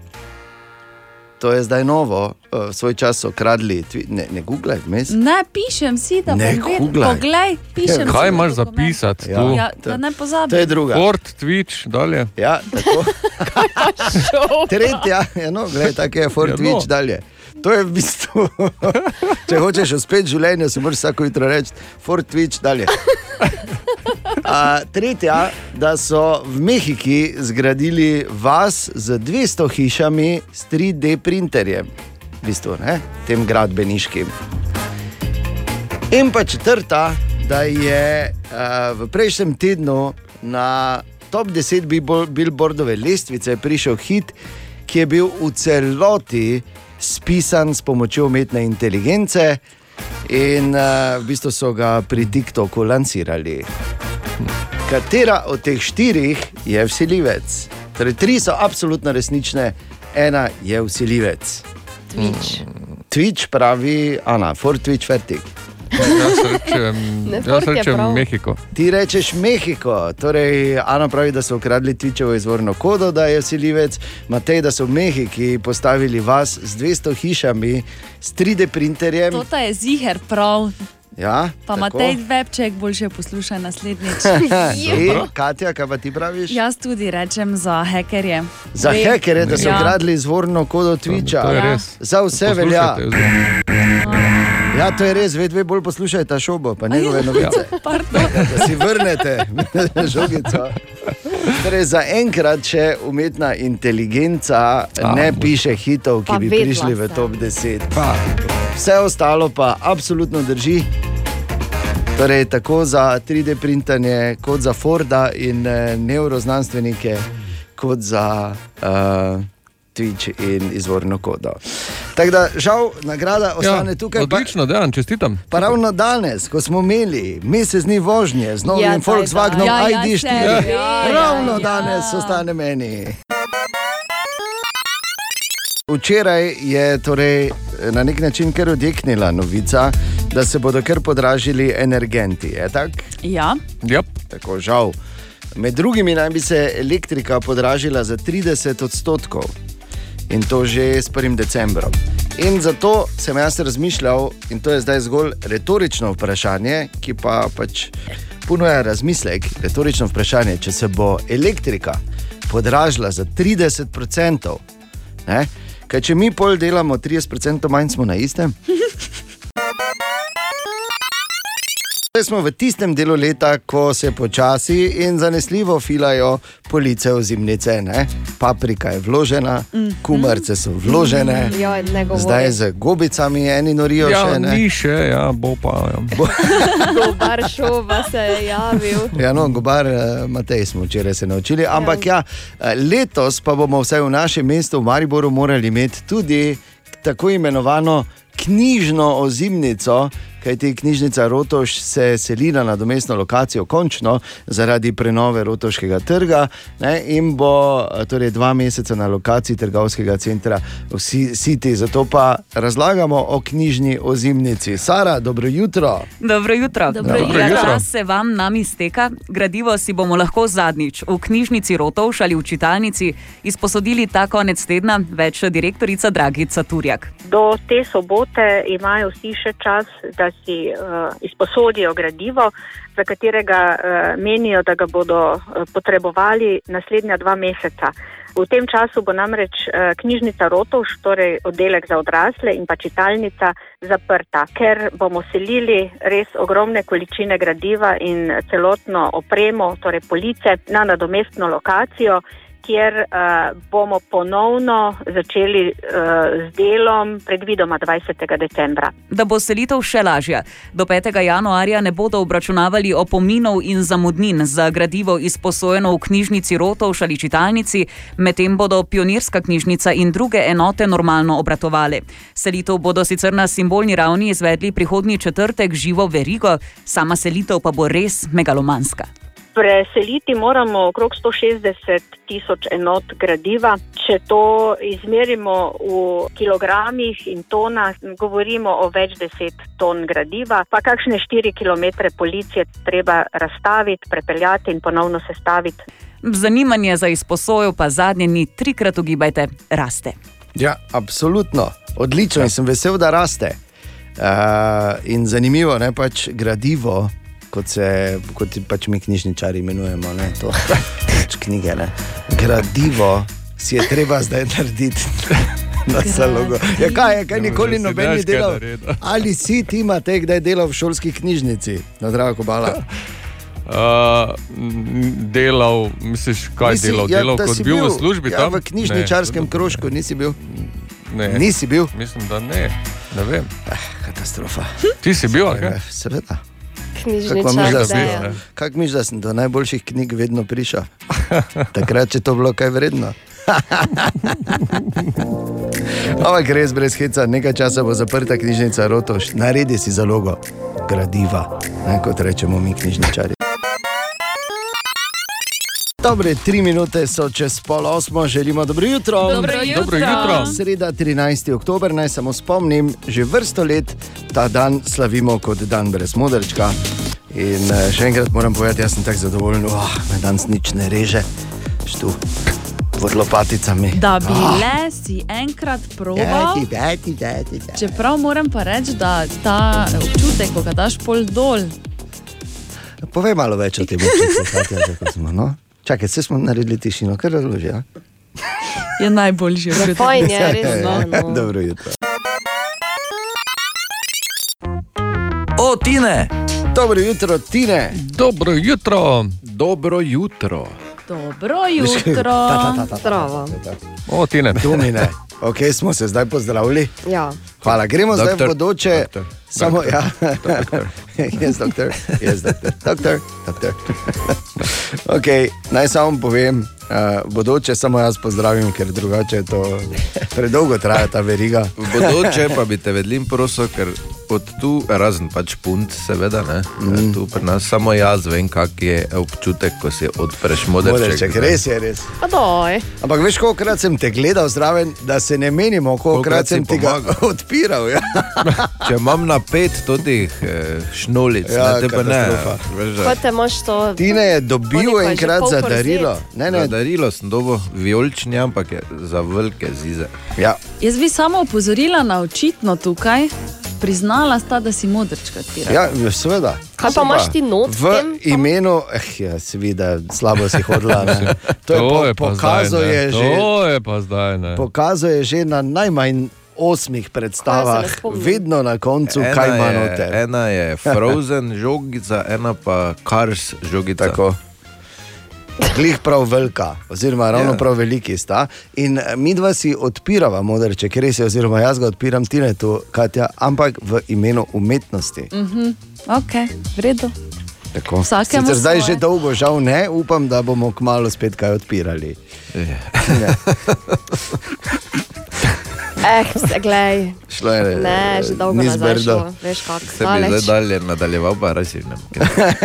Speaker 3: To je zdaj novo, uh, svoj čas so kradli, twi- ne, ne googlej, vmes.
Speaker 6: Ne, pišem si, da
Speaker 3: Ne
Speaker 6: bom vedel.
Speaker 3: googlaj.
Speaker 6: Poglej, pišem si.
Speaker 5: Kaj
Speaker 6: v
Speaker 5: imaš zapisati?
Speaker 3: Ja.
Speaker 5: tu?
Speaker 6: Ja, da ne pozabim.
Speaker 3: To je druga.
Speaker 5: Ford, Twitch, dalje.
Speaker 3: Ja, tako. [laughs] Tretja, ja, no, gledaj, tako je Fort
Speaker 5: Ja, no.
Speaker 3: Twitch dalje. To je v bistvu, [laughs] če hočeš uspeti v življenju, si moraš vsako jutro reči, Fort Twitch dalje. A, tretja, da so v Mehiki zgradili vas z 200 hišami s 3D printerjem, v bistvu, ne, tem gradbeniškim. In pa četrta, da je uh, v prejšnjem tednu na top 10 Billboard- Billboardove lestvice prišel hit, ki je bil v celoti spisan s pomočjo umetne inteligence, in uh, v bistvu so ga pri TikToku lansirali. Katera od teh štirih je vsiljivec? Torej, tri so absolutno resnične, ena je vsiljivec.
Speaker 4: Twitch.
Speaker 3: Twitch pravi, Ana, for Twitch vertik.
Speaker 5: Jaz rečem, jaz rečem. Mehiko.
Speaker 3: Ti rečeš Mehiko, torej Ana pravi, da so ukradli Twitchovo izvorno kodo, da je vsiljivec, Matej, da so v Mehiki postavili vas z 200 hišami, s 3D printerjem.
Speaker 6: To je ziger prav.
Speaker 3: Ja,
Speaker 6: Pa
Speaker 3: tako.
Speaker 6: Matej Webček boljše posluša naslednjič. [laughs]
Speaker 3: In Katja, kaj pa ti praviš?
Speaker 6: Jaz tudi rečem za hekerje.
Speaker 3: Za
Speaker 6: Ve-
Speaker 3: hekere, da so
Speaker 6: Ja.
Speaker 3: ukradli izvorno kodo Twitcha.
Speaker 6: to je res.
Speaker 3: Za vse velja.
Speaker 5: Poslušajte,
Speaker 3: Ja, to je res, vedno bolj poslušajte šobo, pa njegove
Speaker 6: Ja,
Speaker 3: novice.
Speaker 6: pardon.
Speaker 3: Da si vrnete [laughs] žogico. Torej, za enkrat še umetna inteligenca
Speaker 5: A,
Speaker 3: ne
Speaker 5: bo-
Speaker 3: piše hitov, ki
Speaker 4: Pa
Speaker 3: bi prišli v top 10. Vse ostalo pa absolutno drži. Torej, tako za 3D printanje, kot za Forda in eh, neuroznanstvenike, kot za uh, Twitch in izvorno kodo. Tako da, žal, nagrada ostane
Speaker 5: Ja,
Speaker 3: tukaj. pa-
Speaker 5: odlično, dejan, čestitam.
Speaker 3: Pa ravno danes, ko smo imeli mesec dni vožnje z novim
Speaker 4: Ja,
Speaker 3: ja, Volkswagenom.
Speaker 6: Ja, ja,
Speaker 3: ID4,
Speaker 6: se, ja,
Speaker 3: ravno
Speaker 6: ja,
Speaker 3: danes
Speaker 6: ja.
Speaker 3: ostane meni. Včeraj je torej na nek način kar odjeknila novica, da se bodo kar podražili energenti. Je tako?
Speaker 6: Ja,
Speaker 5: Yep.
Speaker 3: Tako žal. Med drugimi naj bi se elektrika podražila za 30 odstotkov in to že s 1. decembrom. In zato sem jaz razmišljal, in to je zdaj zgolj retorično vprašanje, ki pa pač ponuja razmislek. Retorično vprašanje, če se bo elektrika podražila za 30%, ne? kaj če mi pol delamo 30% manj, smo na istem. Zdaj smo v tistem delu leta, ko se počasi in zanesljivo filajo police ozimnice. Ne? Paprika je vložena, kumarce so vložene,
Speaker 4: Ja, ne govori.
Speaker 3: zdaj z gobicami eni norijo
Speaker 5: Ja,
Speaker 3: še. Ne?
Speaker 5: ni še, ja, bo pa. Ja. [laughs]
Speaker 4: Gobar šova se je javil.
Speaker 3: Ja, no, gobar, eh, Matej smo včeraj se naučili. Ampak ja, eh, letos pa bomo vsaj v našem mestu, v Mariboru, morali imeti tudi tako imenovano knjižno ozimnico. Kajti knjižnica Rotoš se seli na nadomestno lokacijo, končno zaradi prenove Rotoškega trga ne, in bo torej dva meseca na lokaciji trgovskega centra v City. Zato pa razlagamo o knjižni ozimnici. Sara, dobro jutro.
Speaker 26: Dobro jutro.
Speaker 6: Dobro
Speaker 5: Dobro jutro. jutro.
Speaker 26: Čas se vam nam izteka. Gradivo si bomo lahko zadnjič v knjižnici Rotovš ali v čitalnici izposodili ta konec tedna, več direktorica Dragica Turjak.
Speaker 27: Do te sobote imajo vsi še čas, da si uh, izposodijo gradivo, za katerega uh, menijo, da ga bodo uh, potrebovali naslednja dva meseca. V tem času bo namreč uh, knjižnica Rotovš, torej oddelek za odrasle in pa čitalnica zaprta, ker bomo selili res ogromne količine gradiva in celotno opremo, torej police, na nadomestno lokacijo kjer uh, bomo ponovno začeli uh, z delom, predvidoma 20. decembra.
Speaker 26: Da bo selitev še lažja. Do 5. januarja ne bodo obračunavali opominov in zamudnin za gradivo izposojeno v knjižnici Rotovš ali čitalnici, medtem bodo pionirska knjižnica in druge enote normalno obratovale. Selitev bodo sicer na simbolni ravni izvedli prihodnji četrtek živo verigo, sama selitev pa bo res megalomanska.
Speaker 27: Preseliti moramo okrog 160 tisoč enot gradiva. Če to izmerimo v kilogramih in tonah, govorimo o več deset ton gradiva, pa kakšne 4 km policije treba razstaviti, prepeljati in ponovno sestaviti.
Speaker 26: Zanimanje za izposojo pa zadnje dni trikrat ugibajte, raste.
Speaker 3: Ja, absolutno, odlično in sem vesel, da raste. Uh, in zanimivo je pač gradivo, kot se kot pač mi knjižničari imenujemo. Ne, to, [laughs] pač knjige. Ne. Gradivo si je treba zdaj narediti. [laughs] Na zalogo. Ja, kaj je, kaj nikoli noben ni delal? [laughs] Ali si ti imate kdaj delal v šolski knjižnici, na drago kobala?
Speaker 5: Uh, delal, misliš, kaj
Speaker 3: Nisi-
Speaker 5: delal?
Speaker 3: ja,
Speaker 5: delal kot bil, bil v službi
Speaker 3: ja,
Speaker 5: tam?
Speaker 3: V knjižničarskem
Speaker 5: Ne,
Speaker 3: krožku nisi bil.
Speaker 5: Ne.
Speaker 3: Nisi bil?
Speaker 5: Mislim, da ne. Ne vem.
Speaker 3: Eh, katastrofa.
Speaker 5: Ti si bil, ali kaj?
Speaker 3: Seveda.
Speaker 4: Knjižničar,
Speaker 3: Kako misliš, da sem- do najboljših knjig vedno prišel? [laughs] Takrat, če to bilo kaj vredno. [laughs] Ampak res brez heca, nekaj časa bo zaprta knjižnica Rotoš, naredi si zalogo, gradiva, ne, kot rečemo mi knjižničari. Dobre, tri minute so čez pol osmo, želimo dobro jutro.
Speaker 6: Dobro jutro. Dobro jutro.
Speaker 3: Sreda 13. oktober, naj samo spomnim, že vrsto let ta dan slavimo kot dan brez modrčka. In eh, še enkrat moram povedati, jaz sem tako zadovoljen, da oh, me danes nič ne reže, štu pod lopaticami.
Speaker 6: Da bi
Speaker 3: Ah.
Speaker 6: le si enkrat probal.
Speaker 3: dati, dati, dati.
Speaker 6: Čeprav moram pa reči, da ta občutek, ko ga daš pol dol,
Speaker 3: Povej malo več o tem, občutku, Katja, kako smo. No? Čakaj, se smo naredili tišino, kar razloži. Ja?
Speaker 6: je najboljši občutek.
Speaker 4: fajn je, res, no, no.
Speaker 3: Dobro jutro.
Speaker 8: O, Tine!
Speaker 3: Dobro jutro, Tine.
Speaker 5: Dobro jutro.
Speaker 1: Dobro jutro.
Speaker 6: Dobro jutro.
Speaker 4: Zdravo.
Speaker 5: O, Tine.
Speaker 3: Domine. Ok, smo se zdaj pozdravili.
Speaker 4: Ja.
Speaker 3: Hvala, gremo zdaj v
Speaker 1: Doktor,
Speaker 3: bodoče.
Speaker 1: doktor,
Speaker 3: Samo,
Speaker 1: doktor,
Speaker 3: ja, jaz, doktor, jaz, doktor, doktor, doktor. Okay, naj samo povem, uh, bodoče samo jaz pozdravim, ker drugače to predolgo traja ta veriga.
Speaker 1: Bodoče pa bi te vedlim prosil, ker od tu, razen pač punt, seveda, ne, mm. tu pri nas samo jaz vem, kak je občutek, ko si odpreš modrček.
Speaker 3: Modrček, res je, res. Ampak veš, kolikrat sem te gledal zraven, da se ne menimo, kolikrat
Speaker 1: Kolikrat si
Speaker 3: sem ti ga [laughs] odpiral. Ja. [laughs]
Speaker 1: Če imam na pet totih eh, šnolic,
Speaker 3: Ja,
Speaker 1: ne, te pa ne. Veš,
Speaker 4: to?
Speaker 3: Tine je dobil
Speaker 4: Koliko
Speaker 3: enkrat za darilo. Ne, ne,
Speaker 1: Za darilo sem dobil vijolični, ampak je za velike zize.
Speaker 3: Ja.
Speaker 6: Jaz bi samo opozorila na očitno tukaj, priznala sta, da si modrčka odpira.
Speaker 3: Ja, seveda.
Speaker 4: Kaj pa imaš ti not v tem?
Speaker 3: imenu, eh, ja, seveda, slabo si hodila. Ne. [laughs] To je,
Speaker 5: To
Speaker 3: po,
Speaker 5: je pa
Speaker 3: pokazal
Speaker 5: zdaj,
Speaker 3: je že,
Speaker 5: To je pa zdaj, ne.
Speaker 3: pokazal je že na najmanj osmih predstavah, vedno na koncu,
Speaker 1: Ena
Speaker 3: kaj ima
Speaker 1: je-
Speaker 3: noter.
Speaker 1: Ena je [laughs] Frozen žogica, ena pa Cars žogica.
Speaker 3: Tako. Glih prav velika, oziroma ravno
Speaker 1: Ja.
Speaker 3: prav veliki sta. In eh, mi dva si odpirava modrček, res je, oziroma jaz ga odpiram Tine tu, Katja, ampak v imenu umetnosti.
Speaker 6: Mhm. Ok, v redu.
Speaker 3: Tako. Sicer zdaj
Speaker 6: svoje.
Speaker 3: že dolgo, žal ne, upam, da bomo kmalo spet kaj odpirali. Ne. [laughs]
Speaker 4: Eh, se glej.
Speaker 3: Šlo je,
Speaker 4: Ne, že dolgo
Speaker 3: ni
Speaker 4: nazaj
Speaker 3: zbrdo.
Speaker 4: šlo, veš kak.
Speaker 1: Se bi zdaj dalje nadaljeval, pa ne.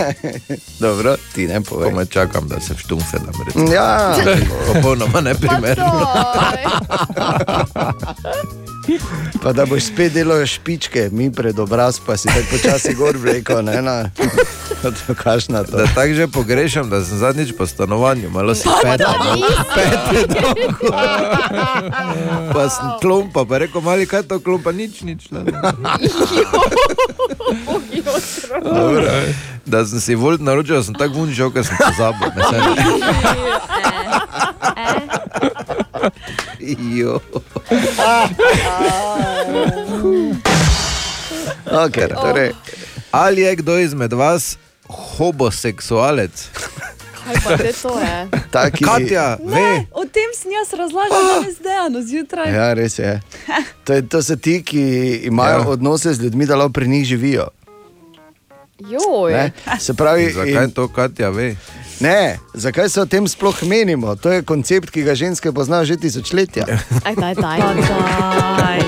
Speaker 1: [laughs]
Speaker 3: Dobro, ti ne povej.
Speaker 1: Komaj čakam, da se štumfe nam reče.
Speaker 3: Ja. [laughs]
Speaker 1: Popolnoma neprimerno.
Speaker 3: Pa da boš spet delal špičke, mi pred obraz, pa si tako počasi gor vleko, ne na to, kašna to.
Speaker 1: Da tako že pogrešam, da sem zadnjič po stanovanju, malo si
Speaker 3: Pa
Speaker 1: peta,
Speaker 3: da nisi.
Speaker 1: pete dolgo. [laughs] Pa sem klompa, pa rekel, mali kaj to klompa, nič, nič. Ne. Dobro. Da sem si volt naročil, sem tako vun šel, ker sem pozabil. Ne, ne. Jo.
Speaker 3: Okay, torej.
Speaker 1: Ali je kdo izmed vas homoseksualec?
Speaker 4: Kaj pa te to [laughs] je?
Speaker 3: Taki,
Speaker 6: Ne, o tem sem jaz razlagal danes dejano zjutraj.
Speaker 3: Ja, res je. [laughs] To, je, to so ti, ki imajo ja. odnose z ljudmi, da lahko pri njih živijo.
Speaker 4: Joj.
Speaker 3: Ne? Se pravi,
Speaker 1: Zakaj to Katja ve?
Speaker 3: Ne, zakaj se o tem sploh menimo? To je koncept, ki ga ženske poznajo že tisočletja.
Speaker 4: Aj, daj, daj. daj.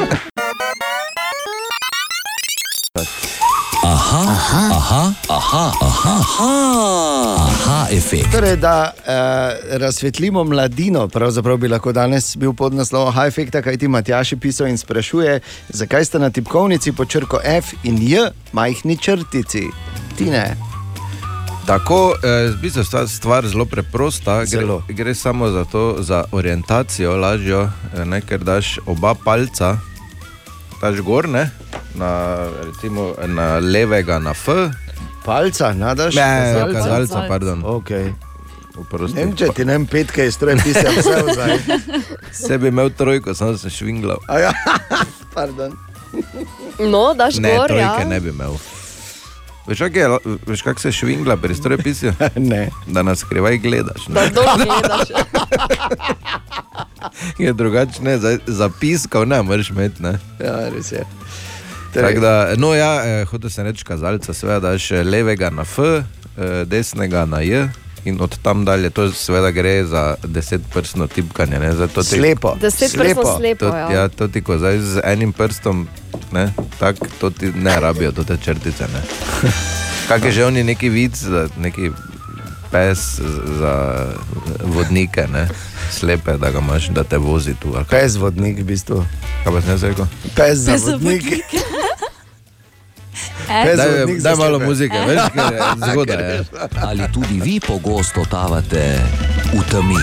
Speaker 8: Aha, aha, aha, aha, aha, aha, aha efekt.
Speaker 3: Torej, da eh, razsvetlimo mladino, pravzaprav bi lahko danes bil podnaslov Aha efekta, kaj ti Matjaš je pisal in sprašuje, zakaj ste na tipkovnici po črko F in J, majhni črtici. Ti ne.
Speaker 1: Tako, eh, v bistvu sta stvar zelo preprosta, gre,
Speaker 3: Zelo.
Speaker 1: gre samo za to, za orientacijo lažjo, eh, ne, ker daš oba palca, daš gor, ne, na, recimo, na levega na F.
Speaker 3: Palca, nadaš?
Speaker 1: Ne, kazalca, pardon.
Speaker 3: Okay.
Speaker 1: Oprosti.
Speaker 3: Vem, če ti ne vem, petke [laughs] je stroj pisal vse vzaj.
Speaker 1: Se bi imel trojko, samo sem švinglal.
Speaker 3: A ja, [laughs] pardon.
Speaker 4: No, daš
Speaker 1: Ne,
Speaker 4: gor,
Speaker 1: trojke
Speaker 4: ja.
Speaker 1: ne bi imel. Veš, kak je, veš, kak se švingla pri strojepisju? [laughs]
Speaker 3: ne.
Speaker 1: Da nas skrivaj gledaš. Ne?
Speaker 4: Da dol gledaš. [laughs]
Speaker 1: je drugače, ne, za, zapiskal ne moreš imeti. Ne?
Speaker 3: Ja, res je.
Speaker 1: Tako Da, no, ja, eh, hotel sem reči kazalca, seveda daš levega na F, eh, desnega na J. In od tam dalje, to seveda gre za desetprstno tipkanje. Ne, zato ti-
Speaker 3: Slepo.
Speaker 4: Desetprstno slepo,
Speaker 1: to,
Speaker 4: ja.
Speaker 1: ja. To ti, ko zdaj z enim prstom, ne, tako to ti ne rabijo, do te črtice. Ne. [laughs] Kak je že oni neki vid, za neki pes za vodnike, ne, slepe, da ga imaš, da te vozi tu. kaj.
Speaker 3: Pes vodnik, v bistvu.
Speaker 1: Kaj pa sem jaz rekel?
Speaker 3: Pes za
Speaker 6: Pes za
Speaker 3: vodnik. [laughs]
Speaker 1: Daj, daj
Speaker 3: za
Speaker 1: malo [laughs] muzike, veš, ker je [laughs] zgodaj. je.
Speaker 8: Ali tudi vi pogosto totavate v temi?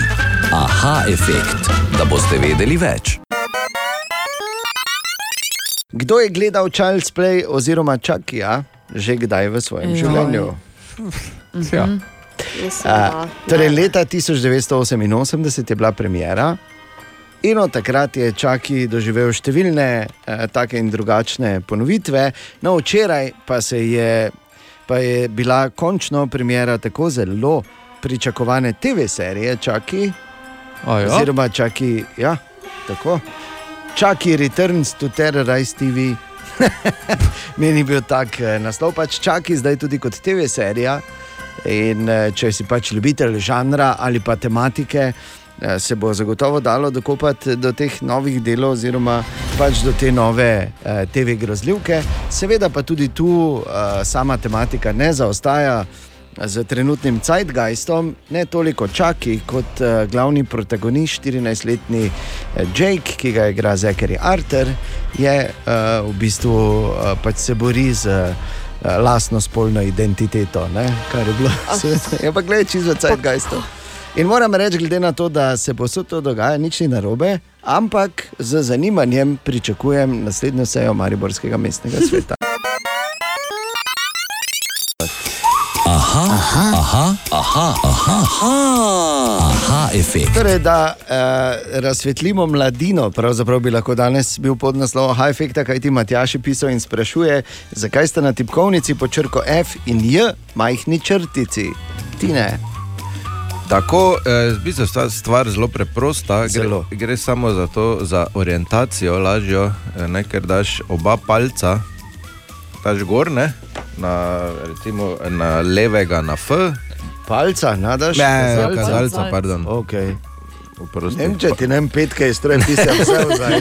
Speaker 8: Aha efekt, da boste vedeli več.
Speaker 3: Kdo je gledal Child's Play oziroma Čakija že kdaj v svojem
Speaker 6: Joj.
Speaker 3: življenju?
Speaker 6: Ja.
Speaker 4: Mislim,
Speaker 3: A,
Speaker 4: da
Speaker 3: torej,
Speaker 4: ne.
Speaker 3: leta 1988 je bila premjera. In od takrat je Čaki doživel številne eh, take in drugačne ponovitve, no včeraj pa, je, pa je bila končno premjera tako zelo pričakovane TV serije Čaki,
Speaker 5: A ja?
Speaker 3: oziroma Čaki, ja, tako. Čaki Returns to Terrorize TV. [laughs] Meni je bil tak eh, naslov, pač Čaki zdaj tudi kot TV serija. In eh, če si pač ljubitelj žanra ali pa tematike, eh, se bo zagotovo dalo dokopati do teh novih delov, oziroma pač do te nove eh, TV grozljivke. Seveda pa tudi tu eh, sama tematika ne zaostaja. Z trenutnim Zeitgeistom, ne toliko Čaki kot uh, glavni protagonist, 14-letni uh, Jake, ki ga igra Zachary Arthur, je uh, v bistvu uh, pač se bori z uh, lastno spolno identiteto, ne? kar je bilo. [laughs] Je pa gledaj, čisto Zeitgeistom. In moram reči, glede na to, da se posod to dogaja, nič ni narobe, ampak z zanimanjem pričakujem naslednjo sejo Mariborskega mestnega sveta.
Speaker 8: Aha, aha, aha, aha, aha, aha, aha efekt.
Speaker 3: Torej, da eh, razsvetlimo mladino, pravzaprav bi lahko danes bil podnaslov Aha efekta, kaj ti Matjaš je pisal in sprašuje, zakaj ste na tipkovnici po črko F in J, majhni črtici. Ti ne.
Speaker 1: Tako, eh, v bistvu sta stvar zelo preprosta, gre,
Speaker 3: Zelo.
Speaker 1: gre samo za to, za orientacijo lažjo, eh, ne, ker daš oba palca, daš gor, ne, na, recimo, na levega na F.
Speaker 3: Palca, nadaš?
Speaker 1: Ne, kazalca, pardon.
Speaker 3: Okay. Ne vem, če ti ne vem, petke je stroj pisal vse vzaj.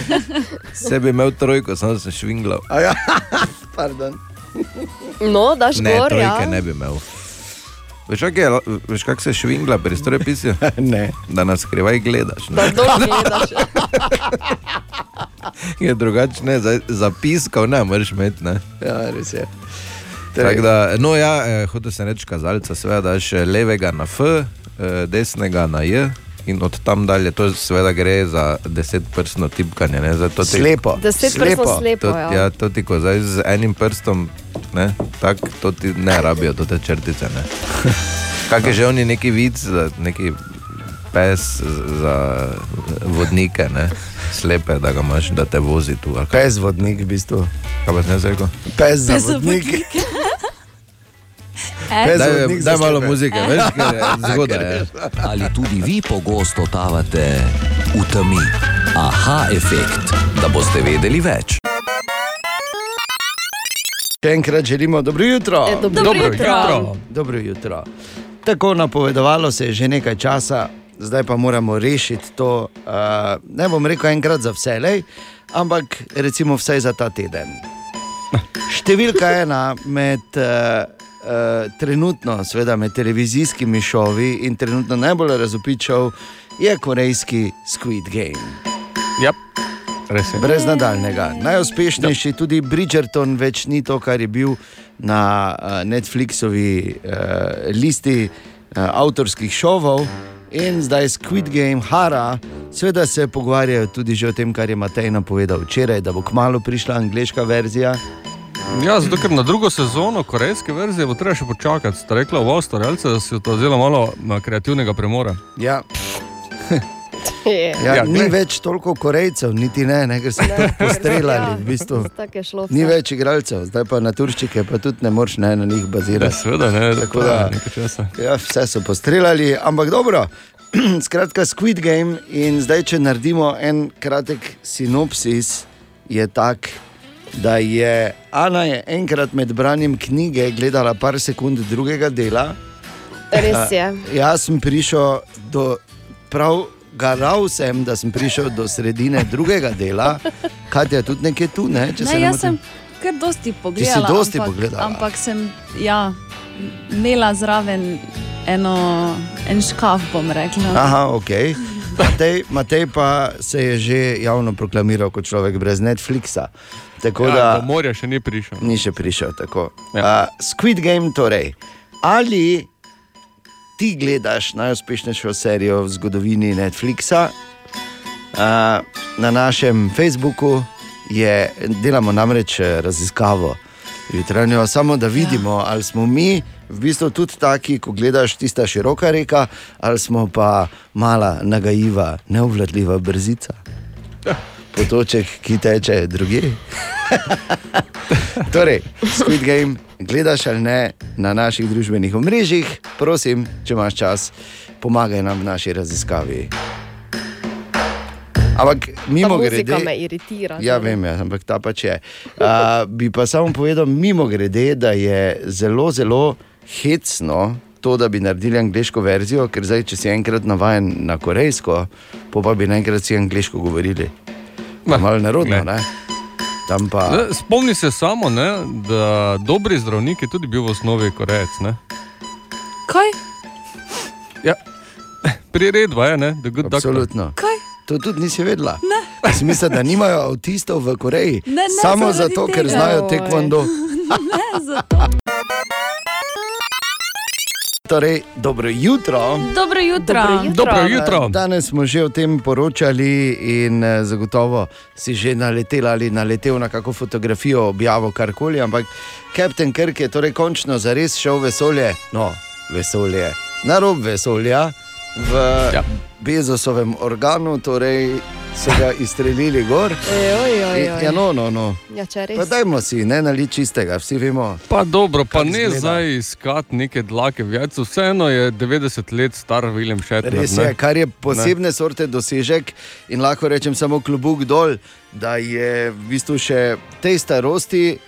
Speaker 1: Se bi imel trojko, samo sem švinglal.
Speaker 3: A ja, [laughs] pardon.
Speaker 4: No, daš
Speaker 1: Ne,
Speaker 4: gor, ja.
Speaker 1: trojke ne bi imel. Veš, kak, je, veš, kak se švingla pri strojepisju? [laughs]
Speaker 3: ne.
Speaker 1: Da nas skrivaj gledaš.
Speaker 4: Da dol gledaš. [laughs]
Speaker 1: Je drugače, ne, zdaj zapiskal ne moreš imeti. Ne.
Speaker 3: Ja, res je.
Speaker 1: Tako Da, no, ja, eh, hotel sem reči kazalca, seveda daš eh, levega na F, eh, desnega na J. In od tam dalje, to seveda gre za desetprstno tipkanje. Ne, zato ti,
Speaker 3: Slepo.
Speaker 4: Desetprstno slepo,
Speaker 1: to,
Speaker 4: ja.
Speaker 1: ja, to ti, ko zdaj z enim prstom, ne, tak, to ti ne rabijo, to te črtice. Ne. [laughs] Kak je že oni neki vid, za neki pes za vodnike, ne, slepe, da ga imaš, da te vozi tu. kaj.
Speaker 3: Pes vodnik, v bistvu.
Speaker 1: Kaj pa sem jaz rekel?
Speaker 3: Pes za
Speaker 6: Pes za
Speaker 3: vodnik.
Speaker 6: vodnike. [laughs]
Speaker 1: Daj,
Speaker 6: za
Speaker 1: daj malo muzike, veš, [laughs] zgodaj. je.
Speaker 8: Ali tudi vi pogosto totavate v temi? Aha, efekt, da boste vedeli več.
Speaker 3: Še enkrat želimo dobro jutro.
Speaker 4: E, dobro Dobro jutro. jutro.
Speaker 3: Dobro jutro. Tako napovedovalo se je že nekaj časa, zdaj pa moramo rešiti to. Uh, ne bom rekel enkrat za vselej, ampak recimo vsaj za ta teden. Številka ena med. Uh, trenutno, seveda med televizijskimi šovi in trenutno najbolj razopičal je korejski Squid Game.
Speaker 5: Yep. Res je.
Speaker 3: Brez nadaljnega. Najuspešnejši tudi Bridgerton, več ni to, kar je bil na uh, Netflixovi uh, listi uh, avtorskih šovov. In zdaj Squid Game, Hara, seveda se pogovarjajo tudi o tem, kar je Matej napovedal včeraj, da bo kmalo prišla angliška verzija.
Speaker 5: Ja, zato ker na drugo sezono korejske verzije bo treba še počakati. Sta rekla v Avstralce, da si to vzela malo na kreativnega premora.
Speaker 3: Ja. [laughs] Ja, ja, ni
Speaker 5: glej.
Speaker 3: več toliko Korejcev, niti ne, ne ker so
Speaker 4: Ne,
Speaker 3: jih postreljali.
Speaker 4: ja,
Speaker 3: V bistvu.
Speaker 4: je šlo
Speaker 3: Ni več igralcev, zdaj pa na Turčike, pa tudi ne moreš ne, na njih bazirati.
Speaker 5: Ja, seveda ne,
Speaker 3: Tako da, ja, vse so postreljali, ampak dobro. [clears throat] Skratka, Squid Game in zdaj, če naredimo en kratek sinopsis, je tak, da je Ana je enkrat med branjem knjige gledala par sekund drugega dela.
Speaker 4: Res je.
Speaker 3: A, jaz sem prišel do prav. Garal sem, da sem prišel do sredine drugega dela, kaj je tudi nekje tu. Ne, če
Speaker 6: Ne,
Speaker 3: se ne
Speaker 6: jaz
Speaker 3: motim.
Speaker 6: sem kar dosti pogledala.
Speaker 3: dosti
Speaker 6: ampak,
Speaker 3: pogledala.
Speaker 6: Ampak sem ja, imela zraven eno, en škaf, bom rekla.
Speaker 3: Aha, ok. Matej, Matej pa se je že javno proklamiral kot človek brez Netflixa. Tako
Speaker 5: Ja,
Speaker 3: da
Speaker 5: do morja še ni prišel.
Speaker 3: ni še prišel. tako. Ja. Uh, Squid Game, torej. Ali ti gledaš najuspešnejšo serijo v zgodovini Netflixa? Uh, na našem Facebooku je, delamo namreč eh, raziskavo jutranjo, samo da vidimo, ali smo mi v bistvu tudi taki, ko gledaš tista široka reka, ali smo pa mala, nagajiva, neuvladljiva brzica. Potoček, ki teče druge. [laughs] torej, Squid Game, gledaš ali ne na naših družbenih omrežjih, prosim, če imaš čas, pomagaj nam v naši raziskavi. Ampak mimo grede.
Speaker 4: muzika me iritira.
Speaker 3: Ja, vem, ja, ampak ta pač je. Uh, bi pa samo povedal, mimo grede, da je zelo, zelo hecno to, da bi naredili angliško verzijo, ker zdaj, če si enkrat navaden na korejsko, pa bi naenkrat si angliško govorili. Malo nerodno,
Speaker 5: ne.
Speaker 3: ne? Tam pa.
Speaker 5: Ne, Spomni se samo, ne, da dobri zdravnik je tudi bil v osnovi korejec. Ne?
Speaker 6: Kaj?
Speaker 5: Ja, [laughs] priredba je, ne, da good doctor.
Speaker 3: Absolutno.
Speaker 6: Kaj?
Speaker 3: To tudi nisi vedela.
Speaker 6: Ne.
Speaker 3: Smisel, da nimajo avtistov v Koreji.
Speaker 6: Ne, ne,
Speaker 3: Samo zato, ker
Speaker 6: tega.
Speaker 3: znajo
Speaker 6: Oj.
Speaker 3: tekvondo. [laughs]
Speaker 6: ne, zato.
Speaker 3: Torej, dobro jutro.
Speaker 6: Dobro jutro.
Speaker 4: Dobro jutro.
Speaker 3: Eh, Danes smo že o tem poročali in eh, zagotovo si že naletel ali naletel na kakšno fotografijo, objavo, karkoli. Ampak Captain Kirk je torej končno zares šel v vesolje, no, vesolje, na rob vesolja, v ja. Bezosovem organu, torej so ga izstrelili gor. [laughs]
Speaker 4: Ej, oj, oj,
Speaker 3: In-
Speaker 4: oj.
Speaker 3: Ja, no, no, no.
Speaker 4: Ja.
Speaker 3: Pa dajmo si, ne nali čistega, vsi vemo.
Speaker 5: Pa dobro, pa ne
Speaker 3: izgleda.
Speaker 5: zdaj iskati neke dlake v jajcu. Vseeno je 90 let star William Shatner.
Speaker 3: Res
Speaker 5: ne.
Speaker 3: je, kar je posebne sorte dosežek in lahko rečem samo klubuk dol, da je v bistvu še tej starosti,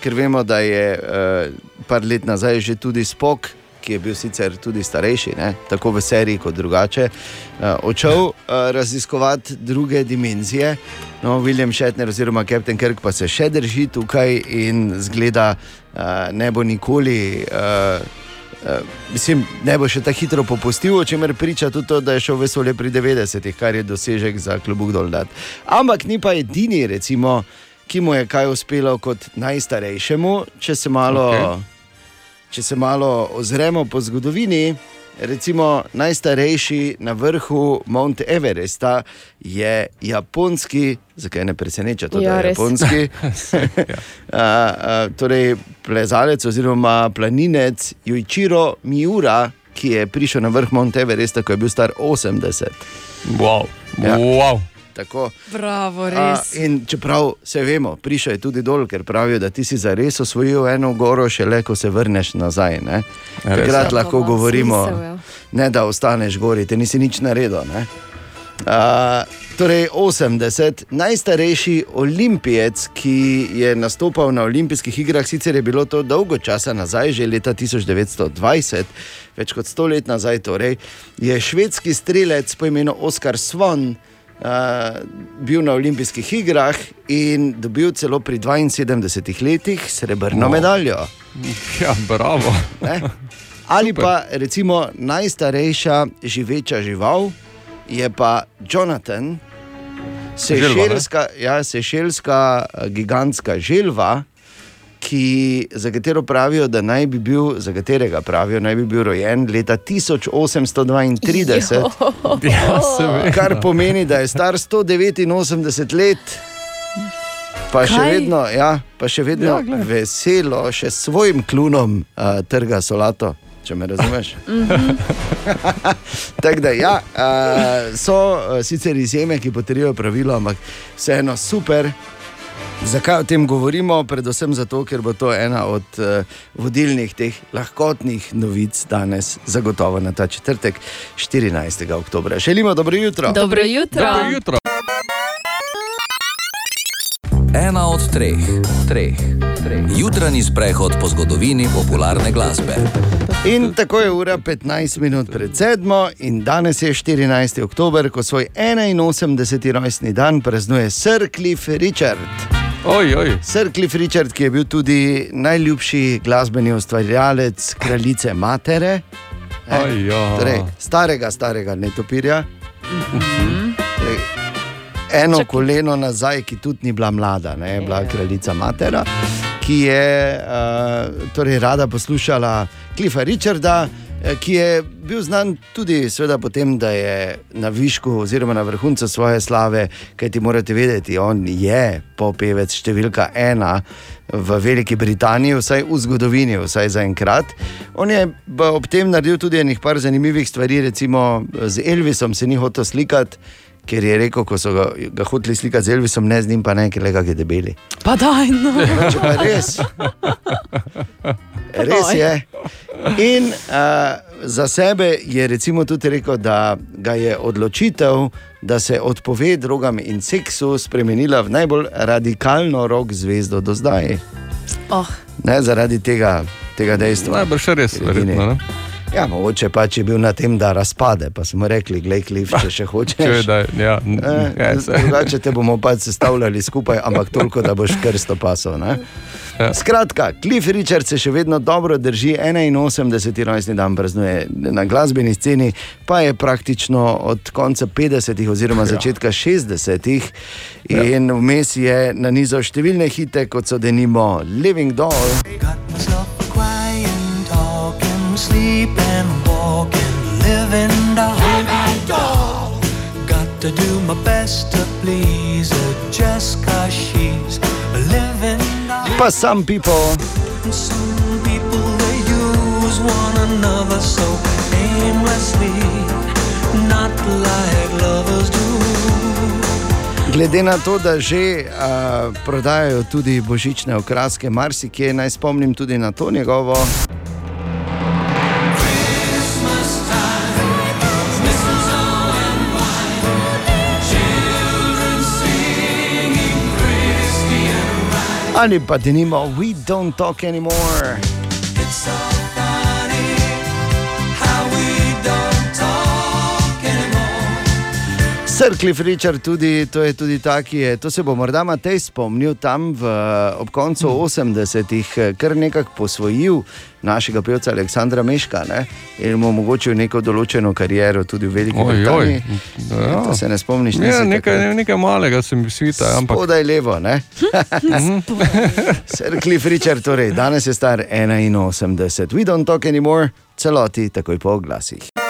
Speaker 3: ker vemo, da je uh, par let nazaj že tudi Spok. Ki je bil sicer tudi starejši, ne? tako v seriji kot drugače, uh, odšel uh, raziskovati druge dimenzije. No, William Shatner oziroma Captain Kirk pa se še drži tukaj in zgleda, uh, ne bo nikoli. Uh, Uh, mislim, ne bo še tako hitro popustil, o čemer priča tudi to, da je šel v vesolje pri 90-ih, kar je dosežek za klubuk dol. dat. Ampak ni pa edini, recimo, ki mu je kaj uspelo kot najstarejšemu, če se malo, okay. Če se malo ozremo po zgodovini. Recimo najstarejši na vrhu Mount Everesta je japonski, zakaj ne preseneča to,
Speaker 4: Ja,
Speaker 3: da je
Speaker 4: res.
Speaker 3: japonski. [laughs] [laughs] a, a, torej, plezalec oziroma planinec Juichiro Miura, ki je prišel na vrh Mount Everesta, ko je bil star 80.
Speaker 5: Wow.
Speaker 3: Ja.
Speaker 5: Wow.
Speaker 3: Tako.
Speaker 6: Bravo,
Speaker 3: A,
Speaker 6: res.
Speaker 3: in čeprav se vemo, prišel je tudi dol, ker pravijo, da ti si zares osvojil eno goro, šele ko se vrneš nazaj. ne.
Speaker 1: Ja, res
Speaker 3: Takrat
Speaker 1: je.
Speaker 3: lahko
Speaker 1: To ima
Speaker 3: govorimo,
Speaker 1: smisel, ja.
Speaker 3: ne da ostaneš gori, te nisi nič naredil. ne. A, torej, 80, najstarejši olimpijec, ki je nastopal na olimpijskih igrah, sicer je bilo to dolgo časa nazaj, že leta 1920, več kot sto let nazaj, torej, je švedski strelec po imenu Oskar Svan. Bil na olimpijskih igrah in dobil celo pri 72 letih srebrno
Speaker 5: Wow.
Speaker 3: medaljo.
Speaker 5: Ja, bravo.
Speaker 3: Ne? Ali pa recimo najstarejša živeča žival je pa Jonathan, sešelska, ja, sešelska eh, gigantska želva. Ki, za katero pravijo, da naj bi bil, za katerega pravijo, naj bi bil rojen leta 1832,
Speaker 5: Ja, seveda.
Speaker 3: kar pomeni, da je star 189 let, pa še
Speaker 5: Kaj?
Speaker 3: vedno, ja, pa še vedno
Speaker 5: Ja,
Speaker 3: ja,
Speaker 5: glej.
Speaker 3: veselo, še s svojim klunom uh, trga solato. Če me razumeš. [laughs] Tako da, ja, uh, so uh, sicer izjeme, ki potrjujejo pravilo, ampak vseeno super. Zakaj o tem govorimo? Predvsem zato, ker bo to ena od uh, vodilnih teh lahkotnih novic danes, zagotovo na ta četrtek, 14. oktober. Želimo dobro jutro.
Speaker 6: Dobro jutro.
Speaker 5: Dobro jutro.
Speaker 8: Ena od treh, treh, treh. Jutranji sprehod po zgodovini popularne glasbe.
Speaker 3: In tako je ura 15 minut pred sedmo, in danes je 14. oktober, ko svoj 81. rojstni dan praznuje Sir Cliff Richard.
Speaker 5: Oj, oj.
Speaker 3: Sir Cliff Richard, ki je bil tudi najljubši glasbeni ustvarjalec kraljice Matere, ne,
Speaker 5: Aj, ja.
Speaker 3: torej, starega, starega netopirja. Torej, Eno koleno nazaj, ki tudi ni bila mlada, ne, je bila kraljica Matera, ki je uh, torej rada poslušala Cliffa Richarda, ki je bil znan tudi po tem, da je na višku oziroma na vrhuncu svoje slave, kaj ti morate vedeti, on je popevec številka ena v Veliki Britaniji, vsaj v zgodovini, vsaj za enkrat. On je ob tem naredil tudi nekaj zanimivih stvari, recimo z Elvisom se ni hotel slikati. Ker je rekel, ko so ga, ga hoteli slikati z Elvisom, ne z njim, pa ne, ker je je debeli.
Speaker 6: Pa daj, no.
Speaker 3: Če pa res. Res je. In uh, za sebe je recimo tudi rekel, da ga je odločitev, da se odpove drogam in seksu, spremenila v najbolj radikalno rock zvezdo do zdaj.
Speaker 6: Oh.
Speaker 3: Ne, zaradi tega, tega dejstva.
Speaker 5: Najbrž res, verjetno.
Speaker 3: Ja, mogoče pač je bil na tem, da razpade. Pa smo rekli, gledaj, Klif, če še hočeš. [laughs]
Speaker 5: Če da, ja,
Speaker 3: Eh,
Speaker 5: ja, se.
Speaker 3: Drugače te bomo pač sestavljali skupaj, ampak toliko, da boš krsto pasal. Ne?
Speaker 5: Ja.
Speaker 3: Skratka, Cliff Richard se še vedno dobro drži, 81. rojstni dan praznuje na glasbeni sceni, pa je praktično od konca 50-ih oziroma
Speaker 5: Ja.
Speaker 3: začetka 60-ih in vmes je nanizal številne hite, kot so denimo Living Doll.
Speaker 25: Crying, talking, sleeping, walking, living doll. Got to do my best to please her just cause she's a living doll.
Speaker 3: Pa some people.
Speaker 25: Some people they use one another so aimlessly, not like lovers do.
Speaker 3: Glede na to, da že uh, prodajajo tudi božične okraske, marsikje naj spomnim tudi na to njegovo. Ali pa denimo, we don't talk anymore. Cliff Richard, tudi, to je tudi ta, ki je, to se bo morda Matej spomnil tam v, ob koncu 80-ih, eh, kar nekako posvojil našega pevca Aleksandra Meška ne? in mu omogočil neko določeno kariero tudi v Veliki. Britaniji.
Speaker 5: Ja.
Speaker 3: To se ne spomniš,
Speaker 5: Ja,
Speaker 3: nisi
Speaker 5: nekaj,
Speaker 3: takrat.
Speaker 5: nekaj malega se mi svita, ampak
Speaker 3: Spodaj levo, ne? [laughs] [laughs] Sir Cliff Richard, torej, danes je star 81. We don't talk anymore, celoti takoj po oglasih.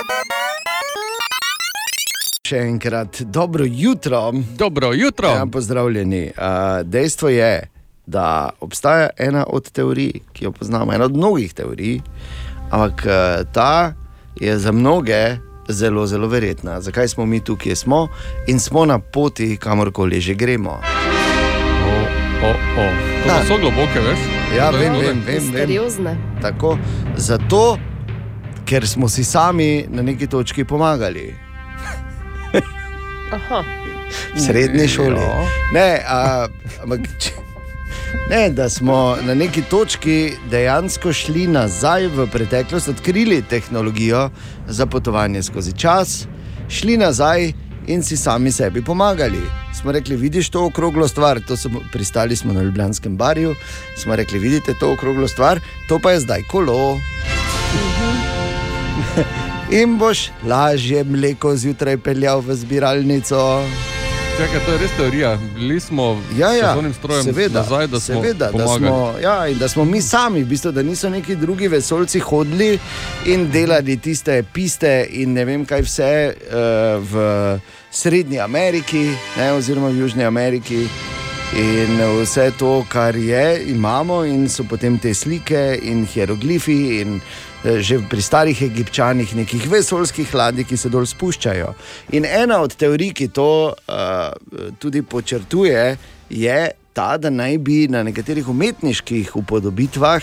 Speaker 3: Še enkrat dobro jutro.
Speaker 5: Dobro jutro.
Speaker 3: Ja, pozdravljeni. Dejstvo je, da obstaja ena od teorij, ki jo poznamo, ena od mnogih teorij, ampak ta je za mnoge zelo, zelo verjetna. Zakaj smo mi tukaj, kjer smo in smo na poti, kamorkoli že gremo.
Speaker 5: O, o. To
Speaker 3: Ja.
Speaker 5: so globoke, veš?
Speaker 3: Ja,
Speaker 5: To
Speaker 3: vem,
Speaker 5: to,
Speaker 3: vem, vem. vem. Tako, zato, ker smo si sami na neki točki pomagali.
Speaker 4: Aha.
Speaker 3: v srednji šoli. Ne, a, ampak, če, ne, da smo na neki točki dejansko šli nazaj v preteklost, odkrili tehnologijo za potovanje skozi čas, šli nazaj in si sami sebi pomagali. Smo rekli, vidiš to okroglo stvar, to smo, pristali smo na Ljubljanskem barju, smo rekli, vidite to okroglo stvar, to pa je zdaj kolo. [laughs] In boš lažje mleko zjutraj peljal v zbiralnico.
Speaker 5: Čakaj, to je res teorija. Bili smo
Speaker 3: Ja, ja,
Speaker 5: s onim strojem
Speaker 3: seveda,
Speaker 5: nazaj, da smo
Speaker 3: seveda, da
Speaker 5: pomagali.
Speaker 3: smo, ja, da smo mi sami, v bistvu, da niso neki drugi vesolci hodili in delali tiste piste in ne vem kaj vse uh, v Srednji Ameriki, ne, oziroma v Južni Ameriki. In vse to, kar je, imamo, in so potem te slike in hieroglifi, in že pri starih egipčanih nekih vesoljskih ladij, ki se dol spuščajo. In ena od teorij, ki to uh, tudi počrtuje, je ta, da naj bi na nekaterih umetniških upodobitvah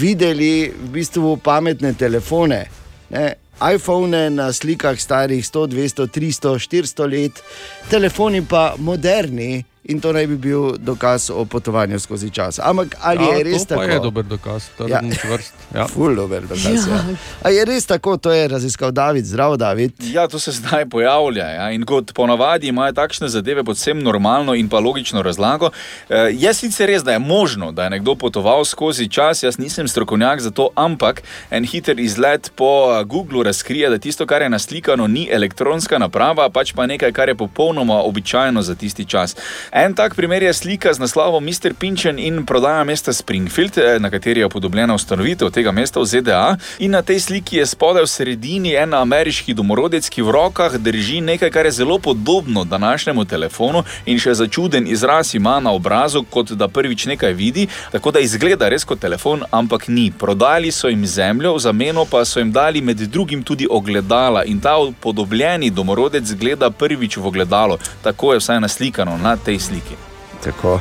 Speaker 3: videli v bistvu pametne telefone. Ne? iPhone na slikah starih 100, 200, 300, 400 let, telefoni pa moderni in to naj bi bil dokaz o potovanju skozi čas. Ampak ali
Speaker 5: ja,
Speaker 3: je res
Speaker 5: to
Speaker 3: tako?
Speaker 5: je dober dokaz,
Speaker 3: Ja.
Speaker 5: trden čvrst. Ja.
Speaker 3: Ful dober dokaz. Ja.
Speaker 10: Ja.
Speaker 3: A je res tako, to je raziskal David, zdrav David.
Speaker 10: Ja, to se zdaj pojavlja. Ja. In kot ponavadi imajo takšne zadeve povsem normalno in pa logično razlago. E, je sicer res, da je možno, da je nekdo potoval skozi čas, jaz nisem strokovnjak za to, ampak en hiter izlet po eh, Googlu razkrije, da tisto, kar je naslikano, ni elektronska naprava, pač pa nekaj, kar je popolnoma običajno za tisti čas. En tak primer je slika z naslovom Mr. Pinchen in prodaja mesta Springfield, eh, na kateri je upodobljena ustanovitev tega mesta v ZDA. In na tej sliki je spodaj v sredini en ameriški domorodec, ki v rokah drži nekaj, kar je zelo podobno današnjemu telefonu in še začuden izraz ima na obrazu, kot da prvič nekaj vidi, tako da izgleda res kot telefon, ampak ni. Prodali so jim zemljo, v zameno pa so jim dali med drugim tudi ogledala in ta upodobljeni domorodec gleda prvič v ogledalo. Tako je vsaj naslikano na tej sliki.
Speaker 3: Tako.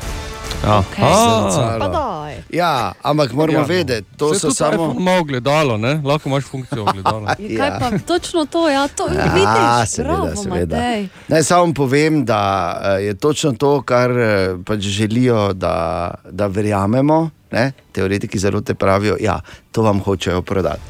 Speaker 5: Ja.
Speaker 3: Zrcalo.
Speaker 4: Pa daj.
Speaker 3: Ja, ampak moramo ja. vedeti, to
Speaker 5: Saj
Speaker 3: so samo.
Speaker 5: iPhone Ima ogledalo, ne? lahko imaš funkcijo ogledala. [laughs]
Speaker 4: Ja, kaj pa točno to, ja, to
Speaker 3: Ja,
Speaker 4: vidiš,
Speaker 3: seveda,
Speaker 4: bravo,
Speaker 3: seveda.
Speaker 4: Matej.
Speaker 3: Naj samo povem, da eh, je točno to, kar eh, pač želijo, da, da verjamemo. Ne? Teoretiki zelo te pravijo, da ja, to vam hočejo prodati.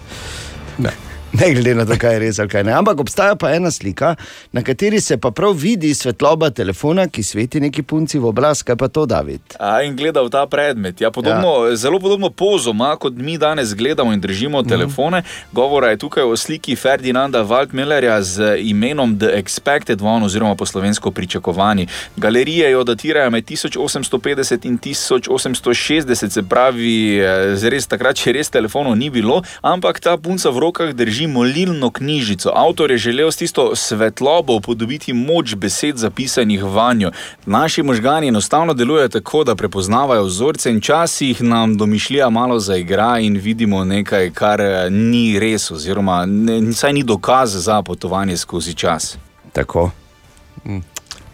Speaker 5: Ne.
Speaker 3: Ne glede na to, kaj je res ali kaj ne. Ampak obstaja pa ena slika, na kateri se pa prav vidi svetloba telefona, ki sveti neki punci v obraz. Kaj pa to, David?
Speaker 10: A, in gleda v ta predmet. Ja, podobno, ja. Zelo podobno pozo ima, kot mi danes gledamo in držimo
Speaker 3: Mhm.
Speaker 10: telefone. Govora je tukaj o sliki Ferdinanda Waldmillerja z imenom The Expected One, oziroma po slovensko pričakovani. Galerije jo datirajo med 1850 in 1860, se pravi, eh, res takrat še res telefonov ni bilo, ampak ta punca v rokah drži molilno knjižico. Avtor je želel s tisto svetlobo upodobiti moč besed zapisanih vanjo. Naši možgani enostavno delujejo tako, da prepoznavajo vzorce in časih nam domišljija malo zaigra in vidimo nekaj, kar eh, ni res, oziroma ne, saj ni dokaz za potovanje skozi čas.
Speaker 3: Tako.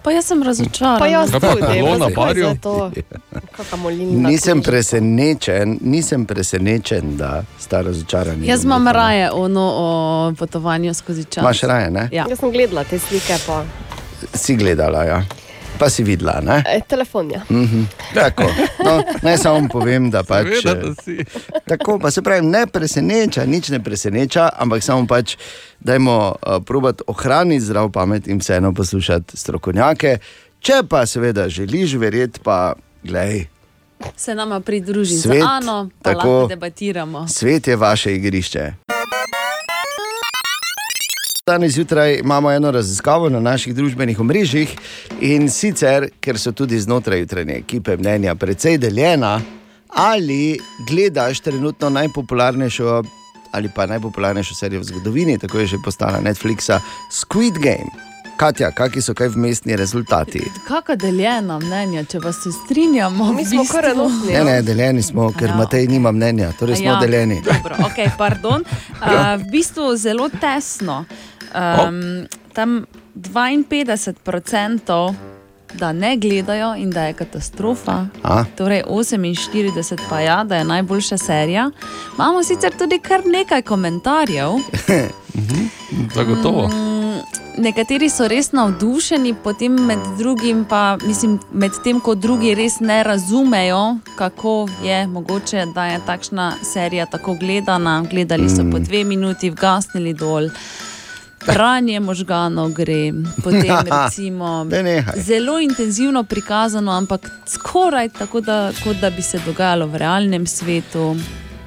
Speaker 6: Pa jaz sem razočaran.
Speaker 4: Pa jaz tudi,
Speaker 5: kolo
Speaker 4: pa
Speaker 5: na barju?
Speaker 3: Nisem presenečen, nisem presenečen, da sta razočarani.
Speaker 6: Jaz imam raje ono o potovanju skozi čas.
Speaker 3: Imaš raje, ne?
Speaker 6: Ja.
Speaker 4: Jaz sem gledala te slike, pa
Speaker 3: Si gledala, ja. Pa si videla. Ne?
Speaker 4: e, telefon je.
Speaker 3: Mhm. Tako. No, naj samo povem, da pač.
Speaker 5: Seveda, da
Speaker 3: eh,
Speaker 5: si.
Speaker 3: Tako, pa se pravi, ne preseneča, nič ne preseneča, ampak samo pač, dajmo uh, probati ohraniti zdrav pamet in vseeno poslušati strokovnjake. Če pa seveda želiš verjeti, pa glej,
Speaker 6: Se nama pridruži
Speaker 3: Svet,
Speaker 6: z Ano, pa
Speaker 3: tako.
Speaker 6: lahko debatiramo.
Speaker 3: svet je vaše igrišče. Danes zjutraj imamo eno raziskavo na naših družbenih omrežjih in sicer, ker so tudi znotraj jutrajne ekipe mnenja precej deljena, ali gledaš trenutno najpopularnejšo ali pa najpopularnejšo serijo v zgodovini, tako je že postala Netflixa, Squid Game. Katja, kakšni so kaj vmesni rezultati?
Speaker 6: Kakšna deljena mnenja, če pa se strinjamo?
Speaker 4: Mi smo kar enotni.
Speaker 3: Ne, ne, deljeni smo, ker
Speaker 6: Ja.
Speaker 3: Matej nima mnenja, torej smo
Speaker 6: Ja,
Speaker 3: deljeni.
Speaker 6: Dobro, okay, pardon. [laughs] Uh, v bistvu zelo tesno. Um, tam 52% da ne gledajo in da je katastrofa.
Speaker 3: A?
Speaker 6: Torej 48 pa ja, da je najboljša serija. Imamo sicer tudi kar nekaj komentarjev. [laughs]
Speaker 5: Zagotovo.
Speaker 6: Mm, Nekateri so res navdušeni, potem med drugim pa, mislim, med tem, ko drugi res ne razumejo, kako je mogoče, da je takšna serija tako gledana. Gledali so po dve minuti, vgasnili dol. Pranje možganov gre, potem [laughs] recimo
Speaker 3: Daj nehaj.
Speaker 6: zelo intenzivno prikazano, ampak skoraj tako, da, kot da bi se dogajalo v realnem svetu.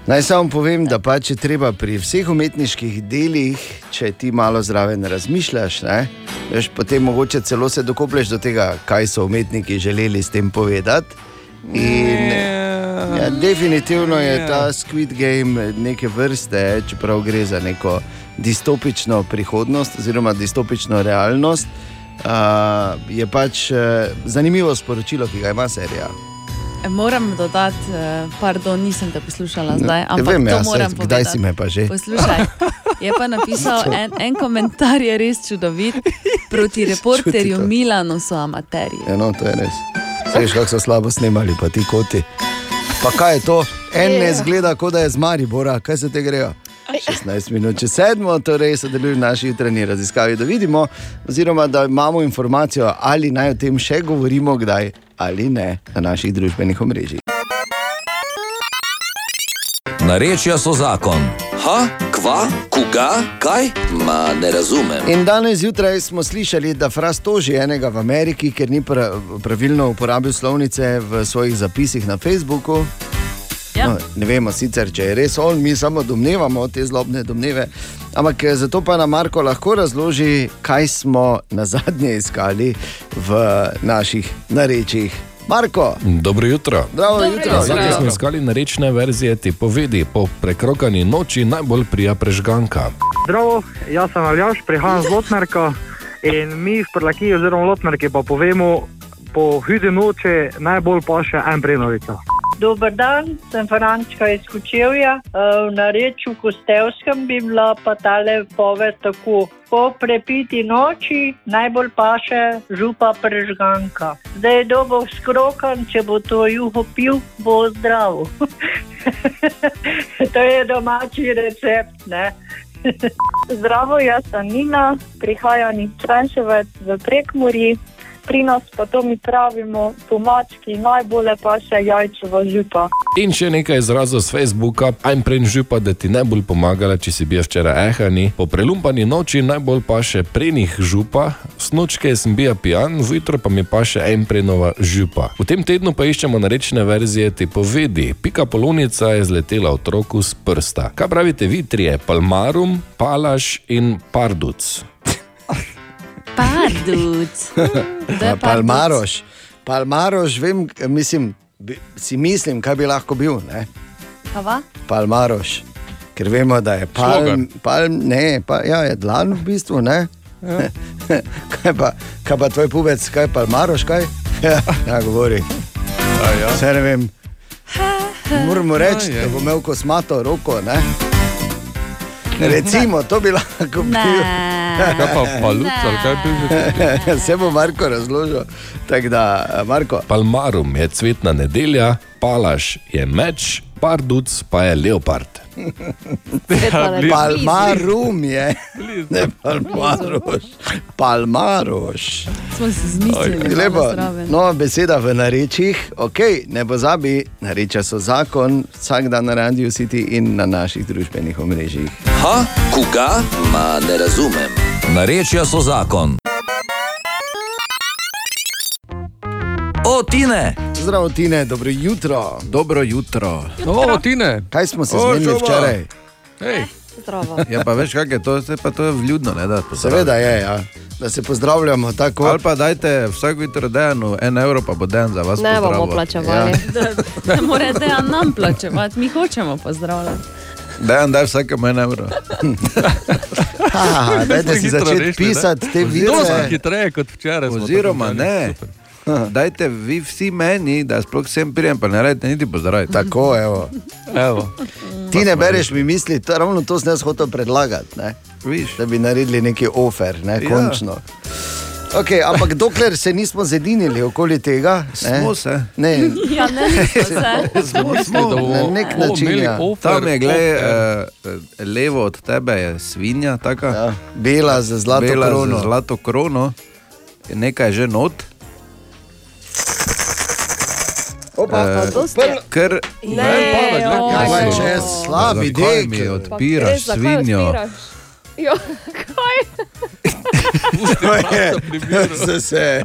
Speaker 3: Naj samo povem, da pač je treba pri vseh umetniških delih, če ti malo zraven razmišljaš, ne, veš, potem mogoče celo se dokoplješ do tega, kaj so umetniki želeli s tem povedati. In, ja, definitivno je ta Squid Game neke vrste, čeprav gre za neko distopično prihodnost oziroma distopično realnost. Uh, je pač uh, zanimivo sporočilo, ki ga ima serija.
Speaker 6: Moram dodati, eh, pardon, nisem te poslušala zdaj, ampak
Speaker 3: vem,
Speaker 6: to
Speaker 3: ja,
Speaker 6: moram povedati.
Speaker 3: kdaj si me pa že?
Speaker 6: Poslušaj, je pa napisal [laughs] en, en komentar, je res čudovit. Proti [laughs] reporterju. Milanu so amaterji.
Speaker 3: Ja, no, to je res. Veš, kako so slabo snemali, pa ti koti. Pa kaj je to? En ne
Speaker 6: Ja.
Speaker 3: zgleda, kot da je z Maribora, kaj se te grejo? 16 minut, če sedmo, torej sodelujem v naši jutranji raziskavi, da vidimo, oziroma da imamo informacijo, ali naj o tem še govorimo, kdaj ali ne na naših družbenih omrežjih.
Speaker 8: Narečja so zakon. Ha, kva, koga, kaj? Ma ne razumem.
Speaker 3: In danes zjutraj smo slišali, da Fras toži enega v Ameriki, ker ni pra, pravilno uporabil slovnice v svojih zapisih na Facebooku.
Speaker 6: Ja.
Speaker 3: No, ne vemo sicer, če je res on, mi samo domnevamo te zlobne domneve. Ampak eh, zato pa nam Marko lahko razloži, kaj smo na zadnje iskali v naših narečjih. Marko,
Speaker 28: Dobro jutro.
Speaker 3: Zdravo Dobro jutro. jutro.
Speaker 28: Zadnji smo iskali narečne verzije te povedi. Po prekrokani noči najbolj prija prežganka.
Speaker 29: Zdravo, jaz sem Aljaš, prihajam z Lotmerka in mi v Prlaki oziroma Lotmerki pa povemo, po hudi noči najbolj pa še en prenovica.
Speaker 30: Dober dan, sem Frančka iz Kučevja. Eh, Na reču Kostevskem bi bila pa tale poved tako. Po prepiti noči najbolj paše župa prežganka. Zdaj je dobo skrokan, če bo to juho pil, bo zdrav. [laughs] to je domači recept, ne? [laughs]
Speaker 31: Zdravo, jaz sem Nina, prihajam iz Črenševec v Prekmuri. Pri nas pa to mi pravimo pomački, najbolje pa še jajčeva župa.
Speaker 28: In še nekaj izrazov z Facebooka. Ajm prej župa, da ti najbolj pomagala, če si bil včeraj ehani. Po prelumpani noči najbolj pa še prenih župa, snočke sem bil pijan, vjutro pa mi pa še en prenova župa. V tem tednu pa iščemo narečne verzije te povedi. Pika polonica je zletela otroku z prsta. Kaj pravite vi trije? Palmarum, palaš in parduc.
Speaker 6: Parduc. [laughs]
Speaker 3: Pa Palmaroš. Palmaroš, vem, mislim, si mislim, kaj bi lahko bil. Palmaroš. Ker vemo, da je palm, palm ne, pa, ja, je dlan v bistvu. Ne?
Speaker 5: Ja. [laughs]
Speaker 3: kaj, pa, kaj pa tvoj pubec, kaj palmaroš, kaj? Ja, ja govori.
Speaker 5: ja.
Speaker 3: Vse ne vem. Moramo reči,
Speaker 5: Ja, je.
Speaker 3: da bo imel kosmato roko. Ne? [laughs] Recimo, to bi lahko bil.
Speaker 5: Kaj pa paluc, ali kaj bi že? [laughs]
Speaker 3: Se bo Marko razložil. Tako da, Marko.
Speaker 28: Palmarum je cvetna nedelja, palaš je meč, parduc pa je leopard. [laughs]
Speaker 3: Palmarum je, ne palmaroš. Palmaroš.
Speaker 6: Smo si zmislili,
Speaker 3: Lepo. Nova beseda v narečjih, ok, ne pozabi, narečja so zakon, vsak dan na Radio City in na naših družbenih omrežjih.
Speaker 8: Ha, koga? Ma ne razumem. Narečja so zakon. O, Tine!
Speaker 3: Zdravo, Tine, dobro jutro.
Speaker 1: Dobro jutro.
Speaker 5: O, Tine.
Speaker 3: Kaj smo se zmenili včeraj?
Speaker 5: Hej.
Speaker 6: Zdravo. [laughs]
Speaker 1: Ja, pa veš, kaj je to, Saj pa to je vljudno, ne da.
Speaker 3: Seveda je, ja. da se pozdravljamo tako.
Speaker 1: Ali pa dajte vsak jutro dejanu en evro, pa bo den za vas.
Speaker 6: Ne bomo
Speaker 1: pozdravil.
Speaker 6: plačevali.
Speaker 1: Ja.
Speaker 6: Ne more dejan nam plačevati, mi hočemo pozdravljati.
Speaker 1: Dejan, daj vsakemu en evro. [laughs]
Speaker 3: Dajte si začeti pisati te vire.
Speaker 5: Dosti hitreje kot včeraj.
Speaker 1: Oziroma ne. [laughs] Dajte vi vsi meni, da sploh sem prijem, pa ne rajte niti pozdraviti.
Speaker 3: Tako, evo. [laughs]
Speaker 5: Evo.
Speaker 3: Ti ne bereš mi misli, to, ravno to sem jaz hotel predlagati. Ne? Da bi naredili neki ofer, ne,
Speaker 1: Ja.
Speaker 3: končno. Okay, ampak dokler se nismo zedinili okoli tega, ne,
Speaker 1: Smo se.
Speaker 3: Ne, [laughs]
Speaker 6: Ja, ne, se.
Speaker 1: Smo, smo,
Speaker 3: na nek način. Ja.
Speaker 1: Tam je, glej, uh, levo od tebe je svinja, taka,
Speaker 3: ja, bela z zlato
Speaker 1: bela
Speaker 3: krono.
Speaker 1: Z zlato krono, nekaj je že not.
Speaker 3: Opa, prl-
Speaker 1: Ker
Speaker 3: je
Speaker 1: si?
Speaker 3: slabi dek?
Speaker 1: mi odpiraš
Speaker 4: Res,
Speaker 1: svinjo.
Speaker 4: odpiraš? Jo, kaj?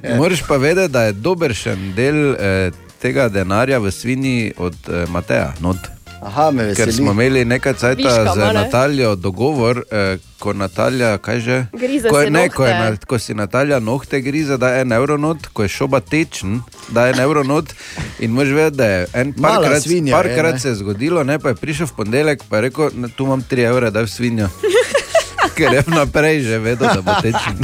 Speaker 4: [laughs] [laughs]
Speaker 1: Moraš pa vedeti, da je dobršen del eh, tega denarja v svinji od eh, Mateja. Not.
Speaker 3: Aha, me
Speaker 1: Ker
Speaker 3: veseli.
Speaker 1: smo imeli nekaj časa
Speaker 4: Viška,
Speaker 1: z
Speaker 4: male.
Speaker 1: Nataljo dogovor, eh, ko Natalja, kaj že?
Speaker 4: Grize
Speaker 1: ko,
Speaker 4: si
Speaker 1: ne, ko, je,
Speaker 4: nohte.
Speaker 1: na- ko si Natalja nohte grize, da je en evronot, ko je šoba tečen, da je en evronot. In mož vedeti, da je en parkrat,
Speaker 3: svinja je,
Speaker 1: parkrat
Speaker 3: ne.
Speaker 1: se je zgodilo, ne, pa je prišel v ponedeljek, pa je rekel, "Ne, tu imam 3 evre, da je v svinjo. [laughs] Ker je vnaprej že vedel, da bo tečen.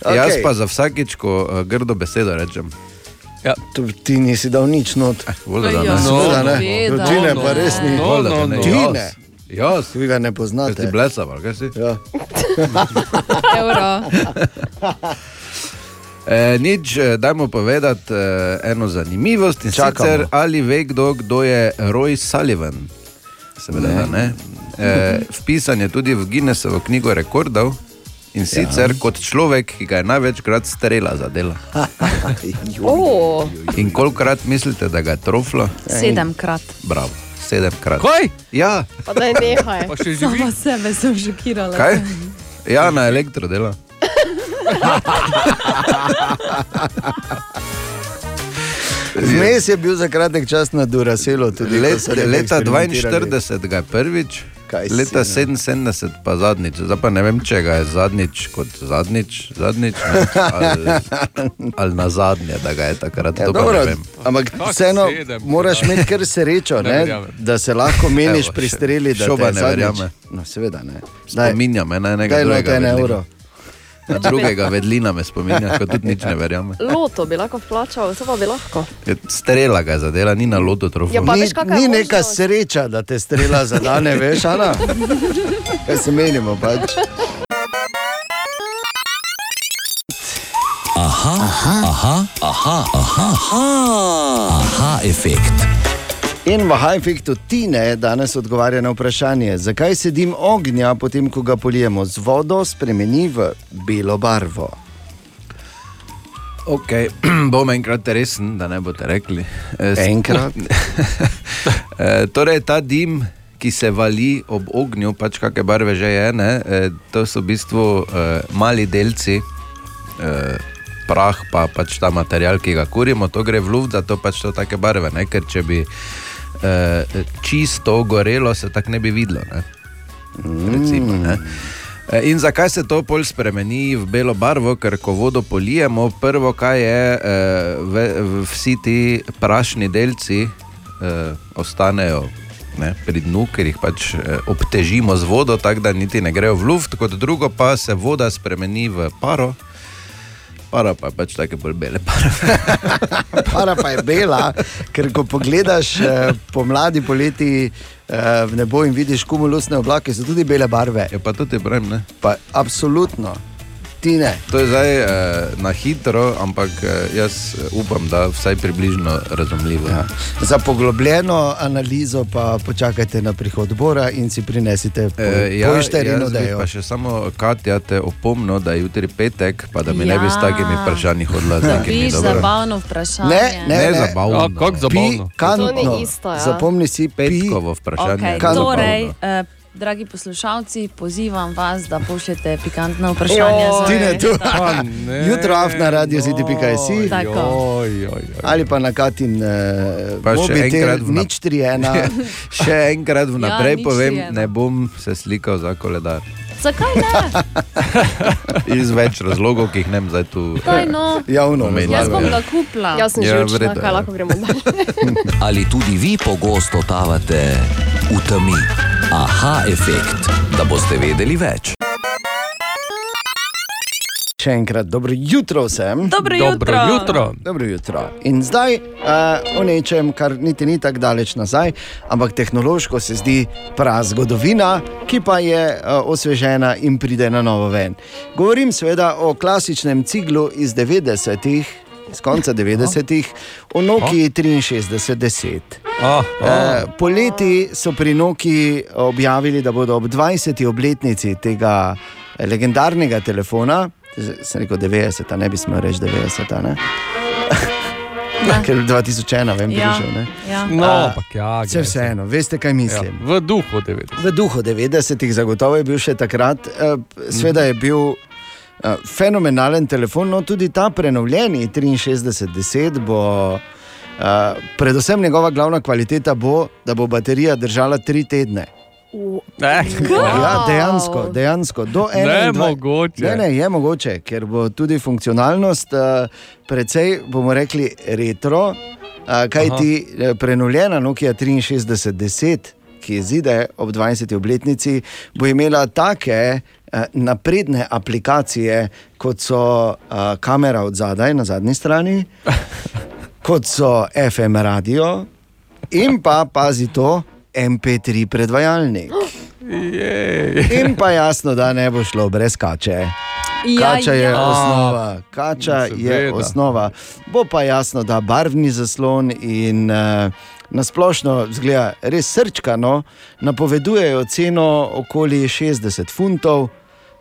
Speaker 3: okay. [laughs]
Speaker 1: Jaz pa za vsakič, ko uh, grdo besedo rečem.
Speaker 5: Ja.
Speaker 3: Tu, ti nisi dal nič not.
Speaker 1: Voda, da
Speaker 3: Ja,
Speaker 1: ne.
Speaker 3: seveda ne.
Speaker 1: seveda.
Speaker 3: Ti ne,
Speaker 1: No,
Speaker 3: pa
Speaker 1: no,
Speaker 3: res ni.
Speaker 1: no, Voda, da ne.
Speaker 3: Ti
Speaker 1: Jaz.
Speaker 3: ne. Vi ga ne poznate.
Speaker 1: Ti blesav, ali kaj si?
Speaker 3: Ja. [laughs]
Speaker 4: Euro. [laughs]
Speaker 1: E, nič, eh, dajmo povedati e, eno zanimivost. Sicer, ali ve kdo, kdo je Roy Sullivan? Seveda,
Speaker 3: Ne.
Speaker 1: ne. ne. E, vpisan je tudi v Guinnessovo knjigo rekordov. In sicer ja. kot človek, ki ga je največkrat strela zadela. [laughs]
Speaker 4: Oh.
Speaker 1: In kolikrat mislite, da ga je troflo?
Speaker 6: Sedemkrat.
Speaker 1: Bravo, sedemkrat.
Speaker 5: Kaj?
Speaker 1: Ja,
Speaker 4: Pa da je nehaj.
Speaker 5: Pa še
Speaker 6: Sama sebe sem šokirala.
Speaker 1: kaj? Ja, na elektro dela. [laughs]
Speaker 3: Zmes je bil za kratek čas na Duraselu. Tudi,
Speaker 1: Let, leta
Speaker 3: eksperimentirali.
Speaker 1: 42 ga je prvič,
Speaker 3: Kaj
Speaker 1: leta
Speaker 3: ne?
Speaker 1: 77 pa zadnjič. Zdaj pa ne vem, če ga je zadnjič kot zadnjič, zadnjič ne, ali, ali na zadnje, da ga je takrat.
Speaker 3: Ja, dobro,
Speaker 1: ne vem.
Speaker 3: ampak vseeno moraš imeti kar srečo,
Speaker 1: Ne
Speaker 3: ne,
Speaker 1: verjamem.
Speaker 3: da se lahko meniš
Speaker 1: Evo,
Speaker 3: pri
Speaker 1: še-
Speaker 3: streli. da
Speaker 1: šoba
Speaker 3: te
Speaker 1: ne
Speaker 3: zadnjič-
Speaker 1: verjame.
Speaker 3: No, seveda ne.
Speaker 1: Spominja me na enega
Speaker 3: Daj
Speaker 1: drugega
Speaker 3: note en
Speaker 1: vedlina.
Speaker 3: evro.
Speaker 1: Na drugega vedlina me spominja, ko tudi nič ne verjame.
Speaker 4: Loto bi lahko plačal, vse pa bi lahko.
Speaker 1: Je Strela ga je zadela, ni na lotu trofej.
Speaker 4: Ja, pa
Speaker 3: Ni,
Speaker 4: veš,
Speaker 3: ni
Speaker 4: možnost?
Speaker 3: neka sreča, da te strela zadane, veš, Ana? Kaj se menimo pač?
Speaker 8: Aha, aha, aha, aha, aha, aha, aha efekt.
Speaker 3: In v Hajfektu Tine danes odgovarja na vprašanje, zakaj se dim ognja, potem ko ga polijemo z vodo, spremeni v belo barvo.
Speaker 1: Ok, [clears throat] bom enkrat resen, da ne boste rekli. S-
Speaker 3: Enkrat? [laughs]
Speaker 1: Eh, torej, ta dim, ki se vali ob ognju, pač kakšne barve že je, ne, eh, to so v bistvu eh, mali delci, eh, prah, pa pač ta material, ki ga kurimo, to gre v luft, zato pač to take barve. Ne, ker če bi eh, čisto gorelo, se tako ne bi videlo. Ne. Recimo, ne. E, In zakaj se to pol spremeni v belo barvo? Ker ko vodo polijemo, prvo, kaj je, eh, ve, v- vsi ti prašni delci eh, ostanejo ne, pri dnu, ker jih pač eh, obtežimo z vodo, tako da niti ne grejo v luft, kot drugo pa se voda spremeni v paro. Para pa je pač take bolj bele barve. [laughs]
Speaker 3: Para pa je bela, ker ko pogledaš eh, pomladi, poleti eh, v nebo in vidiš kumulusne oblake, so tudi bele barve.
Speaker 1: Je pa tudi pravim, ne?
Speaker 3: Pa absolutno. Ti ne.
Speaker 1: To je zdaj eh, na hitro, ampak eh, jaz eh, upam, da vsaj približno razumljivo. Ja.
Speaker 3: Za poglobljeno analizo pa počakajte na prihod odbora in si prinesite
Speaker 1: E, ja,
Speaker 3: pojšter in odejo.
Speaker 1: pa še samo Katja te opomnil, da je jutri petek, pa da mi ja. ne bi s
Speaker 6: Ja.
Speaker 1: takimi vprašanji hodila z nekimi
Speaker 6: Dobiš
Speaker 1: dobro.
Speaker 6: zabavno vprašanje.
Speaker 3: Ne, ne,
Speaker 1: Ne
Speaker 3: ne.
Speaker 1: zabavno.
Speaker 5: Ja, kako zabavno?
Speaker 3: Pikantno.
Speaker 6: To ni isto, ja.
Speaker 3: Zapomni si
Speaker 1: petkovo vprašanje.
Speaker 6: Okay,
Speaker 3: Kaj
Speaker 6: torej, eh, dragi poslušalci, pozivam vas, da pošljete pikantno vprašanje. za
Speaker 3: Ti [laughs] ne tu.
Speaker 6: Reta.
Speaker 3: Jutro af na radio city.si
Speaker 6: Tako.
Speaker 3: ali pa na Katin uh,
Speaker 1: Pa še enkrat vna-
Speaker 3: nič tri ena. [laughs]
Speaker 1: Še enkrat vnaprej
Speaker 6: Ja,
Speaker 1: povem,
Speaker 6: no.
Speaker 1: ne bom se slikal za koledar.
Speaker 6: Zakaj ne? [laughs]
Speaker 1: Iz več razlogov, ki jih ne zdaj tu
Speaker 6: Daj, no.
Speaker 3: Javno
Speaker 1: omenil.
Speaker 6: Jaz bom ga kupila.
Speaker 4: Jaz sem
Speaker 1: Ja, v redu,
Speaker 4: kaj
Speaker 1: ja.
Speaker 4: lahko gremo [laughs] dalje.
Speaker 8: Ali tudi vi pogosto totavate v temi? Aha efekt, da boste vedeli več.
Speaker 3: Še enkrat dobro jutro vsem.
Speaker 6: Dobro Dobro jutro. jutro.
Speaker 3: Dobro jutro. In zdaj uh, o nečem, kar niti ni tako daleč nazaj, ampak tehnološko se zdi prav zgodovina, ki pa je uh, osvežena in pride na novo ven. Govorim seveda o klasičnem ciglu iz 90-ih. Iz konca 90-ih, o Noki 6310.
Speaker 5: Ah,
Speaker 3: Eh, poleti so pri Noki objavili, da bodo ob 20. obletnici tega eh, legendarnega telefona, sem rekel 90, a ne bi smel reči 90, a ne? [laughs] Ker je 2001, vem,
Speaker 5: Ja,
Speaker 3: ne.
Speaker 5: ja. No, ampak ja,
Speaker 3: Vse vseeno, veste, kaj mislim.
Speaker 5: Ja, v duhu 90.
Speaker 3: V duhu 90-ih, zagotovo je bil še takrat, eh, sveda je bil eh, fenomenalen telefon, no tudi ta prenovljeni 6310 bo. Uh, predvsem njegova glavna kvaliteta bo, da bo baterija držala tri tedne.
Speaker 5: Eh,
Speaker 3: Ja, dejansko, dejansko. Do 21
Speaker 5: Nemogoče.
Speaker 3: Ne, ne, je mogoče, ker bo tudi funkcionalnost uh, precej, bomo rekli, retro, uh, kaj ti prenovljena Nokia 6310, ki izide ob 20. obletnici, bo imela take uh, napredne aplikacije, kot so uh, kamera od zadaj, na zadnji strani, [laughs] kot so FM radio in pa pazi to. MP3 predvajalnik. [gasps] In pa jasno, da ne bo šlo brez kače.
Speaker 6: Ja,
Speaker 3: Kača je
Speaker 6: ja.
Speaker 3: osnova, kača je
Speaker 5: Seveda.
Speaker 3: osnova. Bo pa jasno, da barvni zaslon in uh, nasplošno zgleda res srčkano, napovedujejo ceno okoli 60 funtov.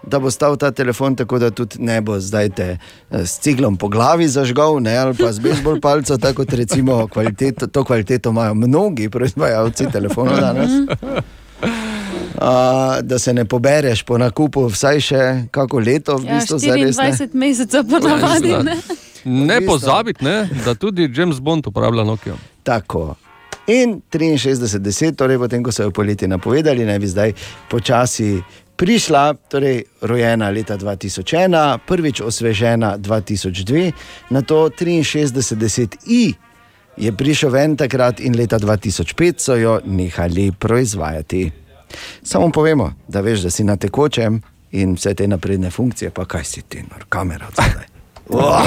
Speaker 3: Da bo stal ta telefon, tako da tudi ne bo zdaj te eh, s ciglom po glavi zažgal, ne, ali pa z bejzbol palcem, tako kot recimo kvaliteto, to kvaliteto imajo mnogi proizvajalci telefonov danes. [laughs] Uh, da se ne pobereš po nakupu, vsaj še kako leto, v
Speaker 6: Ja,
Speaker 3: bistvu ne.
Speaker 6: 24 mesecev ponavadi. Ne?
Speaker 5: Ne pozabiti, ne, da tudi James Bond uporablja Nokia.
Speaker 3: Tako. In 63-10, torej potem, ko so jo poleti napovedali, naj bi zdaj počasi prišla, torej rojena leta 2001, prvič osvežena 2002, na to 63-10i je prišel ven takrat in leta 2005 so jo nehali proizvajati. Samo povemo, da veš, da si na tekočem in vse te napredne funkcije, pa kaj si ti, nor, kamera. Oh,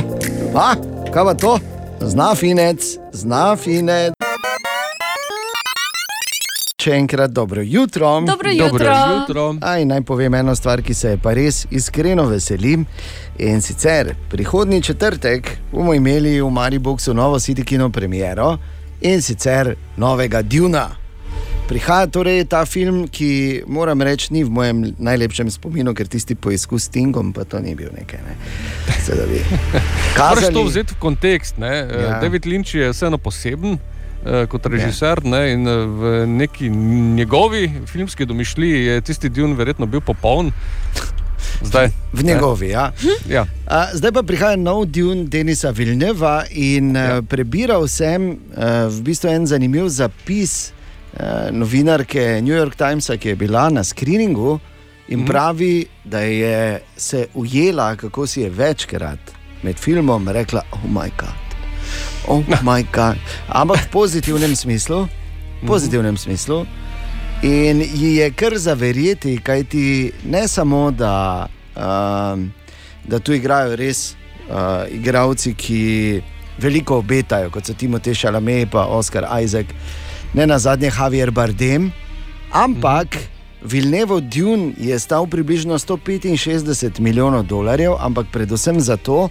Speaker 3: [laughs] a, kaj pa to? Zna finec, zna finec. Še enkrat dobro jutro.
Speaker 6: Dobro jutro. Dobro jutro.
Speaker 3: Aj, naj povem eno stvar, ki se je pa res iskreno veselim. In sicer prihodnji četrtek bomo imeli v Mariboku novo City Kino premiero in sicer novega Duna. Prihaja torej ta film, ki moram reči, ni v mojem najlepšem spominu, ker tisti poizkus s Tingom, pa to ni bil nekaj. Ne. Se, da bi
Speaker 5: Moraš to vzeti v kontekst. Ne?
Speaker 3: Ja.
Speaker 5: David Lynch je vseeno poseben. Eh, Kot režiser ne, in eh, v neki njegovi filmski domišljiji je tisti Dun verjetno bil popoln. Zdaj,
Speaker 3: V njegovi, ja.
Speaker 5: ja.
Speaker 3: A, zdaj pa prihaja nov Dune Denisa Vilneva in ja. prebiral sem uh, v bistvu en zanimiv zapis uh, novinarke New York Timesa, ki je bila na screeningu in
Speaker 5: Mhm.
Speaker 3: pravi, da je se ujela, kako si je večkrat med filmom rekla: Oh, moj bog. Oh, moj bog. Ampak v pozitivnem smislu. Pozitivnem smislu. In ji je kar zaverjeti, kaj ti ne samo, da, um, da tu igrajo res uh, igravci, ki veliko obetajo, kot so Timotej Šalame, pa Oscar Isaac, ne na zadnje Javier Bardem, ampak Vilnevo Dune je stal približno 165 milijonov dolarjev, ampak predvsem zato,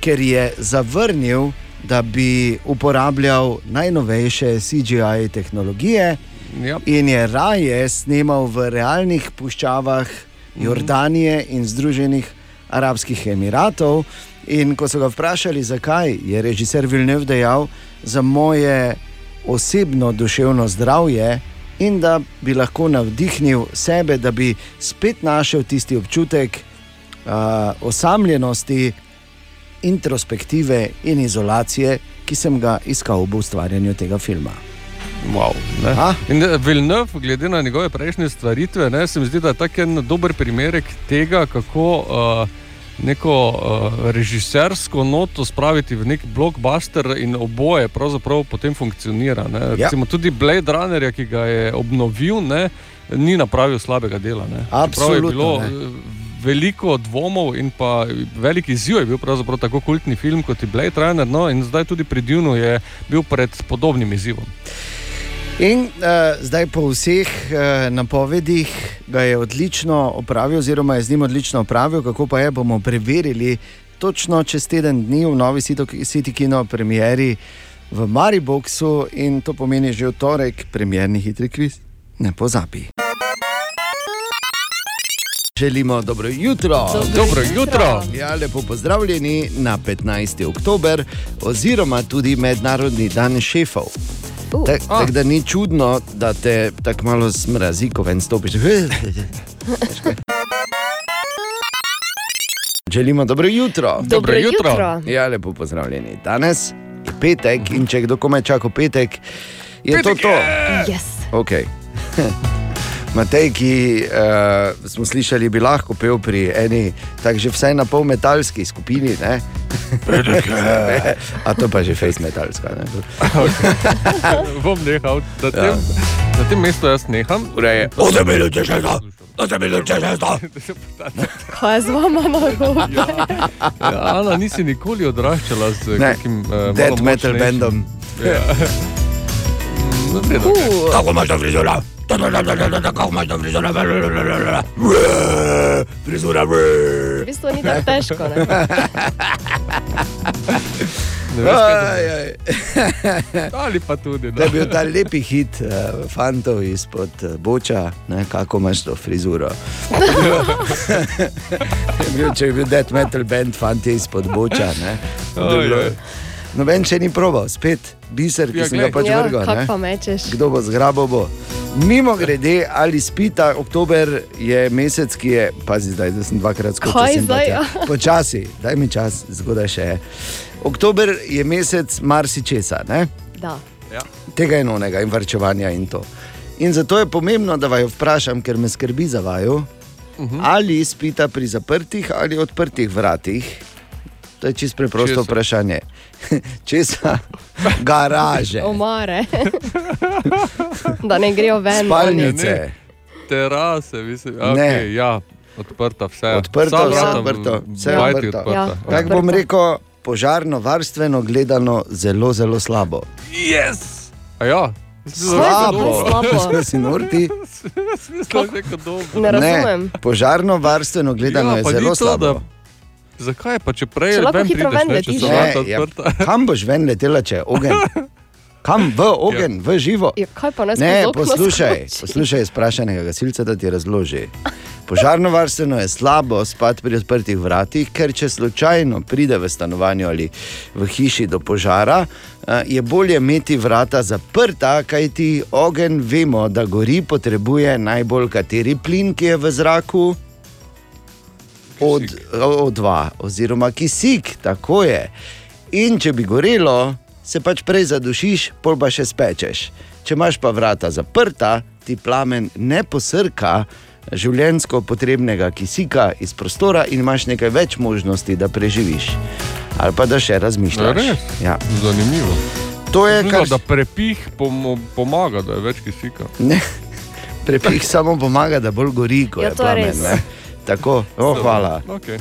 Speaker 3: ker je zavrnil, da bi uporabljal najnovejše CGI tehnologije
Speaker 5: Yep.
Speaker 3: in je raje snemal v realnih puščavah Jordanije in Združenih arabskih emiratov. In ko so ga vprašali, zakaj, je režiser Vilnev dejal, za moje osebno duševno zdravje in da bi lahko navdihnil sebe, da bi spet našel tisti občutek uh, osamljenosti, introspektive in izolacije, ki sem ga iskal v ustvarjanju tega filma.
Speaker 5: Wow, eh, Vilnev, glede na njegove prejšnje stvaritve, ne, se mi zdi, da je tak en dober primerek tega, kako uh, neko uh, režisersko noto spraviti v nek blockbuster in oboje pravzaprav potem funkcionira. Ne.
Speaker 3: Ja.
Speaker 5: Recimo tudi Blade Runner, ki ga je obnovil, ne, ni napravil slabega dela. Ne. Čeprav
Speaker 3: Absolutno,
Speaker 5: Je bilo
Speaker 3: ne.
Speaker 5: Veliko dvomov in pa velik izziv je bil pravzaprav tako kultni film kot je Blade Runner, no in zdaj tudi pri Dunu je bil pred podobnim izzivom.
Speaker 3: In uh, zdaj po vseh uh, napovedih ga je odlično opravil, oziroma je z njim odlično opravil, kako pa je, bomo preverili točno čez teden dni v novi City Kino premieri v Mariboku in to pomeni že v torek premjerni hitri kviz. Ne pozabi. Želimo dobro jutro.
Speaker 5: Dobro Dobro jutro.
Speaker 3: Ja, lepo pozdravljeni na 15. oktober, oziroma tudi Mednarodni dan šefov. Tak, tak, da ni čudno, da te tako malo smrazi, ko ven stopiš. [laughs] Želimo dobro jutro.
Speaker 4: Dobro Dobro jutro. jutro.
Speaker 3: Ja, lepo pozdravljeni. Danes je petek in če kdo komaj čaka petek, je
Speaker 4: Petek
Speaker 3: to to.
Speaker 4: Yes.
Speaker 3: Okay. [laughs] Matej, ki uh, smo slišali, bi lahko pel pri eni, tako že vsaj na pol metalski skupini. [laughs] A to pa že face metalska. Ne? [laughs]
Speaker 5: Bom nehal, na tem, ja. na tem mestu jaz neham.
Speaker 3: Ureje.
Speaker 5: Osem
Speaker 3: minut je še to. Osem minut je še to. [laughs]
Speaker 4: Kaj je z vama robu?
Speaker 5: Ja, Ana, nisi nikoli odraščala z
Speaker 3: Ne,
Speaker 5: nekim uh,
Speaker 3: death metal bandom.
Speaker 5: Ja. No, v redu, okej.
Speaker 3: Kako imaš to frizuro? Kako imaš to frizuro? Frizura.
Speaker 4: V bistvu ni tako težko. Ne?
Speaker 5: Ne veš, kaj to-
Speaker 3: Aj, aj.
Speaker 5: Ali pa tudi.
Speaker 3: Da je bil ta lepi hit uh, fantov izpod uh, boča, ne, kako imaš to frizuro. Je bil, če je bil death metal band, fanti izpod boča. Ne, Da je
Speaker 5: Oj,
Speaker 3: bilo-
Speaker 5: oj.
Speaker 3: Noben še ni probal, spet biser, ki
Speaker 5: Ja,
Speaker 3: sem ga pač
Speaker 4: Ja,
Speaker 3: ne.
Speaker 4: pa mečeš?
Speaker 3: Kdo bo zgrabil? Bo. Mimo grede, ali spita, oktober je mesec, ki je, pazi zdaj, da sem dvakrat skočil.
Speaker 4: Zdaj,
Speaker 3: tja.
Speaker 4: ja? [laughs]
Speaker 3: Počasi, daj mi čas, zgodaj še je. Oktober je mesec marsičesa, ne?
Speaker 4: Da.
Speaker 5: Ja.
Speaker 3: tega enonega in varčevanja in to. In zato je pomembno, da vaju vprašam, ker me skrbi za vaju, uh -huh. ali spita pri zaprtih ali odprtih vratih. To je čisto preprosto
Speaker 5: Česa?
Speaker 3: vprašanje. [laughs] Česa? Garaže.
Speaker 4: Omare. [laughs] da ne grejo ven.
Speaker 3: Spalnice.
Speaker 5: Ne, Terase, mislim.
Speaker 3: Ne.
Speaker 5: Okay, ja, odprta vse.
Speaker 3: Odprto,
Speaker 5: Vsa
Speaker 3: vse odprto. Vse
Speaker 5: bajti
Speaker 3: odprto.
Speaker 5: odprta.
Speaker 4: Ja.
Speaker 3: Tako bom rekel, požarno, varstveno gledano, zelo, zelo slabo.
Speaker 5: Yes! A ja,
Speaker 3: Slabo, [laughs]
Speaker 4: slabo.
Speaker 3: si norti.
Speaker 5: Smisel je kot dobro.
Speaker 4: Ne razumem.
Speaker 3: požarno, varstveno gledano
Speaker 5: Ja,
Speaker 3: je zelo
Speaker 5: to,
Speaker 3: slabo.
Speaker 5: da- Zakaj pa če prej ven
Speaker 4: hitro
Speaker 5: prideš,
Speaker 4: ven
Speaker 5: ne, če so vrata
Speaker 3: ja,
Speaker 5: odprta? [laughs]
Speaker 3: kam boš ven letela, če je ogenj? Kam v ogenj, v živo?
Speaker 4: Ja, kaj pa ne
Speaker 3: Ne, poslušaj,
Speaker 4: skoči?
Speaker 3: poslušaj sprašanega gasilca, da ti razloži. Požarno varstveno je slabo spati pri odprtih vratih, ker če slučajno pride v stanovanju ali v hiši do požara, eh, je bolje imeti vrata zaprta, kajti ogenj vemo, da gori, potrebuje najbolj kateri plin, ki je v zraku. Od, O2, oziroma kisik, tako je. In če bi gorelo, se pač prej zadušiš, pol pa še spečeš. Če imaš pa vrata zaprta, ti plamen ne posrka življensko potrebnega kisika iz prostora in imaš nekaj več možnosti, da preživiš. Ali pa da še razmišljaš. Ja.
Speaker 5: Zanimivo.
Speaker 3: To je kar
Speaker 5: da prepih pomo- pomaga, da je več kisika.
Speaker 3: Ne, [laughs] prepih samo pomaga, da bolj gori, ko
Speaker 4: Ja,
Speaker 3: je
Speaker 4: je
Speaker 3: plamen.
Speaker 4: res.
Speaker 3: Ne? Tako, oh, hvala.
Speaker 5: Okay.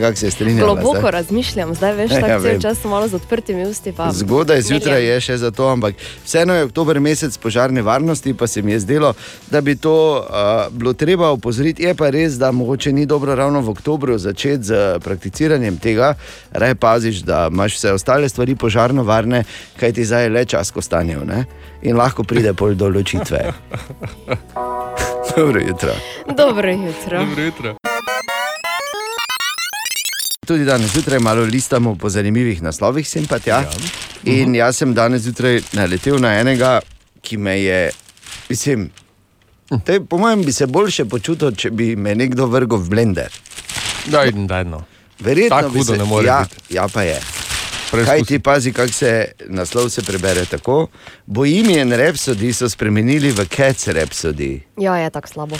Speaker 3: Kako se strinjamo.
Speaker 4: Globoko razmišljam, zdaj veš, [laughs]
Speaker 3: Ja,
Speaker 4: tako
Speaker 3: vem.
Speaker 4: cel čas malo z odprtimi usti. Pa
Speaker 3: Zgodaj zjutraj je še za to, ampak vseeno je oktober mesec požarne varnosti, pa se mi je zdelo, da bi to uh, bilo treba opozoriti. Je pa res, da mogoče ni dobro ravno v oktobru začeti z prakticiranjem tega, raje paziš, da imaš vse ostale stvari požarno varne, kaj ti zdaj je le čas kostanjev ne? in lahko pride pol do ločitve. [laughs] Dobro jutro.
Speaker 4: Dobro jutro.
Speaker 5: Dobro jutro.
Speaker 3: Tudi danes zjutraj malo listamo po zanimivih naslovih, sem pa tja. In jaz sem danes zjutraj naletel na enega, ki me je, mislim, te, po mojem bi se boljše počutil, če bi me nekdo vrgel v blender.
Speaker 5: Daj, daj, no.
Speaker 3: Verjetno
Speaker 5: Tako
Speaker 3: bi se,
Speaker 5: ne more
Speaker 3: ja,
Speaker 5: biti.
Speaker 3: ja, pa je. Kaj ti pazi, kako se naslov se prebere tako? Bohemian Rhapsody so spremenili v Cats Rhapsody.
Speaker 4: Ja, je tako slabo.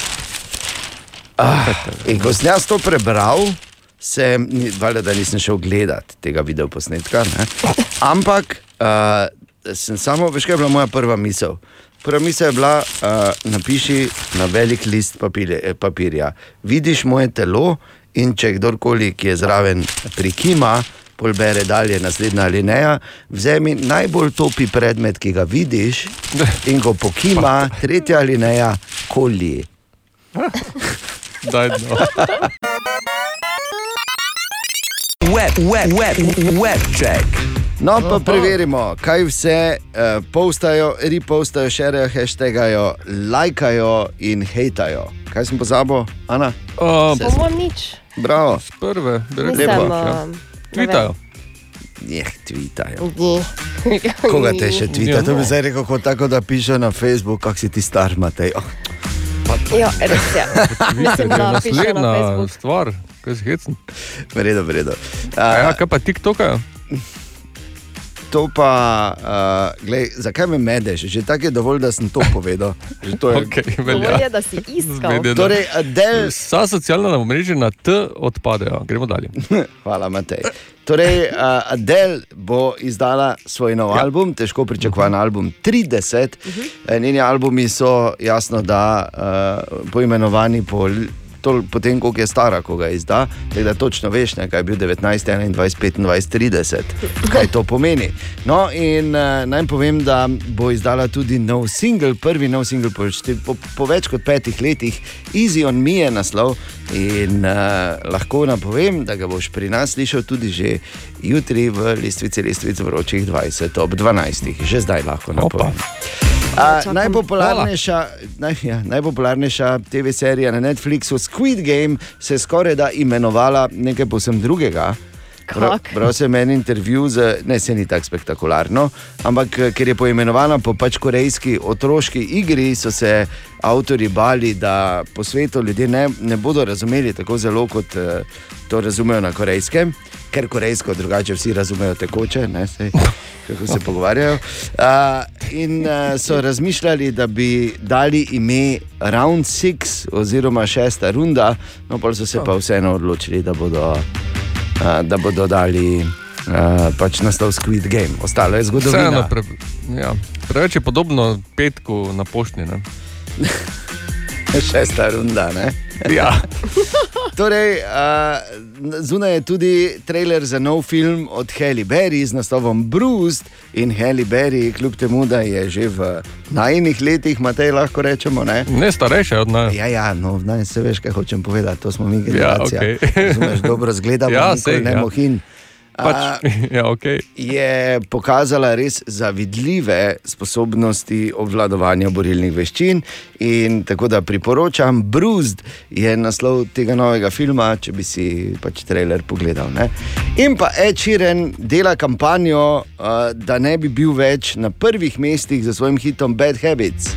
Speaker 3: Ah, in ko sem jaz to prebral, sem, valjda, da nisem šel gledat tega videoposnetka, ne? [laughs] ampak uh, sem samo, veš, kaj je bila moja prva misel. Prva misel je bila, uh, napiši na velik list papirja, eh, papirja. Vidiš moje telo in če kdorkoli, ki je zraven, prikima, pol bere dalje naslednja alineja, vzemi najbolj topi predmet, ki ga vidiš in ko pokima, [laughs] tretja alineja, kolji.
Speaker 5: Daj, no.
Speaker 8: Web, web, web, web check.
Speaker 3: No, pa preverimo, kaj vse uh, postajo, repostajo, šerijo, hashtagajo, lajkajo in hejtajo. Kaj sem pozabil, Ana?
Speaker 5: Uh,
Speaker 4: Bomo nič.
Speaker 3: Bravo.
Speaker 5: Prve, bi rekel,
Speaker 4: Mislim,
Speaker 5: lepo, ja.
Speaker 4: um,
Speaker 5: Tvitajo.
Speaker 3: Jeh, tvitajo. [laughs] Koga te še tvita?
Speaker 5: Ja,
Speaker 3: To bi zdaj rekel, kot tako, da piše na Facebook, kak si ti star, Matej. Oh.
Speaker 4: Ja, res [laughs] je. Mislim,
Speaker 5: Twitter je
Speaker 4: da piše na
Speaker 5: naslednja
Speaker 4: Facebooku.
Speaker 5: stvar, kaj si hecen.
Speaker 3: Vredo, vredo.
Speaker 5: Ja, kaj pa TikToka?
Speaker 3: To pa, uh, glej, zakaj me medeš? Že tako je dovolj, da sem to povedal. Že To je,
Speaker 5: Okay,
Speaker 4: Dovolj je, da si iskal.
Speaker 5: Zmedeno.
Speaker 3: Torej, Adele,
Speaker 5: Vsa socialna omrežja na T odpadejo. Gremo dalje. [laughs]
Speaker 3: Hvala, Matej. Torej, uh, Adele bo izdala svoj nov ja. album, težko pričakovan album 30. Uh -huh. Njeni albumi so jasno, da uh, poimenovani po. Tol- Potem, koliko je stara, ko ga izda, tako da točno veš, ne, kaj je bil 19, 21, 25, 30, kaj to pomeni. No, in uh, naj povem, da bo izdala tudi nov singel, prvi nov singel po, po, po več kot petih letih, Easy on Me je naslov. In uh, lahko napovem, da ga boš pri nas slišal tudi že jutri v listvici, listvici vročih 20 ob 12. Že zdaj lahko napovem. Uh, najpopularnejša, naj, ja, najpopularnejša TV serija na Netflixu, Squid Game, se je skoraj da imenovala nekaj povsem drugega.
Speaker 4: Kak?
Speaker 3: Prav sem en intervju, z, ne se ni tako spektakularno, ampak eh, ker je poimenovana po pač korejski otroški igri, so se avtori bali, da po svetu ljudje ne, ne bodo razumeli tako zelo, kot eh, to razumejo na korejskem, ker korejsko drugače vsi razumejo tekoče, ne, sej, kako se pogovarjajo. Uh, in uh, so razmišljali, da bi dali ime Round 6 oziroma šesta runda, no pa so se pa vseeno odločili, da bodo da bodo dali pač naslov Squid Game. Ostalo je
Speaker 5: Vseeno,
Speaker 3: zgodovina.
Speaker 5: pre, ja, preveč je podobno petku na poštni. [laughs] Ne? [laughs]
Speaker 3: Šesta runda. Ne?
Speaker 5: Ja. [laughs]
Speaker 3: torej, uh, zunaj je tudi trailer za nov film od Halle Berry z naslovom Bruce. In Halle Berry, kljub temu, da je že v najnih letih, Matej, lahko rečemo. Ne,
Speaker 5: ne starejša od nas.
Speaker 3: Ja, ja, no, naj se veš, kaj hočem povedati. To smo mi generacija.
Speaker 5: okej.
Speaker 3: Razumeš, dobro zgledamo,
Speaker 5: Ja,
Speaker 3: ja,
Speaker 5: sej,
Speaker 3: ne
Speaker 5: ja.
Speaker 3: mohin.
Speaker 5: Pač, [laughs] ja, okay.
Speaker 3: je pokazala res zavidljive sposobnosti obvladovanja borilnih veščin. In tako da priporočam, Bruised je naslov tega novega filma, če bi si pač trailer pogledal. Ne? In pa Ed Sheeran dela kampanjo, uh, da ne bi bil več na prvih mestih za svojim hitom Bad Habits.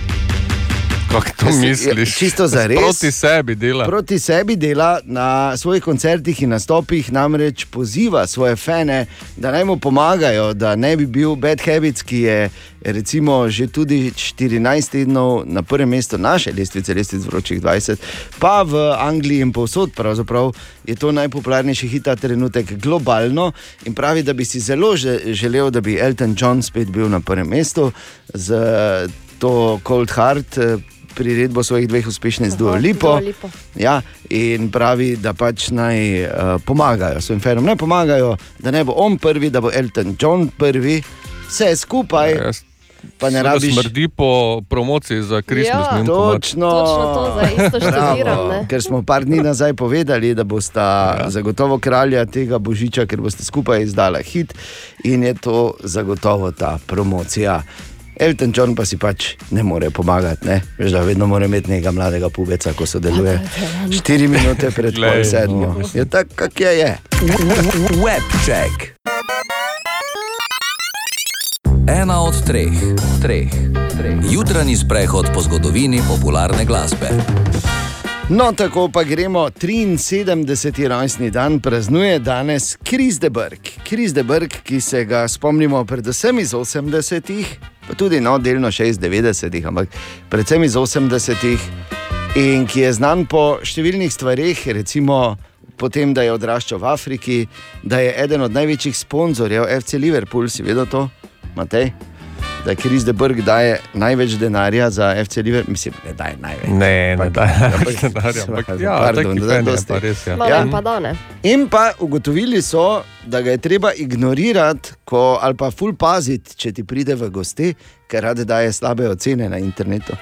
Speaker 5: Kako to misliš?
Speaker 3: Čisto za res.
Speaker 5: Proti sebi dela.
Speaker 3: Proti sebi dela na svojih koncertih in nastopih, namreč poziva svoje fane, da naj mu pomagajo, da ne bi bil Bad Habits, ki je recimo že tudi 14 tednov na prvem mestu naše lestvice, lestvice vročih 20, pa v Angliji in povsod pravzaprav je to najpopularnejši hit ta trenutek globalno in pravi, da bi si zelo že, želel, da bi Elton John spet bil na prvem mestu z eh, to Cold Heart. Priredbo svojih dveh uspešnic z Duo Lipo.
Speaker 4: Lipo.
Speaker 3: Ja, in pravi, da pač naj uh, pomagajo svojim fenom, ne pomagajo, da ne bo on prvi, da bo Elton John prvi, vse skupaj.
Speaker 5: Ja,
Speaker 3: pa ne rabiš.
Speaker 5: Smrdi po promociji za Christmas.
Speaker 4: Ja,
Speaker 3: Točno,
Speaker 4: Točno to, zdaj isto študiram, ne.
Speaker 3: Ker smo par dni nazaj povedali, da boste ja. zagotovo kralja tega božiča, ker boste skupaj izdala hit in je to zagotovo ta promocija. Elton John pa si pač ne more pomagati, ne? Veš, da vedno mora imeti nekega mladega pubeca, ko sodeluje. Štiri minute pred pol
Speaker 8: no.
Speaker 3: sedmo. Je tako, kak je. je.
Speaker 8: Web check. Ena od treh, treh, treh. Jutranji sprehod po zgodovini popularne glasbe.
Speaker 3: No, tako pa gremo. 73. rojstni dan praznuje danes Kris de Brg. Kris de Brg, ki se ga spomnimo predvsem iz 80-ih, tudi no, delno še iz 90-ih, ampak predvsem iz 80-ih, in ki je znan po številnih stvareh, recimo po tem, da je odraščal v Afriki, da je eden od največjih sponzorjev FC Liverpool, si vedel to, Matej? Da Kris de Burg daje največ denarja za FC Liverpool, mislim, ne daje največ.
Speaker 5: Ne, ne
Speaker 3: Pač-
Speaker 5: daje [laughs]
Speaker 3: ja,
Speaker 5: največ denarja, [laughs] ampak ja,
Speaker 3: pardon, da,
Speaker 5: je
Speaker 3: dosti.
Speaker 5: pa res, ja.
Speaker 4: Malo jim pa da, ne?
Speaker 3: In pa ugotovili so, da ga je treba ignorirati, ko, ali pa ful paziti, če ti pride v gosti, ker rade daje slabe ocene na internetu.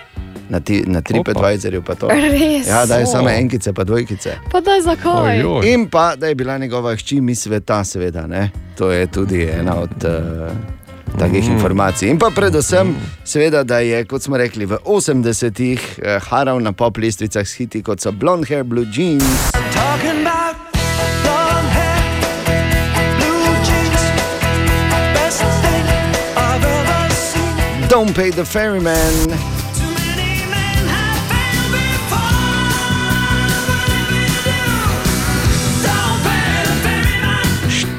Speaker 3: Na, ti, na TripAdvisorju pa to.
Speaker 4: Res?
Speaker 3: Ja, daje
Speaker 4: O.
Speaker 3: samo enkice, pa dvojkice.
Speaker 4: Pa daj zakaj?
Speaker 3: In pa, da je bila njegova hči mi sveta, seveda. Ne? To je tudi ena od uh, takih
Speaker 5: Mm.
Speaker 3: mm. informacij. In pa predvsem, seveda, da je, kot smo rekli, v 80-ih uh, haral na pop lestvicah s hiti kot so Blonde Hair, Blue Jeans. Don't pay the ferryman.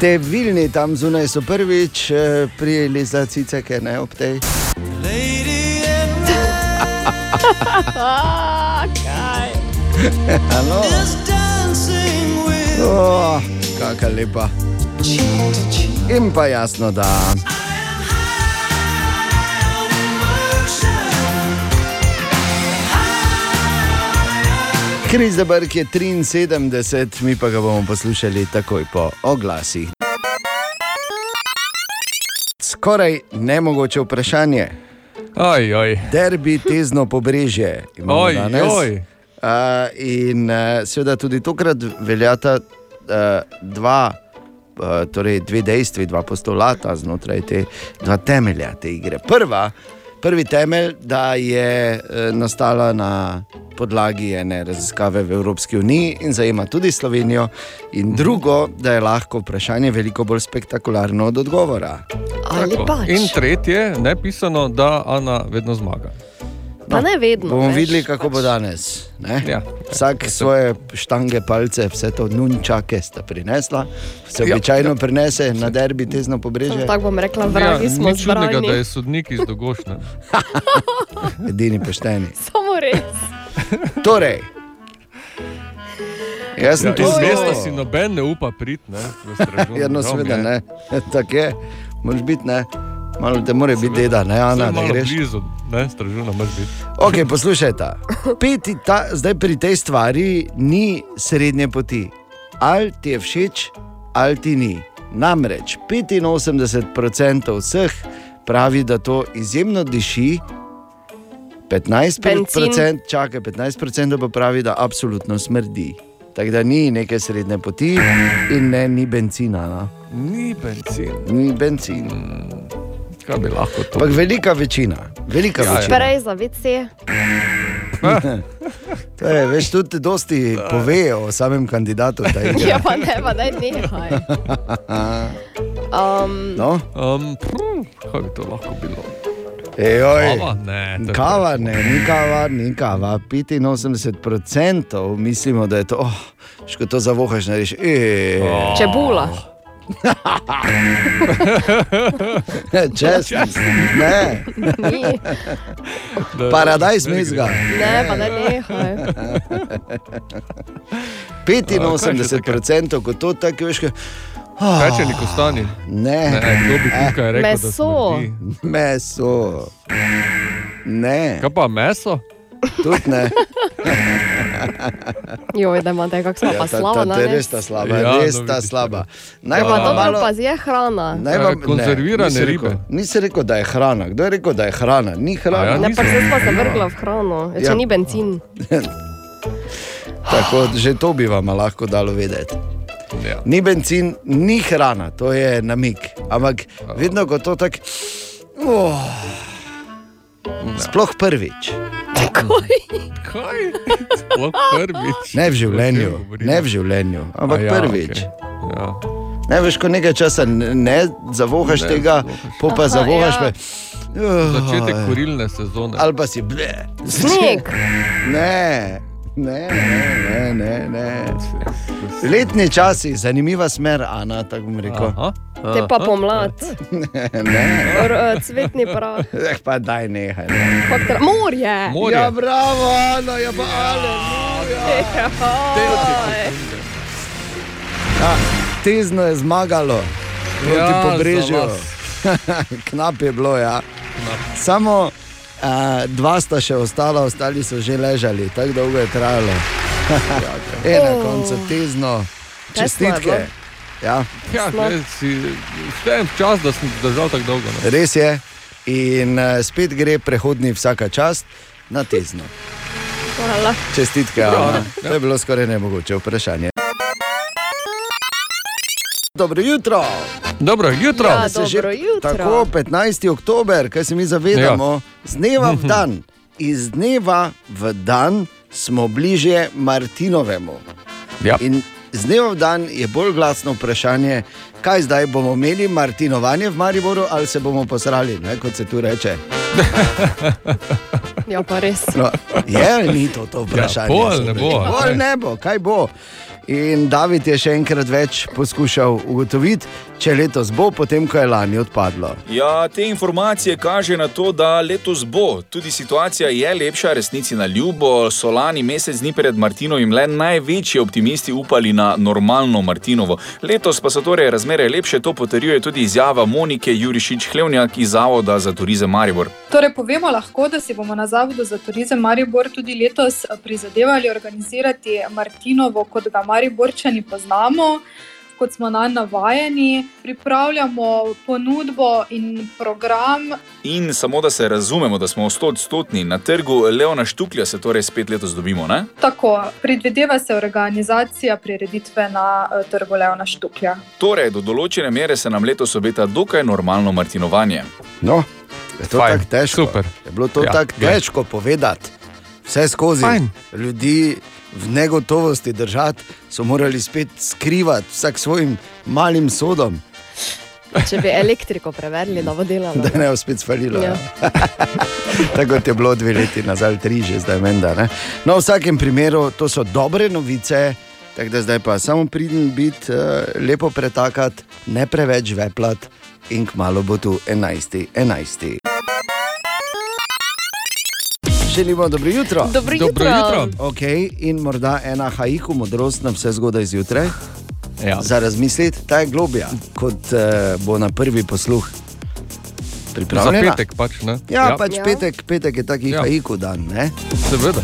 Speaker 3: Številni tam zunaj so prvič eh, prijeli za ciceke, ne ob tej.
Speaker 4: Kaj?
Speaker 3: Ano. Oh, kaka lepa. In pa jasno, da. Kris Debrk je 73, mi pa ga bomo poslušali takoj po oglasih. Skoraj nemogoče vprašanje.
Speaker 5: Oj, oj.
Speaker 3: Derbi tezno pobrežje imamo
Speaker 5: Oj,
Speaker 3: danes.
Speaker 5: oj.
Speaker 3: Uh, in uh, seveda tudi tokrat veljata uh, dva, uh, torej dve dejstvi, dva postulata znotraj te dva temelja te igre. Prva, prvi temelj, da je uh, nastala na podlagi ene raziskave v Evropski uniji in zajema tudi Slovenijo, in drugo, da je lahko vprašanje veliko bolj spektakularno od odgovora.
Speaker 5: Tako. In tretje, ne pisano, da Ana vedno zmaga.
Speaker 4: Pa ne vedno.
Speaker 3: Bomo
Speaker 4: veš,
Speaker 3: videli, kako bo danes. ne?
Speaker 5: Ja.
Speaker 3: Vsak svoje štange, palce, vse to nunčake sta prinesla, se
Speaker 5: Ja.
Speaker 3: običajno prinese na derbi tezno pobrežje.
Speaker 4: Tako bom rekla, vragi smo
Speaker 5: Ja, čudnega,
Speaker 4: zbrani.
Speaker 5: da je sodnik iz Dogošne. [laughs]
Speaker 3: Edini pošteni.
Speaker 4: Samo res.
Speaker 3: Torej, jaz sem
Speaker 5: Ja,
Speaker 3: tu zelo-
Speaker 5: mesta si noben ne upa priti, ne? [laughs]
Speaker 3: Ja, no, seveda ne. [laughs] Tako je, moraš biti ne. Malo te more biti deda, ne, Ana, da greš.
Speaker 5: blizu, ne, Stražuna moraš biti.
Speaker 3: Ok, poslušajte. Peti ta, zdaj pri tej stvari ni srednje poti. Ali ti je všeč, ali ti ni. Namreč 85% vseh pravi, da to izjemno diši, 15%,
Speaker 4: Bencin.
Speaker 3: čakaj, 15% pa pravi, da absolutno smrdi. Tako da ni neke srednje poti in ne, ni benzina. No.
Speaker 5: Ni benzin.
Speaker 3: Ni benzin.
Speaker 5: Kaj bi lahko to?
Speaker 3: Ampak velika večina, velika
Speaker 5: Ja, ja.
Speaker 3: večina.
Speaker 4: Prej za WC. [laughs]
Speaker 3: Torej, veš, tudi dosti pove o samem kandidatu.
Speaker 4: Ja, pa ne, pa daj nehaj. Um,
Speaker 3: No?
Speaker 5: Um, kaj bi to lahko bilo?
Speaker 3: Ejoj.
Speaker 5: Kava? Ne, to je
Speaker 3: Kava, ne, ni kava, ni kava. 85% mislimo, da je to, oh, ško to zavohaš, ne reš.
Speaker 4: Čebula. [laughs]
Speaker 3: Česen. Ne.
Speaker 4: Ni. [laughs]
Speaker 3: Paradajz mezga.
Speaker 4: Ne, pa daj nehaj. [laughs]
Speaker 3: 85% kot to tako veš. Ka, oh,
Speaker 5: Pečeni kostani.
Speaker 3: Ne.
Speaker 5: Ne, kdo bi tukaj rekel, da
Speaker 4: Meso.
Speaker 3: Meso. Ne.
Speaker 5: Kaj pa meso?
Speaker 3: Tudi ne. [laughs]
Speaker 4: Joj, da imate kakšno
Speaker 3: Ja,
Speaker 4: pa
Speaker 3: ta-
Speaker 4: slava.
Speaker 3: ta- ta je res ta slaba,
Speaker 5: Ja,
Speaker 3: res ta slaba.
Speaker 5: Naj
Speaker 3: vam
Speaker 4: dobro,
Speaker 3: malo-
Speaker 4: pa je hrana.
Speaker 3: Naj vam-
Speaker 5: konzervirane
Speaker 3: ne,
Speaker 5: ribe.
Speaker 3: Rekel, nisi rekel, da je hrana. Kdo je rekel, da je hrana? Ni hrana.
Speaker 5: ja,
Speaker 4: Ne, pa se pa se vrgla v hrano, če
Speaker 3: Ja.
Speaker 4: ni benzin. [laughs]
Speaker 3: Tako, že to bi vam lahko dalo vedeti.
Speaker 5: Ja.
Speaker 3: Ni benzin, ni hrana, to je namik. Ampak vedno, ko to tako. Oh, sploh prvič.
Speaker 5: Kaj? Sploh [laughs] prvič.
Speaker 3: Ne v življenju, ne v življenju, ampak
Speaker 5: A ja,
Speaker 3: prvič.
Speaker 5: okej. Ja.
Speaker 3: Ne veš, ko nekaj časa ne, zavohaš
Speaker 5: Ne
Speaker 3: tega, pa
Speaker 4: Aha,
Speaker 3: zavohaš.
Speaker 4: ja.
Speaker 3: Pa,
Speaker 5: Začetek
Speaker 3: Oj.
Speaker 5: kurilne sezone.
Speaker 3: Ali pa si ble.
Speaker 4: Sneg.
Speaker 3: Ne, ne, ne, ne, ne. Letni časi, zanimiva smer, Ana, tako bom rekel.
Speaker 5: Aha.
Speaker 4: Te pa pomlad.
Speaker 3: ne.
Speaker 4: R- eh, Cvetni prah.
Speaker 3: Eh, pa daj nehaj. Ne.
Speaker 4: Faktor- Morje.
Speaker 5: Morje.
Speaker 3: Ja, bravo, Ana, ja, pa
Speaker 4: Joj.
Speaker 3: ja, Tezno je zmagalo proti
Speaker 5: Ja,
Speaker 3: pobrežju. [laughs] Knap je bilo, ja. Samo uh, dva sta še ostala, ostali so že ležali, tako dolgo je trajalo. [laughs] e, na
Speaker 6: Oh.
Speaker 3: koncu tezno, čestitke. Ja,
Speaker 5: Ja, gled, si, štejem čas, da sem zdržal tako dolgo. No.
Speaker 3: res je. In uh, spet gre prehodni vsaka čast na tezno.
Speaker 4: Hvala.
Speaker 3: Čestitke,
Speaker 5: Ja,
Speaker 3: Ana.
Speaker 5: ja.
Speaker 3: To je bilo skoraj nemogoče vprašanje. Dobro jutro.
Speaker 5: Dobro jutro.
Speaker 4: Ja,
Speaker 3: Se že
Speaker 4: dobro jutro.
Speaker 3: Tako, 15. oktober, kaj se mi zavedamo, ja. z dneva v dan, iz dneva v dan smo bližje Martinovemu.
Speaker 5: Ja.
Speaker 3: In z dneva v dan je bolj glasno vprašanje, kaj zdaj bomo imeli Martinovanje v Mariboru ali se bomo posrali, ne, kot se tu reče. [laughs]
Speaker 4: Ja, pa res.
Speaker 3: No, je ni to, to vprašanje?
Speaker 5: Ja, pol ne bo, a
Speaker 3: Pol
Speaker 5: kaj?
Speaker 3: ne bo, kaj bo. In David je še enkrat več poskušal ugotoviti, če letos bo, potem ko je lani odpadlo.
Speaker 10: Ja, te informacije kaže na to, da letos bo. Tudi situacija je lepša, resnici na ljubo. So lani mesec dni pred Martinovim le največji optimisti upali na normalno Martinovo. Letos pa so torej razmere lepše, to potrjuje tudi izjava Monike Jurišič Hlevnjak iz Zavoda za turizem Maribor.
Speaker 32: Torej, povemo lahko, da si bomo na Zavodu za turizem Maribor tudi letos eh, prizadevali organizirati Martinovo, kot ga Mariborčani poznamo, kot smo na navajeni. Pripravljamo ponudbo in program.
Speaker 10: In samo da se razumemo, da smo 100 odstotni na trgu Leona Štuklja, se torej spet letos dobimo. Ne?
Speaker 32: Tako, predvideva se organizacija prireditve na eh, trgu Leona Štuklja.
Speaker 10: Torej, do določene mere se nam letos obeta dokaj normalno Martinovanje.
Speaker 3: No, je to tako težko.
Speaker 5: super.
Speaker 3: Je bilo to
Speaker 5: Ja,
Speaker 3: tako težko povedati. Vse skozi
Speaker 5: Fajn.
Speaker 3: ljudi v negotovosti držati, so morali spet skrivati vsak svojim malim sodom,
Speaker 4: Če bi elektriko preverili, da bo delalo.
Speaker 3: da ne bo spet spalilo.
Speaker 4: Ja. [laughs]
Speaker 3: Tako kot je bilo dve leti nazaj, tri že zdaj menda. Ne? No, v vsakem primeru to so dobre novice. Tako da zdaj pa samo pridem biti, uh, lepo pretakati, ne preveč veplat in kmalo bo tu 11. 11. Želimo dobro jutro.
Speaker 4: Dobro Dobro jutro. jutro.
Speaker 3: Okay, in morda ena haiku modrost na vse zgodaj zjutraj.
Speaker 5: Ja.
Speaker 3: Za razmisliti, ta je globja, kot uh, bo na prvi posluh.
Speaker 5: Za
Speaker 3: Pripravljena?
Speaker 5: petek pač, ne?
Speaker 3: Ja, ja. pač
Speaker 4: Ja.
Speaker 3: petek, petek je taki
Speaker 5: Ja.
Speaker 3: ja. haiku dan. Ne?
Speaker 5: Seveda.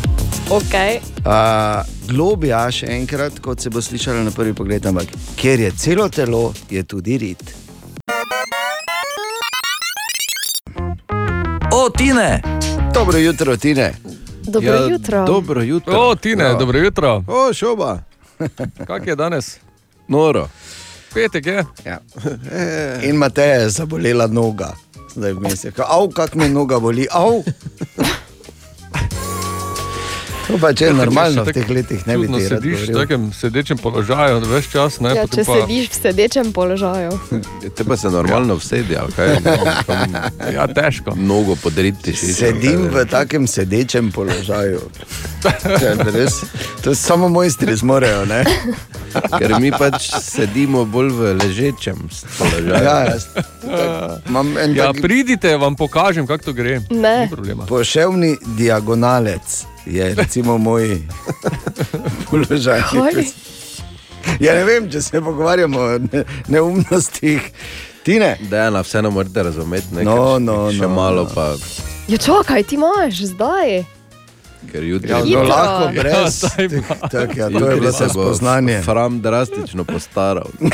Speaker 4: Okay.
Speaker 3: Uh, globja, še enkrat, kot se bo slišalo na prvi pogled, ampak ker je celo telo, je tudi rit.
Speaker 8: O, Tine!
Speaker 3: Dobro jutro, Tine.
Speaker 4: Dobro
Speaker 5: Ja,
Speaker 4: jutro.
Speaker 3: Dobro jutro.
Speaker 5: O, Tine,
Speaker 3: Ja.
Speaker 5: dobro jutro.
Speaker 3: O, šoba. [laughs]
Speaker 5: Kak je danes?
Speaker 1: Noro.
Speaker 5: Petek je.
Speaker 3: Ja. [laughs] In Mateja je zabolela noga. Zdaj vmes je, av, kak me noga boli, av. [laughs] To pa če je normalno v teh letih, ne bi ti rad
Speaker 5: sediš v
Speaker 3: govoril.
Speaker 5: takem sedečem položaju, več čas. Ne,
Speaker 4: Ja,
Speaker 5: potem
Speaker 4: če
Speaker 5: pa-
Speaker 4: sediš v sedečem položaju. [laughs]
Speaker 1: Te pa se normalno vsedi, ali kaj?
Speaker 5: Ja, težko.
Speaker 1: Mnogo podriti še.
Speaker 3: Sedim v takem sedečem položaju. [laughs] Ja, res, to samo mojstri zmorejo. Ne? [laughs]
Speaker 1: Ker mi pač sedimo bolj v ležečem položaju.
Speaker 3: Ja, jaz, tak,
Speaker 5: Ja,
Speaker 3: tak
Speaker 5: pridite, vam pokažem, kako to gre.
Speaker 4: Ne.
Speaker 5: Ni problema.
Speaker 3: poševni diagonalec. Je recimo moj [laughs] položaj. Ja, ne vem, če se pogovarjamo o ne, neumnostih. Tine.
Speaker 1: Dejana, vseeno morate razumeti, ne,
Speaker 3: No, no,
Speaker 1: še
Speaker 3: no,
Speaker 1: malo
Speaker 3: no.
Speaker 1: pa,
Speaker 4: Ja, čakaj, ti imaš zdaj.
Speaker 1: ker jutri
Speaker 3: Ja, no, lahko
Speaker 4: Ja,
Speaker 3: brez.
Speaker 5: saj ima.
Speaker 3: Tak, ja, to je bilo
Speaker 1: se
Speaker 3: spoznanje.
Speaker 1: Fram drastično postaral. [laughs]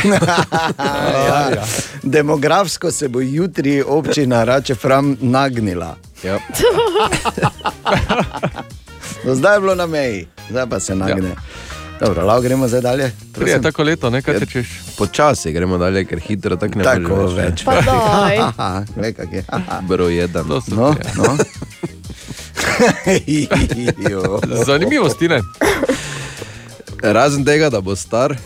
Speaker 3: ja, ja. Demografsko se bo jutri občina Rače Fram nagnila.
Speaker 1: Ja. [laughs]
Speaker 3: Do zdaj je bilo na meji, zdaj pa se nagne. Ja. Dobro, lahko gremo zdaj dalje.
Speaker 5: Prije
Speaker 3: Prosim.
Speaker 5: tako leto, ne, kaj
Speaker 1: Ja.
Speaker 5: tečeš.
Speaker 1: Počasi gremo dalje, ker hitro tako ne
Speaker 3: Tako
Speaker 1: moreš
Speaker 3: več.
Speaker 4: Pa daj.
Speaker 3: Aha, [laughs] glej, kak je. [laughs]
Speaker 1: Broj jedan.
Speaker 3: No, no. Jo. [laughs]
Speaker 5: Zanimivosti, ne?
Speaker 1: Razen tega, da bo star.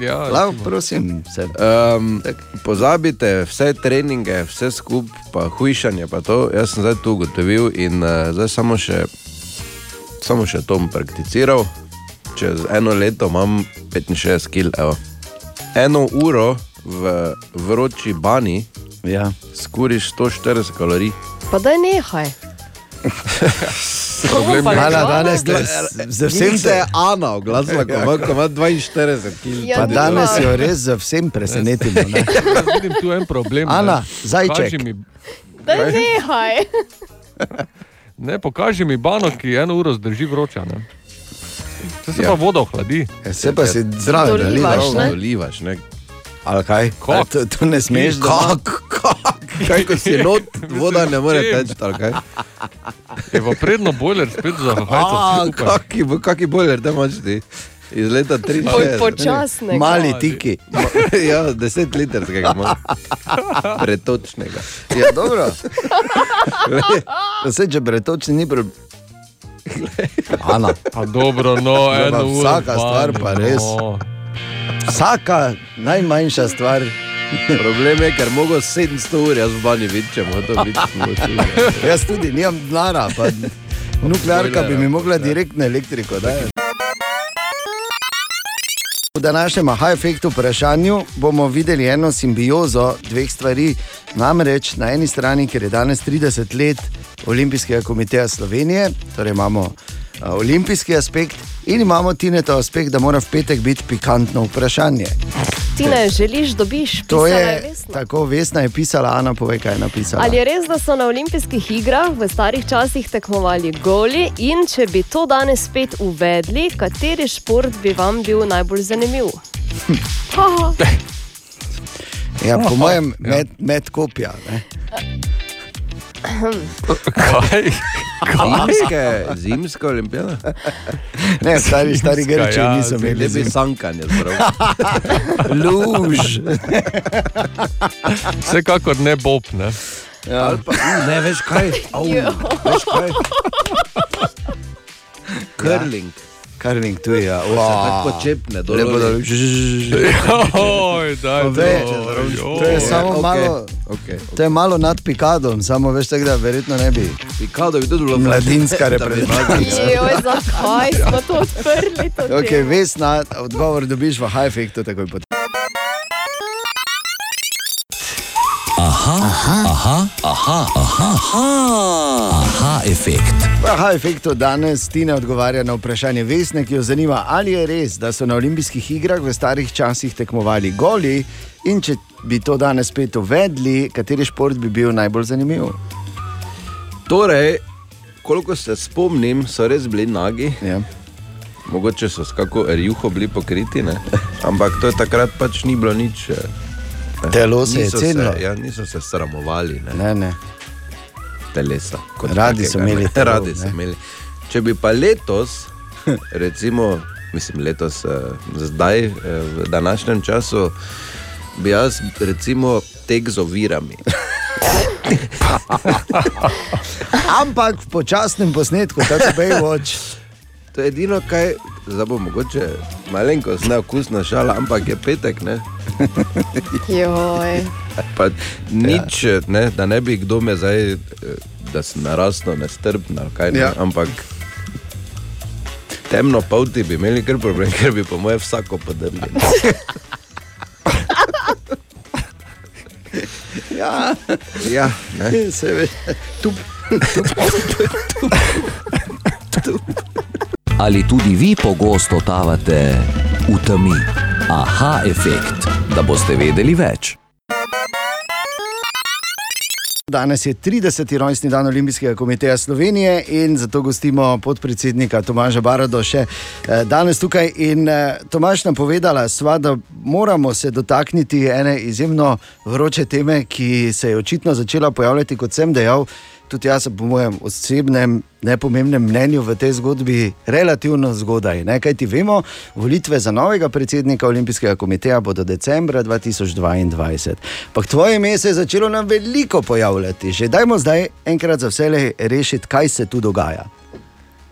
Speaker 5: Ja,
Speaker 3: Lahko, prosim, se.
Speaker 1: Um, pozabite vse treninge, vse skupaj, pa hujšanje. Pa to. Jaz sem zdaj tu ugotovil in uh, zdaj samo še, samo še to bom prakticiral. Čez eno leto imam 65 kg. Evo. Eno uro v vroči bani
Speaker 3: ja.
Speaker 1: skuriš 140 kalorij.
Speaker 4: Pa daj nehaj. [laughs]
Speaker 5: Problem je.
Speaker 3: Ana, danes z vsem
Speaker 1: se je Ana oglasila, ko ima- ko ima 42 kg.
Speaker 4: Ja,
Speaker 3: Pa danes jo res za vsem presenetimo. Ne? [laughs]
Speaker 5: Jaz vidim tu en problem.
Speaker 3: Ana, zajček.
Speaker 5: Kaži Mi,
Speaker 4: Da nehaj. [laughs]
Speaker 5: Ne, pokaži mi bano, ki eno uro zdrži vroča. Ne? Se, se
Speaker 3: Ja.
Speaker 5: pa voda ohladi.
Speaker 3: Ja, se pa si zraven
Speaker 4: Dolivaš, ne?
Speaker 1: Dolivaš, ne?
Speaker 3: Ali kaj?
Speaker 5: Kak?
Speaker 3: To, to ne smeš. doma? [laughs]
Speaker 1: Kaj, ko si not, [laughs] voda ne more teči, ali kaj?
Speaker 5: Je pa predno bojler spet za hajto.
Speaker 1: kaki, kaki boiler, da imaš ti? Iz leta 63.
Speaker 4: Poj- počasnega.
Speaker 3: Mali tiki. [laughs]
Speaker 1: ja, 10 litrskega imaš. Pretočnega.
Speaker 3: Ja, dobro. [laughs] Vse, če bretočni ni problem. Ana.
Speaker 5: A dobro, no,
Speaker 3: Ja, pa
Speaker 5: eno uro.
Speaker 3: vsaka stvar pa res.
Speaker 5: No.
Speaker 3: Vsaka najmanjša stvar.
Speaker 1: Problem je, ker mogo 700 ur, jaz v banji vidim, če mu to vidim. [laughs]
Speaker 3: Jaz tudi nimam denara, pa nuklearka bi mi mogla direktno elektriko dati. Današnjem aha-efektu vprašanju bomo videli eno simbiozo dveh stvari. Namreč na eni strani, ker je danes 30 let Olimpijskega komiteja Slovenije, torej imamo a, olimpijski aspekt in imamo Tineto aspekt, da mora v petek biti pikantno vprašanje.
Speaker 4: Ti ne želiš, dobiš.
Speaker 3: To je
Speaker 4: Vesna.
Speaker 3: tako, Vesna je pisala, Ana pove, kaj je napisala.
Speaker 4: Ali je res, da so na olimpijskih igrah v starih časih tekmovali goli in če bi to danes spet uvedli, kateri šport bi vam bil najbolj zanimiv? Haha. [laughs]
Speaker 3: Ja, po mojem,
Speaker 1: ja.
Speaker 3: med, med kopja. Ne?
Speaker 5: Kaj?
Speaker 1: Zimske, zimska olimpijada?
Speaker 3: Ne, stari, stari
Speaker 1: Zimska,
Speaker 3: Grči
Speaker 1: ja,
Speaker 3: niso imeli
Speaker 1: Ne bi
Speaker 3: zim.
Speaker 1: sankanje zbral.
Speaker 3: Luž.
Speaker 5: Vsekakor ne bob, ne.
Speaker 3: Ja.
Speaker 1: Ali pa, ne veš kaj. Au, veš kaj? Curling.
Speaker 3: Curling tu je. Ja.
Speaker 1: Se tako počepne, dol.
Speaker 3: Lepo, [laughs] da
Speaker 5: Oj, daj,
Speaker 3: Ve,
Speaker 5: doj,
Speaker 3: To je samo
Speaker 1: okej,
Speaker 3: malo.
Speaker 1: okej.
Speaker 3: To je malo nad pikadom, samo veš, tako da verjetno ne bi.
Speaker 1: Pikado [laughs] bi tudi bilo
Speaker 3: Mladinska reprezentacija.
Speaker 4: Joj, zakaj smo to odprli? To
Speaker 3: Ok, vesna, odgovor dobiš v high-efektu takoj potem.
Speaker 8: Aha, aha, aha, aha, aha, aha, aha, efekt.
Speaker 3: V aha-efektu danes Tina odgovarja na vprašanje Vesne, ki jo zanima, ali je res, da so na olimpijskih igrah v starih časih tekmovali goli in če bi to danes spet uvedli, kateri šport bi bil najbolj zanimiv?
Speaker 1: Torej, koliko se spomnim, so res bili nagi.
Speaker 3: Ja.
Speaker 1: Mogoče so s kako rjuho bili pokriti, ne? ampak to je takrat pač ni bilo nič. eh, ne.
Speaker 3: Telo se je
Speaker 1: Niso
Speaker 3: cenilo.
Speaker 1: Ja, niso se sramovali. Ne?
Speaker 3: Ne, ne.
Speaker 1: telesa.
Speaker 3: Radi so
Speaker 1: takega,
Speaker 3: imeli
Speaker 1: ne. [laughs]
Speaker 3: telo,
Speaker 1: Radi so imeli. Če bi pa letos, [laughs] recimo, mislim, letos, eh, zdaj, eh, v današnjem času, bi jaz, recimo, tek z ovirami. [laughs]
Speaker 3: Ampak v počasnem posnetku, tako Baywatch.
Speaker 1: To je edino, kaj zdaj bo mogoče malenkost neokusna šala, ampak je petek, ne? [laughs]
Speaker 4: Joj.
Speaker 1: Pa nič, ja. ne, da ne bi kdo me zdaj, eh, da sem narasno nestrpen ali kaj, ne,
Speaker 3: Ja.
Speaker 1: ampak temno polti bi imeli kar problem, [laughs] ker bi po moje vsako podrli. [laughs]
Speaker 3: Ja,
Speaker 1: Ja, ne.
Speaker 3: se veš. Tu,
Speaker 8: Ali tudi vi pogosto totavate v temi? Aha, efekt, da boste vedeli več.
Speaker 3: Danes je 30. rojstni dan Olimpijskega komiteja Slovenije in zato gostimo podpredsednika Tomaža Barado še eh, danes tukaj. In eh, Tomaž nam povedala, sva, da moramo se dotakniti ene izjemno vroče teme, ki se je očitno začela pojavljati, kot sem dejal. Tudi jaz, po mojem osebnem, nepomembnem mnenju v tej zgodbi, relativno zgodaj. Ne? Kaj ti vemo, volitve za novega predsednika Olimpijskega komiteja bodo decembra 2022. Pa tvoje ime se je začelo nam veliko pojavljati. Že dajmo zdaj enkrat za vse rešiti, kaj se tu dogaja.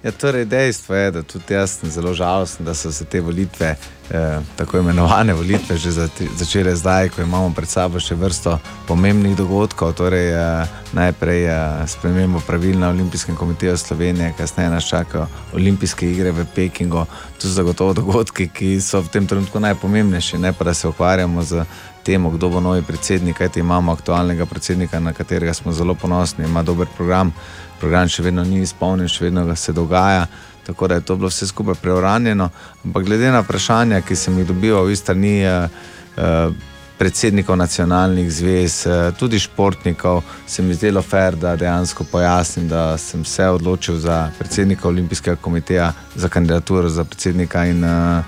Speaker 33: Ja, torej dejstvo je, da tudi jaz sem zelo žalosten, da so se te volitve, eh, tako imenovane volitve, že začele zdaj, ko imamo pred sabo še vrsto pomembnih dogodkov. Torej, eh, najprej eh, spremembo pravil na Olimpijskem komiteju Slovenije, kasneje nas čakajo olimpijske igre v Pekingu. To so zagotovo dogodki, ki so v tem trenutku najpomembnejši, ne pa da se ukvarjamo z temo, kdo bo novi predsednik, kajti imamo aktualnega predsednika, na katerega smo zelo ponosni, ima dober program program še vedno ni izpolnjen, še vedno se dogaja. Tako da je to bilo vse skupaj preuranjeno. Ampak glede na vprašanja, ki sem jih dobival iz strani eh, eh, predsednikov nacionalnih zvez, eh, tudi športnikov, se mi zdelo fair, da dejansko pojasnim, da sem se odločil za predsednika Olimpijskega komiteja, za kandidaturo za predsednika. In, uh,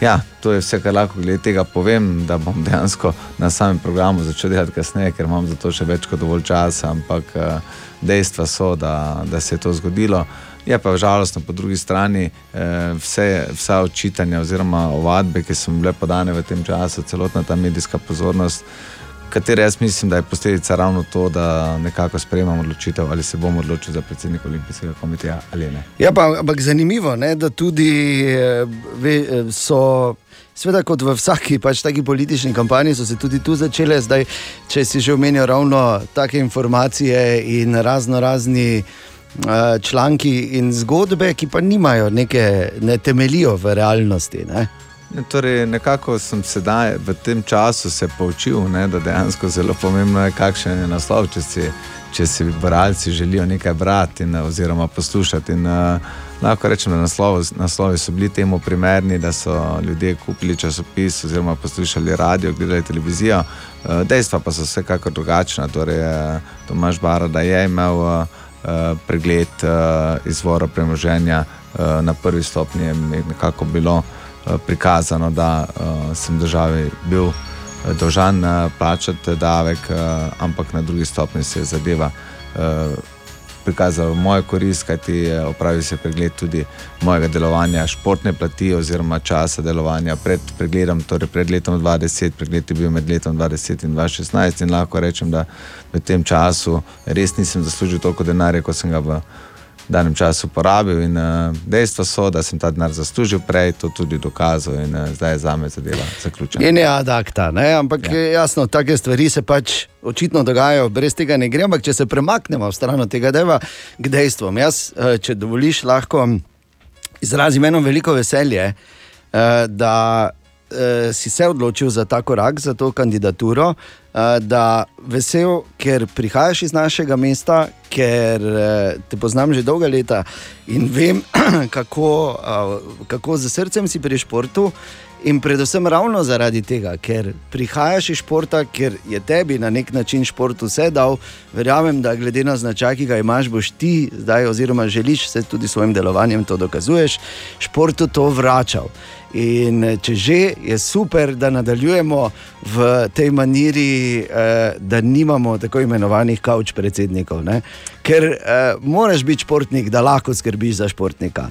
Speaker 33: ja, to je vse, kar lahko glede tega povem, da bom [laughs] dejansko na samem programu začel delati kasneje, ker imam za to še več kot dovolj časa, ampak uh, dejstva so, da, da se je to zgodilo. Je pa žalostno po drugi strani eh, vse, vsa očitanja oziroma ovadbe, ki so bile podane v tem času, celotna ta medijska pozornost, katera jaz mislim, da je posledica ravno to, da nekako sprejemamo odločitev, ali se bomo odločili za predsednika Olimpijskega komiteja ali ne.
Speaker 3: Ja, pa, ampak zanimivo je, da tudi eh, ve, eh, so. Sveda, kot v vsaki pač politični kampanji, so se tudi tu začele, zdaj, če si že omenil ravno take informacije in razno razni uh, članki in zgodbe, ki pa nimajo neke, ne temelijo v realnosti. Ne?
Speaker 33: Ne, torej, nekako sem sedaj v tem času se poučil, ne, da dejansko zelo pomembno je, kakšen je naslov, če si, če si bralci želijo nekaj brati in, oziroma poslušati. In, uh, lahko rečem, da naslov, naslovi so bili temu primerni, da so ljudje kupili časopis oziroma poslušali radio, gledali televizijo. Uh, dejstva pa so vsekakor drugačna. Torej, uh, Tomaž Barada je imel uh, pregled uh, izvora premoženja uh, na prvi stopnji, je nekako bilo eh, prikazano, da uh, sem državi bil eh, dolžan uh, plačati davek, uh, ampak na drugi stopnji se je zadeva uh, prikazala v mojo korist, kajti eh, opravil se pregled tudi mojega delovanja, športne plati oziroma časa delovanja pred pregledom, torej pred letom 2010, pregled je bil med letom 2010 in 2016 in lahko rečem, da v tem času res nisem zaslužil toliko denarja, kot sem ga v danem času porabil. In uh, dejstvo so, da sem ta denar zaslužil prej, to tudi dokazal in uh, zdaj je za me zadeva zaključena.
Speaker 3: In je adakta, ne? ampak ja. jasno, take stvari se pač očitno dogajajo, brez tega ne gre. Ampak če se premaknemo v stran od tega, deva k dejstvom. Jaz, eh, če dovoliš, lahko izrazim eno veliko veselje, eh, da eh, si se odločil za ta korak, za to kandidaturo. eh, Da vesel, ker prihajaš iz našega mesta, ker eh, te poznam že dolga leta in vem, [clears throat] kako, eh, kako z srcem si pri športu. In predvsem ravno zaradi tega, ker prihajaš iz športa, ker je tebi na nek način šport vse dal, verjamem, da glede na značaj, ki ga imaš, boš ti zdaj, oziroma želiš se tudi svojim delovanjem to dokazuješ, športu to vračal. In eh, če že je super, da nadaljujemo v tej maniri, eh, da nimamo tako imenovanih kavč predsednikov. Ne? Ker eh, moraš biti športnik, da lahko skrbiš za športnika.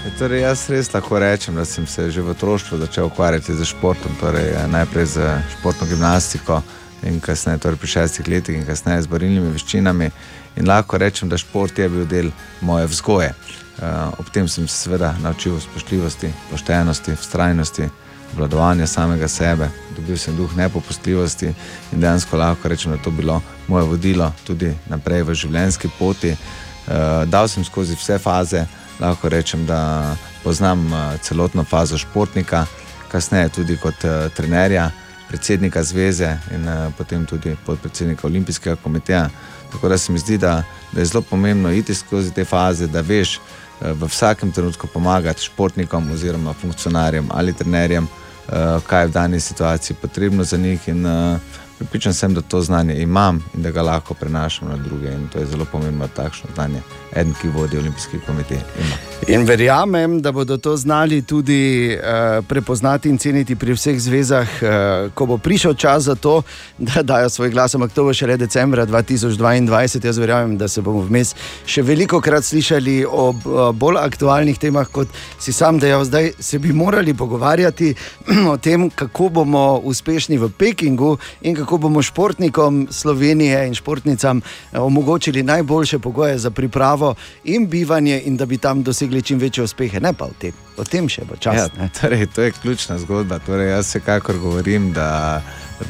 Speaker 33: Ja, Torej, jaz res lahko rečem, da sem se že v otroštvu začel ukvarjati z športom, torej najprej z športno gimnastiko in kasneje, torej pri šestih letih in kasneje z borilnimi veščinami. In lahko rečem, da šport je bil del moje vzgoje. Uh, ob tem sem se seveda naučil spoštljivosti, poštenosti, vztrajnosti, obvladovanja samega sebe, dobil sem duh nepopustljivosti in dejansko lahko rečem, da je to bilo moje vodilo tudi naprej v življenjski poti. Uh, dal sem skozi vse faze, lahko rečem, da poznam uh, celotno fazo športnika, kasneje tudi kot trenerja, predsednika zveze in potem tudi podpredsednika Olimpijskega komiteja. Tako da se mi zdi, da, da je zelo pomembno iti skozi te faze, da veš uh, v vsakem trenutku pomagati športnikom oziroma funkcionarjem ali trenerjem, uh, kaj je v dani situaciji potrebno za njih. In, uh, Pripričan sem, da to znanje imam in da ga lahko prenašam na druge. In to je zelo pomembno, takšno znanje. Eden, ki vodi Olimpijski komitej, ima.
Speaker 3: In verjamem, da bodo to znali tudi uh, prepoznati in ceniti pri vseh zvezah, uh, ko bo prišel čas za to, da dajo svoj glas. Ampak to bo šele decembra 2022. Jaz verjamem, da se bomo vmes še veliko krat slišali o uh, bolj aktualnih temah, kot si sam dejal. Zdaj se bi morali pogovarjati [clears throat] o tem, kako bomo uspešni v Pekingu in kako bomo športnikom Slovenije in športnicam eh, omogočili najboljše pogoje za pripravo in bivanje, in da bi tam dosegli čim večje uspehe. Ne pa o tem, o tem še bo čas.
Speaker 33: Ja, torej, to je ključna zgodba. Torej, jaz vsekakor govorim, da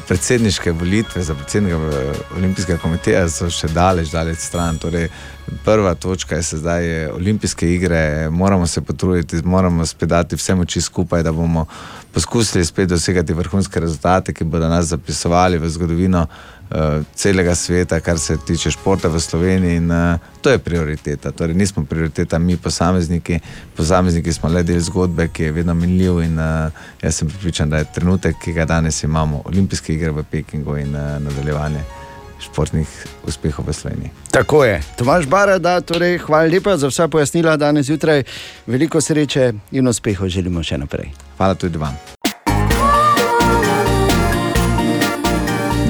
Speaker 33: predsedniške volitve za predsednika eh, Olimpijskega komiteja so še daleč, daleč stran. Torej, prva točka je zdaj je olimpijske igre, moramo se potruditi, moramo spet dati vse moči skupaj, da bomo poskusili spet dosegati vrhunske rezultate, ki bodo nas zapisovali v zgodovino celega sveta, kar se tiče športa v Sloveniji. In, uh, to je prioriteta. Torej, nismo prioriteta mi, posamezniki. Posamezniki smo le del zgodbe, ki je vedno minljiv. In, uh, jaz sem pripričan, da je trenutek, ki ga danes imamo, olimpijske igre v Pekingu in uh, nadaljevanje športnih uspehov v Sloveniji.
Speaker 3: Tako je. Tomaž Barada, torej, hvala lepa za vsa pojasnila danes zjutraj. Veliko sreče in uspehov želimo še naprej.
Speaker 33: Hvala tudi vam.